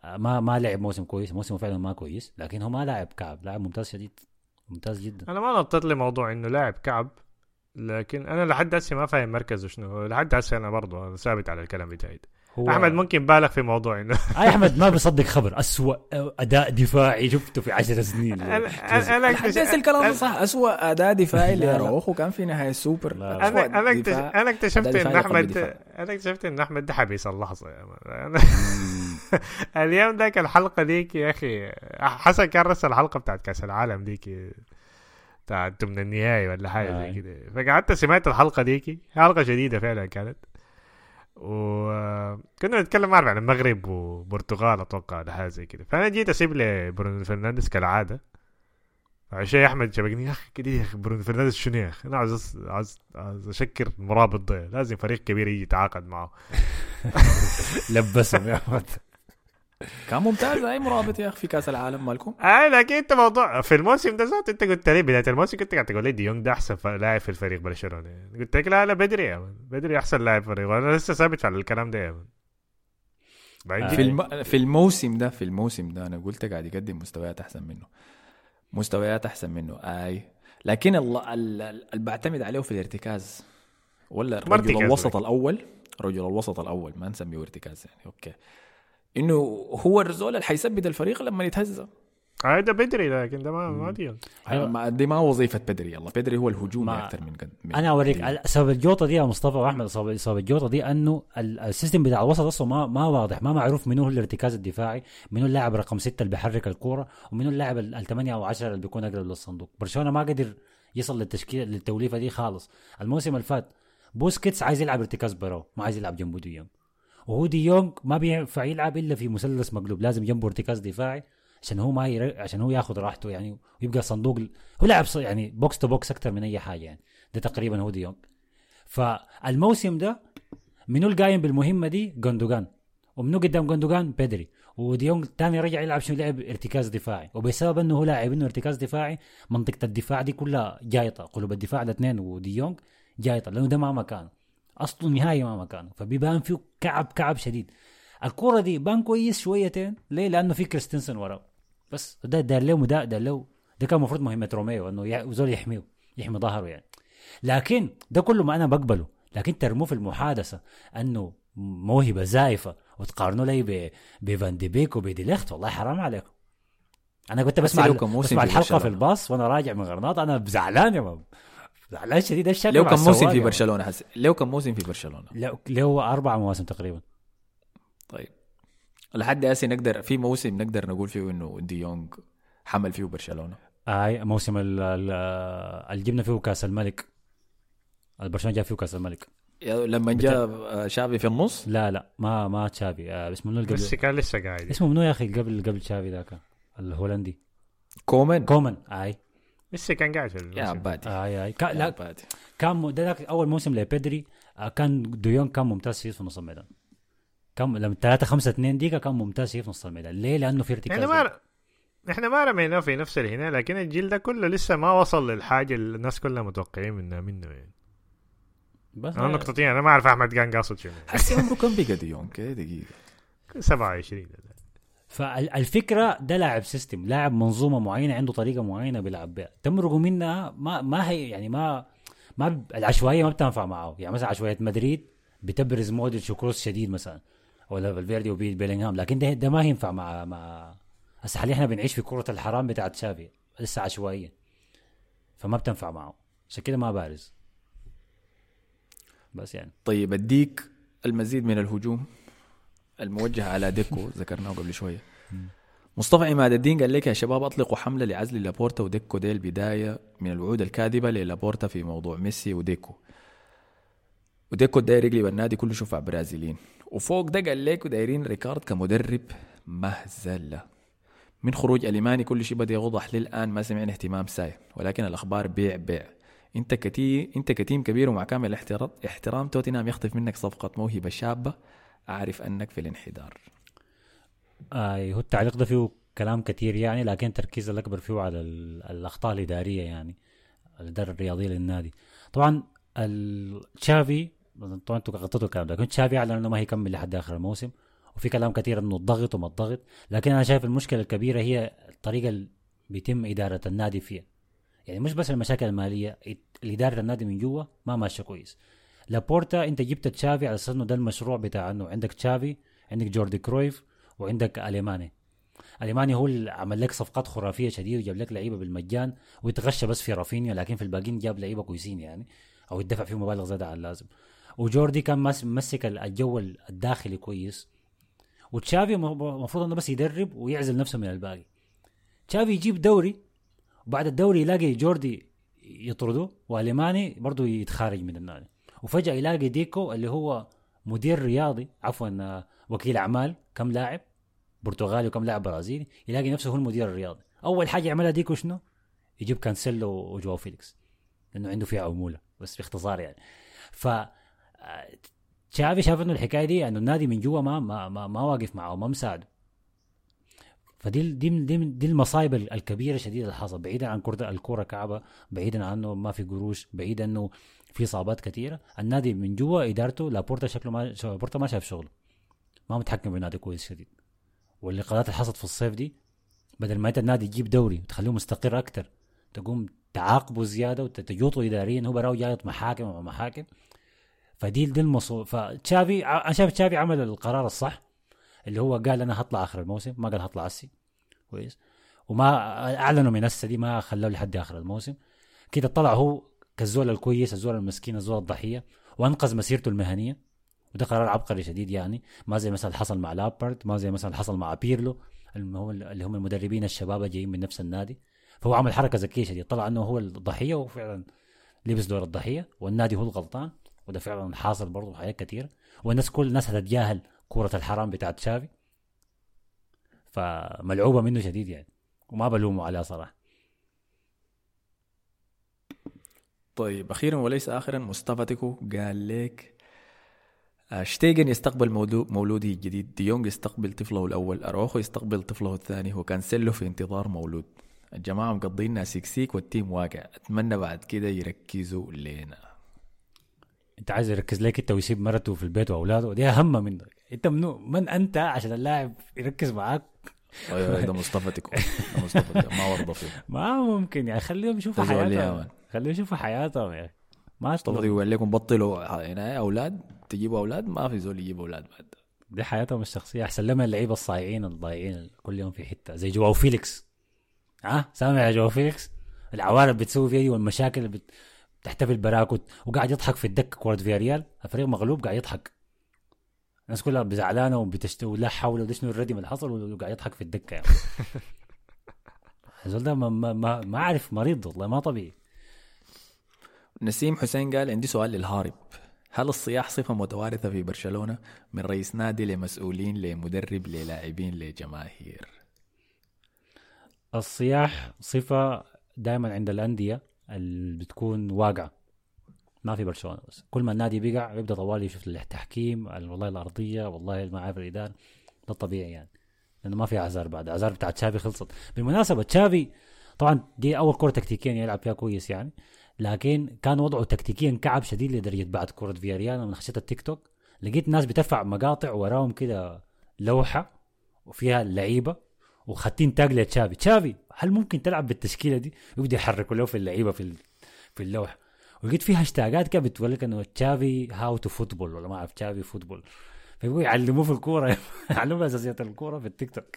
آه، ما ما لعب موسم كويس موسمه فعلا ما كويس لكن هو ما لاعب كعب. لاعب ممتاز شديد ممتاز جدا. أنا ما نطيت لي موضوع إنه لاعب كعب. لكن أنا لحد هسه ما فاهم مركزه شنو لحد هسه أنا برضه ثابت على الكلام بتاعي. هو أحمد ممكن بالغ في موضوع إنه أي أحمد ما بيصدق خبر أسوأ أداء دفاعي شفته في عشر سنين أنا أنا أنا حدث اكتشف- الكلام ده صح اسوء أداء دفاعي لا، لا. لاروخو كان في نهاية السوبر لا، أنا أنا. أنا اكتشفت إن احمد. أنا اكتشفت إن أحمد ده حبيس اللحظه يا مان. أنا- اليوم ذاك الحلقة ديك يا أخي حسن كان رسل الحلقة بتاعت كأس العالم ديك بتاعت من النهائي ولا حاجة زي آي. كده. فقعدت سمعت الحلقة ديك. حلقة شديده فعلا كانت. وكنا نتكلم عارف عن المغرب وبرتغال أتوقع ولا حاجة زي كده. فأنا جيت أسيب لبرونو فرنانديز كالعادة. عشان أحمد شبكني يا أخي كده يا أخي برونو فرنانديز شنو يا أخي؟ أنا عاوز عاوز عاوز أشكر المرابط ده لازم فريق كبير يجي يتعاقد معه. لبسهم يا أحمد. كان ممتاز. أي مرابط يا أخي في كأس العالم مالكم؟ آه لكن انت موضوع في الموسم ده ذات أنت قلت لي بداية الموسم كنت قاعد تقول لي ديونج ده أحسن لاعب في الفريق برشلونة. قلت لك لا لا بدري يا man. بدري أحسن لاعب في الفريق. وأنا لسه ثابت على الكلام ده يا بعدين آه. في الم... في الموسم ده في الموسم ده أنا قلت قاعد يقدم مستويات أحسن منه. مستويات أحسن منه. أي. لكن ال- ال- ال- اللي بعتمد عليه في الارتكاز. ولا رجل الوسط. الأول؟ رجل الوسط الأول. ما نسميه ارتكاز يعني. okay. إنه هو الزول اللي حيثبت الفريق لما يتهزم. آه ده بدري لكن ده ما ما ديونج أيوة. ما- دي ما وظيفة بدري. يلا بدري هو الهجومي ما- أكثر من قد من أنا أوريك سبب الجوطة دي يا مصطفى وأحمد سبب الجوطة دي أنه ال- ال system بتاع الوسط أصلا ما ما واضح ما معروف منو هو الارتكاز الدفاعي منو اللاعب رقم ستة اللي بيحرك الكورة ومنو اللاعب ال- الثمانية أو 10 اللي بيكون أقرب للصندوق. برشلونة ما قدر يصل للتشكيل للتوليفة دي خالص. الموسم اللي فات بوسكيتس عايز يلعب ارتكاز براو ما عايز يلعب جنبه ديونج وهو ديونج ما بينفع يلعب إلا في مثلث مقلوب لازم جنبه ارتكاز دفاعي عشان هو ما ير... عشان هو ياخذ راحته يعني ويبقى صندوق هو لاعب ص- يعني box to box أكثر من أي حاجة يعني ده تقريبا هو ديونج فالموسم ده منو القايم بالمهمة دي؟ جوندوجان ومنو قدام جوندوجان بيدري وديونج تاني رجع يلعب شنو؟ لعب ارتكاز دفاعي. وبسبب إنه هو لاعب إنه ارتكاز دفاعي منطقة الدفاع دي كلها جايطة قلوب الدفاع الاثنين وديونج جايطة لأنه ده ما مكانه. اصله نهائي ما مكانه. فبيبان فيه كعب كعب شديد. الكرة دي بان كويس شويتين. ليه؟ لأنه في كريستنسن وراه. بس ده دار له دار له ده كان المفروض مهمة روميو إنه زول يحميه يحمي ظهره يعني. لكن ده كله ما أنا بقبله. لكن ترموه في المحادثة إنه موهبة زائفة وتقارنوا لي بفان دي بيك وبدي ليخت والله حرام عليكم. أنا كنت بسمع بسمع الحلقة. في الباص وأنا راجع من غرناطه أنا زعلان يا man. زعلان شديد الشكل لو كان موسم في مان. برشلونة حس... لو كان موسم في برشلونة. له له أربع مواسم تقريبا. طيب. لحد هسه نقدر في موسم نقدر نقول فيه إنه ديونج حمل فيه برشلونة؟ اي موسم ال- ال- اللي جبنا فيه كأس الملك. البرشلونه جاب فيه كأس الملك. يا- لما جاء آه، شافي في النص؟ لا لا ما ما تشافي. آه اسمه منو قبل؟ كان لسه قاعد. اسمه منو يا أخي قبل قبل تشافي ذاك؟ الهولندي. كومان. كومان آي. ميسي كان قاعد في يا عبادي. اي اي كا يا لا عبادي. كان م- ده ذاك أول موسم لبيدري. آه كان ديونج كان ممتاز فيه في نص الميدان. كان لما 3 5 2 دقيقه كان ممتاز فيه في نص الميدان. ليه؟ لأنه في ارتكاز. إحنا ما إحنا ما رميناه في نفس الهنا لكن الجيل ده كله لسه ما وصل للحاجة اللي الناس كلها متوقعين منها منه يعني. بس أنا نقطتين أنا ما أعرف أحمد كان قاصد شنو. حسي عمره كم بقى ديونج كده دقيقة. 27 فالفكرة ده لاعب system لاعب منظومة معينة عنده طريقة معينة بيلعب بها تمرقوا منها ما ما هي يعني ما ما العشوائية ما بتنفع معه. يعني مثلا عشوائية مدريد بتبرز مودريتش وكروس شديد مثلا ولا فالفيردي وبيل بيلينغهام. لكن ده ده ما ينفع مع مع هسه حاليا إحنا بنعيش في كرة الحرام بتاعت شافي لسه عشوائيه فما بتنفع معه. عشان كده ما بارز. بس يعني. طيب أديك المزيد من الهجوم. الموجه على ديكو ذكرناه قبل شوية. مصطفى عماد الدين قال لك يا شباب أطلقوا حملة لعزل لابورتا وديكو دي البدايه من الوعود الكاذبة للابورتا في موضوع ميسي وديكو. وديكو داير يقلب النادي كله شفع برازيليين وفوق ده قال لك دايرين ريكارد كمدرب مهزلة. من خروج أليماني كل شيء بدأ يوضح للآن ما سمعنا اهتمام ساي ولكن الأخبار بيع بيع. انت كتيم انت كتيم كبير ومع كامل الاحترام احترام توتنهام يخطف منك صفقة موهبة شابة. أعرف أنك في الانحدار. آه هو التعليق ده فيه كلام كثير يعني لكن التركيز الأكبر فيه على ال- الأخطاء الإدارية يعني الإدارة الرياضية للنادي. طبعا تشافي طبعا أنتوا غطيتوا الكلام ده لكن تشافي أعلن إنه ما هيكمل لحد آخر الموسم وفي كلام كثير إنه الضغط وما الضغط لكن أنا شايف المشكلة الكبيرة هي الطريقة اللي بيتم إدارة النادي فيها. يعني مش بس المشاكل المالية إدارة النادي من جوا ما ماشية كويس. لابورتا انت جبت تشافي على أساس إنه ده المشروع بتاع إنه عندك تشافي عندك جوردي كرويف وعندك أليماني. أليماني هو اللي عمل لك صفقات خرافية شديدة وجاب لك لعيبة بالمجان ويتغشى بس في رافينيا لكن في الباقيين جاب لعيبة كويسين يعني أو يدفع فيهم مبالغ زيادة عن اللازم. وجوردي كان ممسك الجو الداخلي كويس. وتشافي المفروض إنه بس يدرب ويعزل نفسه من الباقي. تشافي يجيب دوري وبعد الدوري يلاقي جوردي يطرده وأليماني برضه يتخارج من النادي. وفجأة يلاقي ديكو اللي هو مدير رياضي عفوا آه، وكيل أعمال كم لاعب برتغالي وكم لاعب برازيلي يلاقي نفسه هو المدير الرياضي. أول حاجة يعملها ديكو شنو؟ يجيب كانسيلو وجواو فيليكس لأنه عنده فيها عموله بس باختصار يعني. ف آه، تشافي شاف إنه الحكاية دي انه النادي من جوا ما ما ما, ما واقف معه ما مساعده. فدي دي دي, دي المصايب ال- الكبيرة شديده اللي حصل بعيدا عن كرة الكوره كعبة بعيدا عن انه ما في قروش بعيدا إنه في إصابات كثيرة. النادي من جوا إدارته لابورتا شكله ما لابورتا ما شاف شغله. ما متحكم بالنادي كويس شديد. واللقاءات اللي حصلت في الصيف دي بدل ما أنت النادي تجيب دوري وتخليه مستقر أكتر تقوم تعاقبه زيادة وتجوطه اداريا هو براو جايط محاكم وما محاكم. فدي دي المصو فتشافي أنا شايف تشافي عمل القرار الصح اللي هو قال أنا هطلع آخر الموسم ما قال هطلع اسي كويس. وما أعلنوا من هسه دي ما خلوه لحد آخر الموسم. كده طلع هو كالزول الكويس الزول المسكين الزول الضحية وأنقذ مسيرته المهنية. وده قرار عبقري شديد يعني. ما زي مثلا حصل مع لابارد ما زي مثلا حصل مع بيرلو اللي هم المدربين الشباب جايين من نفس النادي. فهو عمل حركة ذكية شديد طلع إنه هو الضحية وفعلا لبس دور الضحية والنادي هو الغلطان. وده فعلا حاصل برضه حاجات كثيره والناس كل الناس هتتجاهل كرة الحرام بتاعت تشافي. فملعوبة منه شديد يعني. وما بلومه عليها صراحة. طيب أخيرا وليس اخرا مصطفى تيكو قال لك آه، شتيجن يستقبل مولو- مولوده الجديد ديونج يستقبل طفله الأول أروخو يستقبل طفله الثاني وكانسيلو في انتظار مولود. الجماعة مقضينا سيكسيك وال team واقع. أتمنى بعد كده يركزوا لنا. أنت عايز يركز لك أنت ويسيب مرته في البيت وأولاده؟ دي أهم منك أنت منو من أنت عشان اللاعب يركز معاك؟ ده مصطفى تيكو ده مصطفى ما ورضى فيه. ما ممكن يعني خليهم يشوفوا حياتهم؟ خليهم يشوفوا حياتهم يعني. ما مصطفى قال لكم بطلوا هنا أولاد؟ تجيبوا أولاد؟ ما في زول يجيب أولاد بعد. دي حياتهم الشخصية. أحسن لهم اللعيبة الصايعين الضايعين كل يوم في حتة. زي جواو فيليكس. ها؟ سامع يا جواو فيليكس؟ العوالم بتسوي فيه والمشاكل اللي بت... تحتفل براكو وقاعد يضحك في الدكة كورة فياريال. الفريق مغلوب قاعد يضحك. الناس كلها زعلانه وبتشتم ولا حول ولا شنو الردم اللي حصل وقاعد يضحك في الدكة يعني. الزول ده ما ما ما, اعرف مريض والله ما طبيعي. نسيم حسين قال عندي سؤال للهارب. هل الصياح صفة متوارثة في برشلونة؟ من رئيس نادي لمسؤولين لمدرب للاعبين لجماهير. الصياح صفة دائما عند الأندية اللي بتكون واقعة. ما في برشلونة بس. كل ما النادي بيقع يبدأ طوالي يشوف التحكيم والله الأرضية والله ما عارف الاداره ده الطبيعي يعني. لأنه ما في اعذار بعد. اعذار بتاعت تشافي خلصت. بالمناسبة تشافي طبعا دي أول كرة تكتيكيا يلعب فيها كويس يعني. لكن كان وضعه تكتيكيا كعب شديد لدرجة بعد كرة فياريال لما خشيت التيك توك. لقيت ناس بترفع مقاطع وراهم كده لوحة وفيها اللعيبه وخاتين تاج لتشافي. تشافي هل ممكن تلعب بالتشكيلة دي؟ يبدأ يحركوا له في اللعيبة في في اللوحة. ولقيت فيها هاشتاجات كده بتقول لك إنه تشافي how to football ولا ما أعرف تشافي football فيبغوا يعلموه في الكورة يعلموه أساسيات الكورة في التيك توك.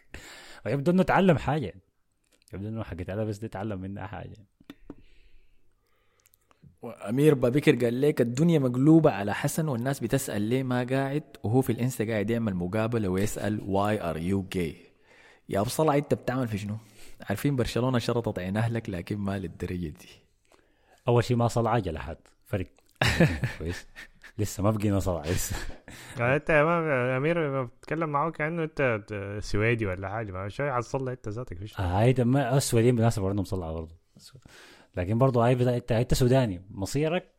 فيبدو إنه تعلم حاجة. يبدو إنه حقت أنا بس دي تعلم منها حاجة. وأمير بابكر قال لك الدنيا مقلوبة على حسن والناس بتسأل ليه ما قاعد وهو في الإنستا قاعد يعمل مقابلة ويسأل why are you gay يا أبو صلعة أنت بتعمل في شنو؟ عارفين برشلونة شرطت عين أهلك لكن ما للدرجة دي. أول شيء ما صلع جلحات فرق. كويس. لسه ما بقينا صلع لسه. يعني أنت يا ما أمير بتتكلم معاه كأنه أنت سويدي ولا حاجة. ما شوي عصلها أنت ذاتك فيش. هاي ده ما السعوديين بالمناسبة عندهم صلع برضه. لكن برضه هاي انت أنت سوداني. مصيرك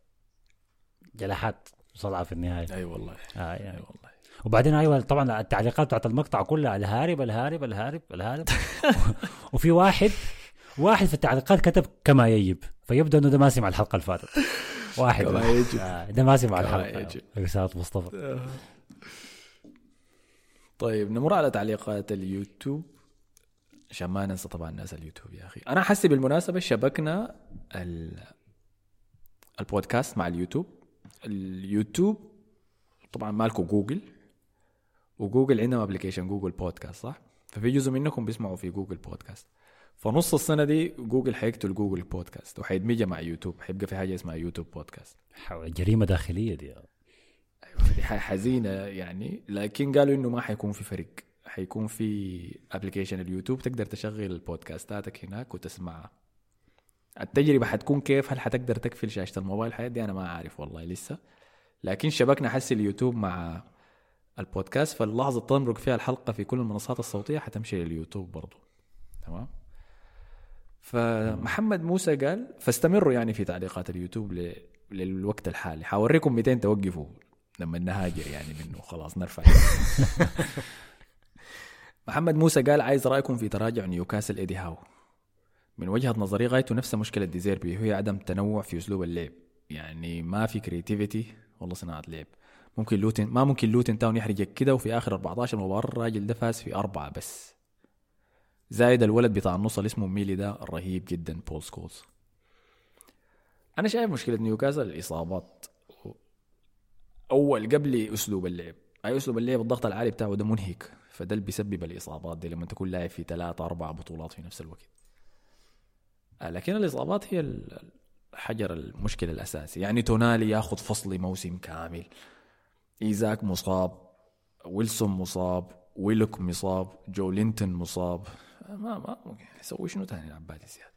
جلحات صلعة في النهاية. أي والله. آه أي يعني. والله. وبعدين أيوه طبعا التعليقات بتاعت المقطع كلها الهارب الهارب الهارب الهارب. وفي واحد واحد في التعليقات كتب كما يجب. فيبدو إنه ده ما سمع الحلقة اللي فاتت واحد. يجب. آه، ده ما سمع كما الحلقة يجب. رساله مصطفى. طيب نمر على تعليقات اليوتيوب. عشان ما ننسى طبعا ناس اليوتيوب يا أخي. أنا حسي بالمناسبة شبكنا ال... البودكاست مع اليوتيوب. اليوتيوب طبعا مالكو جوجل وجوجل عندهم application جوجل بودكاست صح؟ ففي جزء منكم بيسمعوا في جوجل بودكاست. فنص السنة دي جوجل حيقتل جوجل بودكاست وحيدمجها مع يوتيوب. حيبقى في حاجة اسمها يوتيوب بودكاست. جريمة داخلية دي. دي حاجة حزينة يعني. لكن قالوا إنه ما حيكون في فرق حيكون في application اليوتيوب تقدر تشغل بودكاستاتك هناك وتسمعها التجربة حتكون كيف؟ هل حتقدر تقفل شاشة الموبايل؟ الحاجة دي أنا ما عارف والله لسه. لكن شبكنا حسي اليوتيوب مع البودكاست فاللحظة تمرق فيها الحلقة في كل المنصات الصوتية حتمشي لليوتيوب برضو. تمام؟ فمحمد موسى قال فاستمروا يعني في تعليقات اليوتيوب ل... للوقت الحالي. حوريكم 200 توقفوا لما نهاجر يعني منه. خلاص نرفع. محمد موسى قال عايز رأيكم في تراجع نيوكاسل إيدي هاو. من وجهة نظري غايته نفس مشكلة ديزيربي وهي عدم تنوع في أسلوب اللعب. يعني ما في creativity ولا صناعة لعب. ممكن لوتن ما ممكن لوتن تاون يحرجك كده وفي آخر 14 مباراة الراجل ده فاز في أربعة بس. زايد الولد بتاع النص اللي اسمه ميلي ده رهيب جدا بول سكولز. أنا شايف مشكلة نيوكاسل الإصابات. أول قبل أسلوب اللعب. أي أسلوب اللعب الضغط العالي بتاعه ده منهك. فده اللي بيسبب الإصابات دي لما تكون لاعب في ثلاثة أربع بطولات في نفس الوقت. آه، لكن الإصابات هي ال- الحجر المشكلة الأساسي. يعني تونالي ياخذ فصل موسم كامل. إيزاك مصاب ويلسون مصاب ويلوك مصاب جو لينتون مصاب. ما ما ممكن يسوي شنو تاني العبادي زياده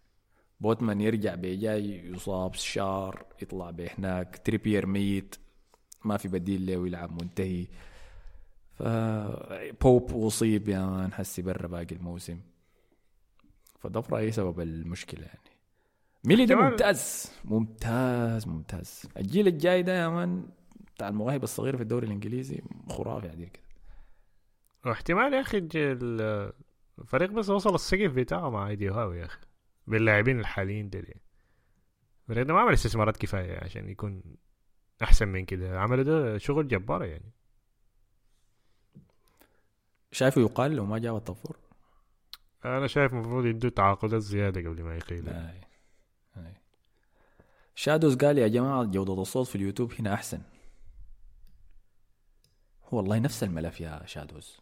بوتمان يرجع بجاي يصاب شار يطلع بهناك تريبير ميت ما في بديل له ويلعب منتهي. ف بوب اصيب يا man حسي برا باقي الموسم. فده برايي سبب المشكلة يعني؟ ميلي ده ممتاز ممتاز ممتاز. الجيل الجاي ده يا مان بتاع المواهب الصغيرة في الدوري الإنجليزي خرافي عديل كده. واحتمال يا أخي الفريق بس وصل السقف بتاعه مع ايدي هاو يا أخي. باللاعبين الحاليين يعني. الفريق ده ما عمل استثمارات كفاية عشان يكون أحسن من كده. عملوا ده شغل جبار يعني. شايفه يقال لو ما جاب الطفور أنا شايف المفروض يدوا تعاقدات زيادة قبل ما يقيل شادوز قال يا جماعة جودة الصوت في اليوتيوب هنا أحسن. هو والله نفس الملف يا شادوز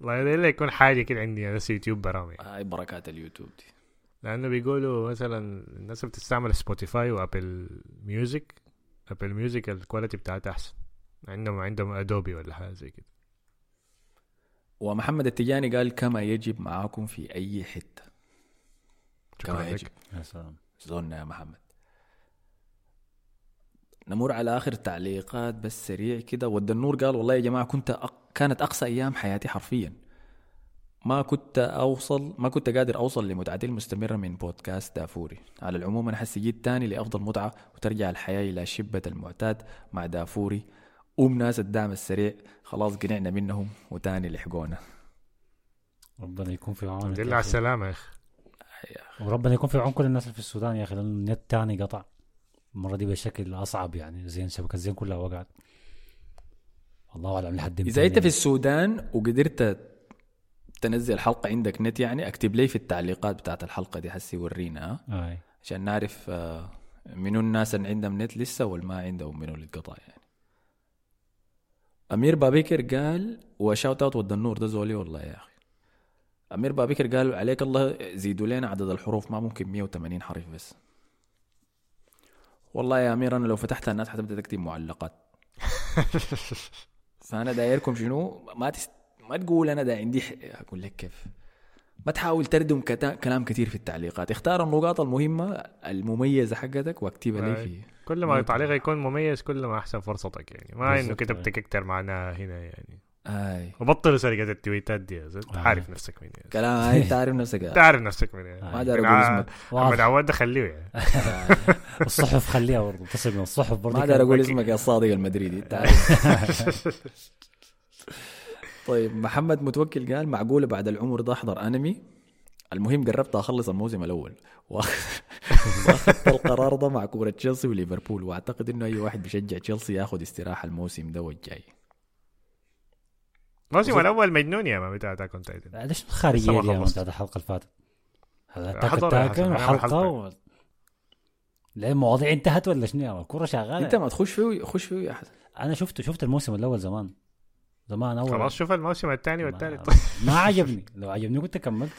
ده اللي يكون حاجة كده عندي أنا يوتيوب برامج. هاي بركات اليوتيوب دي. لأنه بيقولوا مثلا الناس اللي بتستعمل سبوتيفاي وابل ميوزك ابل ميوزك ال quality بتاعتها أحسن. عندهم عندهم Dolby ولا حاجة زي كده. ومحمد التجاني قال كما يجب معاكم في أي حتة. شكراً كما. يجب. يا سلام. زورنا يا محمد. نمر على آخر تعليقات بس سريع كده. ود النور قال والله يا جماعة كنت أق... كانت أقسى أيام حياتي حرفيا. ما كنت أوصل ما كنت قادر أوصل لمتعتي المستمرة من بودكاست دافوري. على العموم أنا حسي جيت تاني لأفضل متعة وترجع الحياة إلى شبه المعتاد مع دافوري. أم ناس الدعم السريع خلاص قنعنا منهم وتاني لحقونا. ربنا يكون في عونك الحمد لله على أخي. السلامة يا أخي. وربنا يكون في عون كل الناس اللي في السودان يا أخي لأنه النت تاني قطع. المرة دي بشكل أصعب يعني زين شبكة زين كلها وقعت. الله أعلم لحد إذا أنت في السودان وقدرت تنزل حلقة عندك نت يعني أكتب لي في التعليقات بتاعت الحلقة دي حسي ورينا أي. عشان نعرف آه، منو الناس اللي عندهم نت لسه والما عندهم منو اللي اتقطع يعني. أمير بابكر قال وشاوت أوت ود النور ده زولي والله يا أخي. أمير بابكر قال عليك الله زيدوا لنا عدد الحروف ما ممكن 180 حرف بس. والله يا أمير أنا لو فتحتها الناس حتبدأ تكتب معلقات. فانا دايركم شنو؟ ما تست... ما تقول أنا دا عندي ح... أقول لك كيف. ما تحاول تردم كتا... كلام كثير في التعليقات. اختار النقاط المهمة المميزة حقتك واكتبها لي. في كل ما تعليق يكون مميز كل ما أحسن فرصتك يعني. ما إنه بالضبط، كتبت أي. أكتر معناها هنا يعني. آي. وبطلوا سرقة التويتات دي يا زلمة. آه. عارف نفسك مين. كلام هاي أنت عارف نفسك انت عارف نفسك مين ما لكن أقول اسمك. محمد. عواد ده خليه يعني الصحف خليها برضه تصل من الصحف برضه. ما داير أقول اسمك يا الصادق المدريدي أنت عارف. طيب محمد متوكل قال معقولة بعد العمر ده أحضر أنمي؟ المهم قربت أخلص الموسم الأول. وأخذت القرار ده مع كورة تشيلسي وليفربول وأعتقد إنه أي واحد بيشجع تشيلسي ياخذ استراحة الموسم ده والجاي. الموسم الأول مجنون يا ما بتاع Attack on Titan ليش man خلصت. بتاعت الحلقة اللي فاتت حلقة. و... ليه المواضيع انتهت ولا شنو؟ الكوره شغالة. أنت ما تخش فيه خش فيه يا حسن أنا شفته شفت الموسم الأول زمان. زمان أول. خلاص شوف الموسم الثاني والثالث. ما عجبني. لو عجبني كنت كملت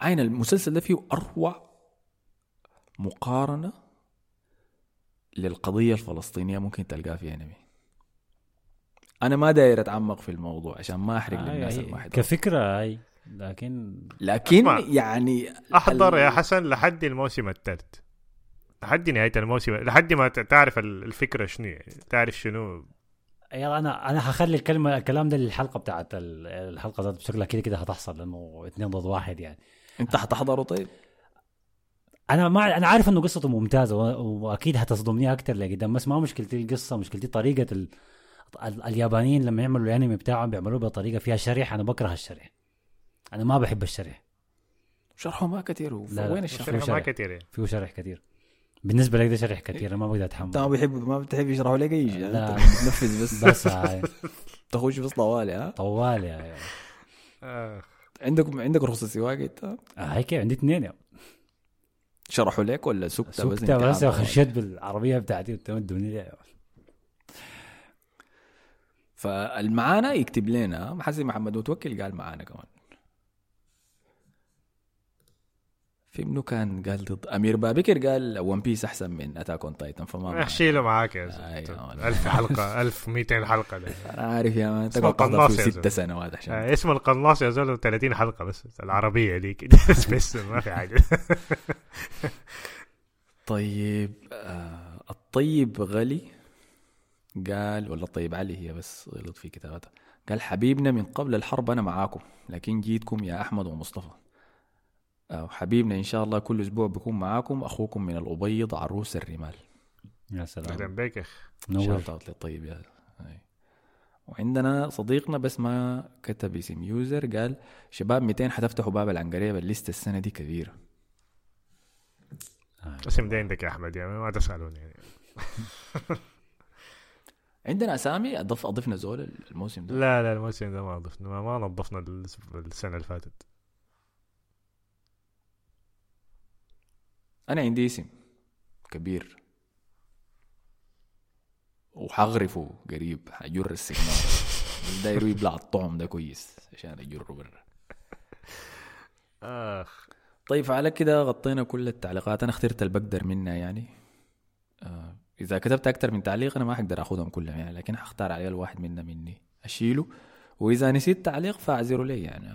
عين المسلسل ده فيه أروع مقارنة للقضية الفلسطينية ممكن تلقاها في أنمي؟ أنا ما داير أتعمق في الموضوع عشان ما أحرق للناس آه، ما حضروا. كفكرة هاي لكن لكن أسمع. يعني أحضر ال- يا حسن لحد الموسم الثالث لحد نهاية الموسم لحد ما ت- تعرف ال- الفكرة شنو يعني. تعرف شنو يلا أنا أنا هخلي الكلمة الكلام ده للحلقة بتاعت ال- الحلقة ذات بشكلها كده كده هتحصل لأنه اثنين ضد واحد يعني أنت حتحضره طيب أنا ما أنا عارف إنه قصته ممتازة وأكيد هتصدمني أكثر لقدام بس ما مشكلتي القصة مشكلتي طريقة ال... ال... اليابانيين لما يعملوا الانمي بتاعهم بيعملوه بطريقة فيها شرح أنا بكره الشرح أنا ما بحب الشرح شرحه ما كثير. وين الشرح شرح. شرح ما كثير. يعني فيه شرح كثير. بالنسبة لي ده شرح كثير. أنا ما بقدر انت ما اتحمل بيحب ما بتحب يشرحوا لك أي شيء؟ لا. بتنفذ بس. بس تخش بس طوالي ها؟ طوال يا يا. آه. عندك عندك رخصة سواقة أنت؟ آه، هاي كيف عندي اثنين يا. شرحوا لك ولا سكتة بس؟ انت بس؟ خشيت بالعربية بتاعتي وتمدوني لي. فالمعانا يكتب لنا محسن محمد متوكل قال معانا كمان في منو كان قال ضد أمير بابكر قال ون بيس أحسن من اتاك اون تايتن فما. احشيله معاك يا زلمة ولد. 1000 حلقة 1200 حلقة ده. أنا عارف يا مان اسمه تقعد تحضر قناص فيه يا ست. سنوات عشان آه، اسم القناص يا زول 30 حلقة بس العربية دي بس بس ما في حاجة طيب آه الطيب غلي قال ولا الطيب علي هي بس غلط في كتابتها. قال حبيبنا من قبل الحرب أنا معاكم لكن جيتكم يا أحمد ومصطفى. آه حبيبنا إن شاء الله كل أسبوع بكون معاكم أخوكم من الأبيض عروس الرمال. يا أهلا سلام بك يا اخ نور للطيب يا هاي. وعندنا صديقنا بس ما كتب اسم يوزر قال شباب 200 حتفتحوا باب العنقريب الليسته السنة دي كبيرة. اسم ده عندك يا أحمد يعني ما تسألوني يعني. عندنا أسامي اضف أضفنا زول الموسم ده. لا لا الموسم ده ما ضفنا ما, ما نظفنا الس- السنة اللي فاتت. أنا عندي اسم كبير. وحغرفه قريب حجر السجنان بس داير يبلع الطعم ده كويس عشان اجره برا آخ. طيب على كده غطينا كل التعليقات. أنا اخترت اللي بقدر منها يعني. آه إذا كتبت أكتر من تعليق أنا ما حقدر أخذهم كلهم يعني لكن حختار عليه الواحد منها مني أشيله. وإذا نسيت تعليق فاعذروا لي يعني.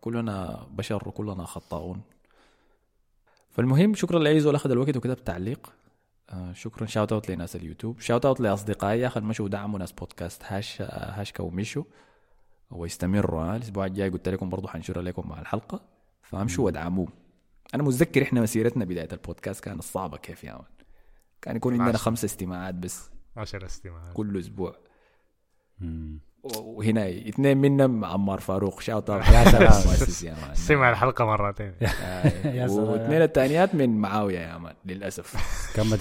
كلنا بشر وكلنا خطاؤون. فالمهم شكرا لاي زول أخذ الوقت وكتب تعليق. شكرا. shout out لناس اليوتيوب. shout out لأصدقائي. يا أخي المشوا ودعموا ناس بودكاست. هاش هاشكا ومشوا. ويستمروا. الأسبوع الجاي قلت لكم برضو حنشر لكم مع الحلقة. فأمشوا وادعموه أنا متذكر إحنا مسيرتنا بداية البودكاست كانت صعبة كيف يا man كان يكون عندنا. خمسة استماعات بس. 10 استماعات. كل أسبوع. مم. وهنا اثنين منهم عمار فاروق. shout out يا سلام. يا man سمع الحلقة مرتين. آه، يا سلام. واثنين الثانيات من معاوية يا man للأسف. كم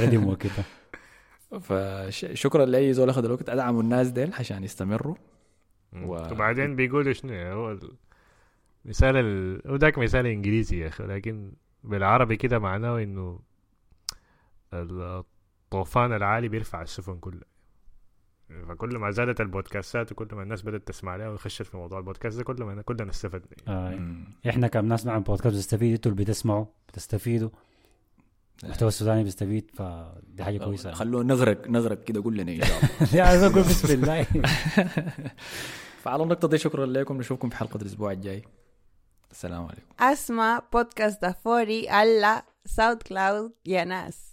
ردم وكده فشكرا لأي زول أخذ الوقت. ادعموا الناس ديل عشان يستمروا. و- وبعدين بيقولوا شنو؟ هو ال- مثال ال... هو ذاك مثال إنجليزي يا أخي لكن بالعربي كده معناه إنه الطوفان العالي بيرفع السفن كلها فكل ما زادت البودكاستات وكل ما الناس بدأت تسمع لها ويخشت في موضوع البودكاست ده كل ما كلنا استفدنا آه. مم. إحنا كناس نعمل بودكاست بنستفيد أنتوا اللي بتسمعوا بتستفيدوا المحتوى السوداني بيستفيد فدي حاجة كويسة خلوه نغرق نغرق كده كلنا إن شاء الله. أقول بسم الله. فعلى النقطة دي شكرا لكم نشوفكم في حلقة الأسبوع الجاي. السلام عليكم. أسمع بودكاست دافوري على ساوند كلاود يا ناس.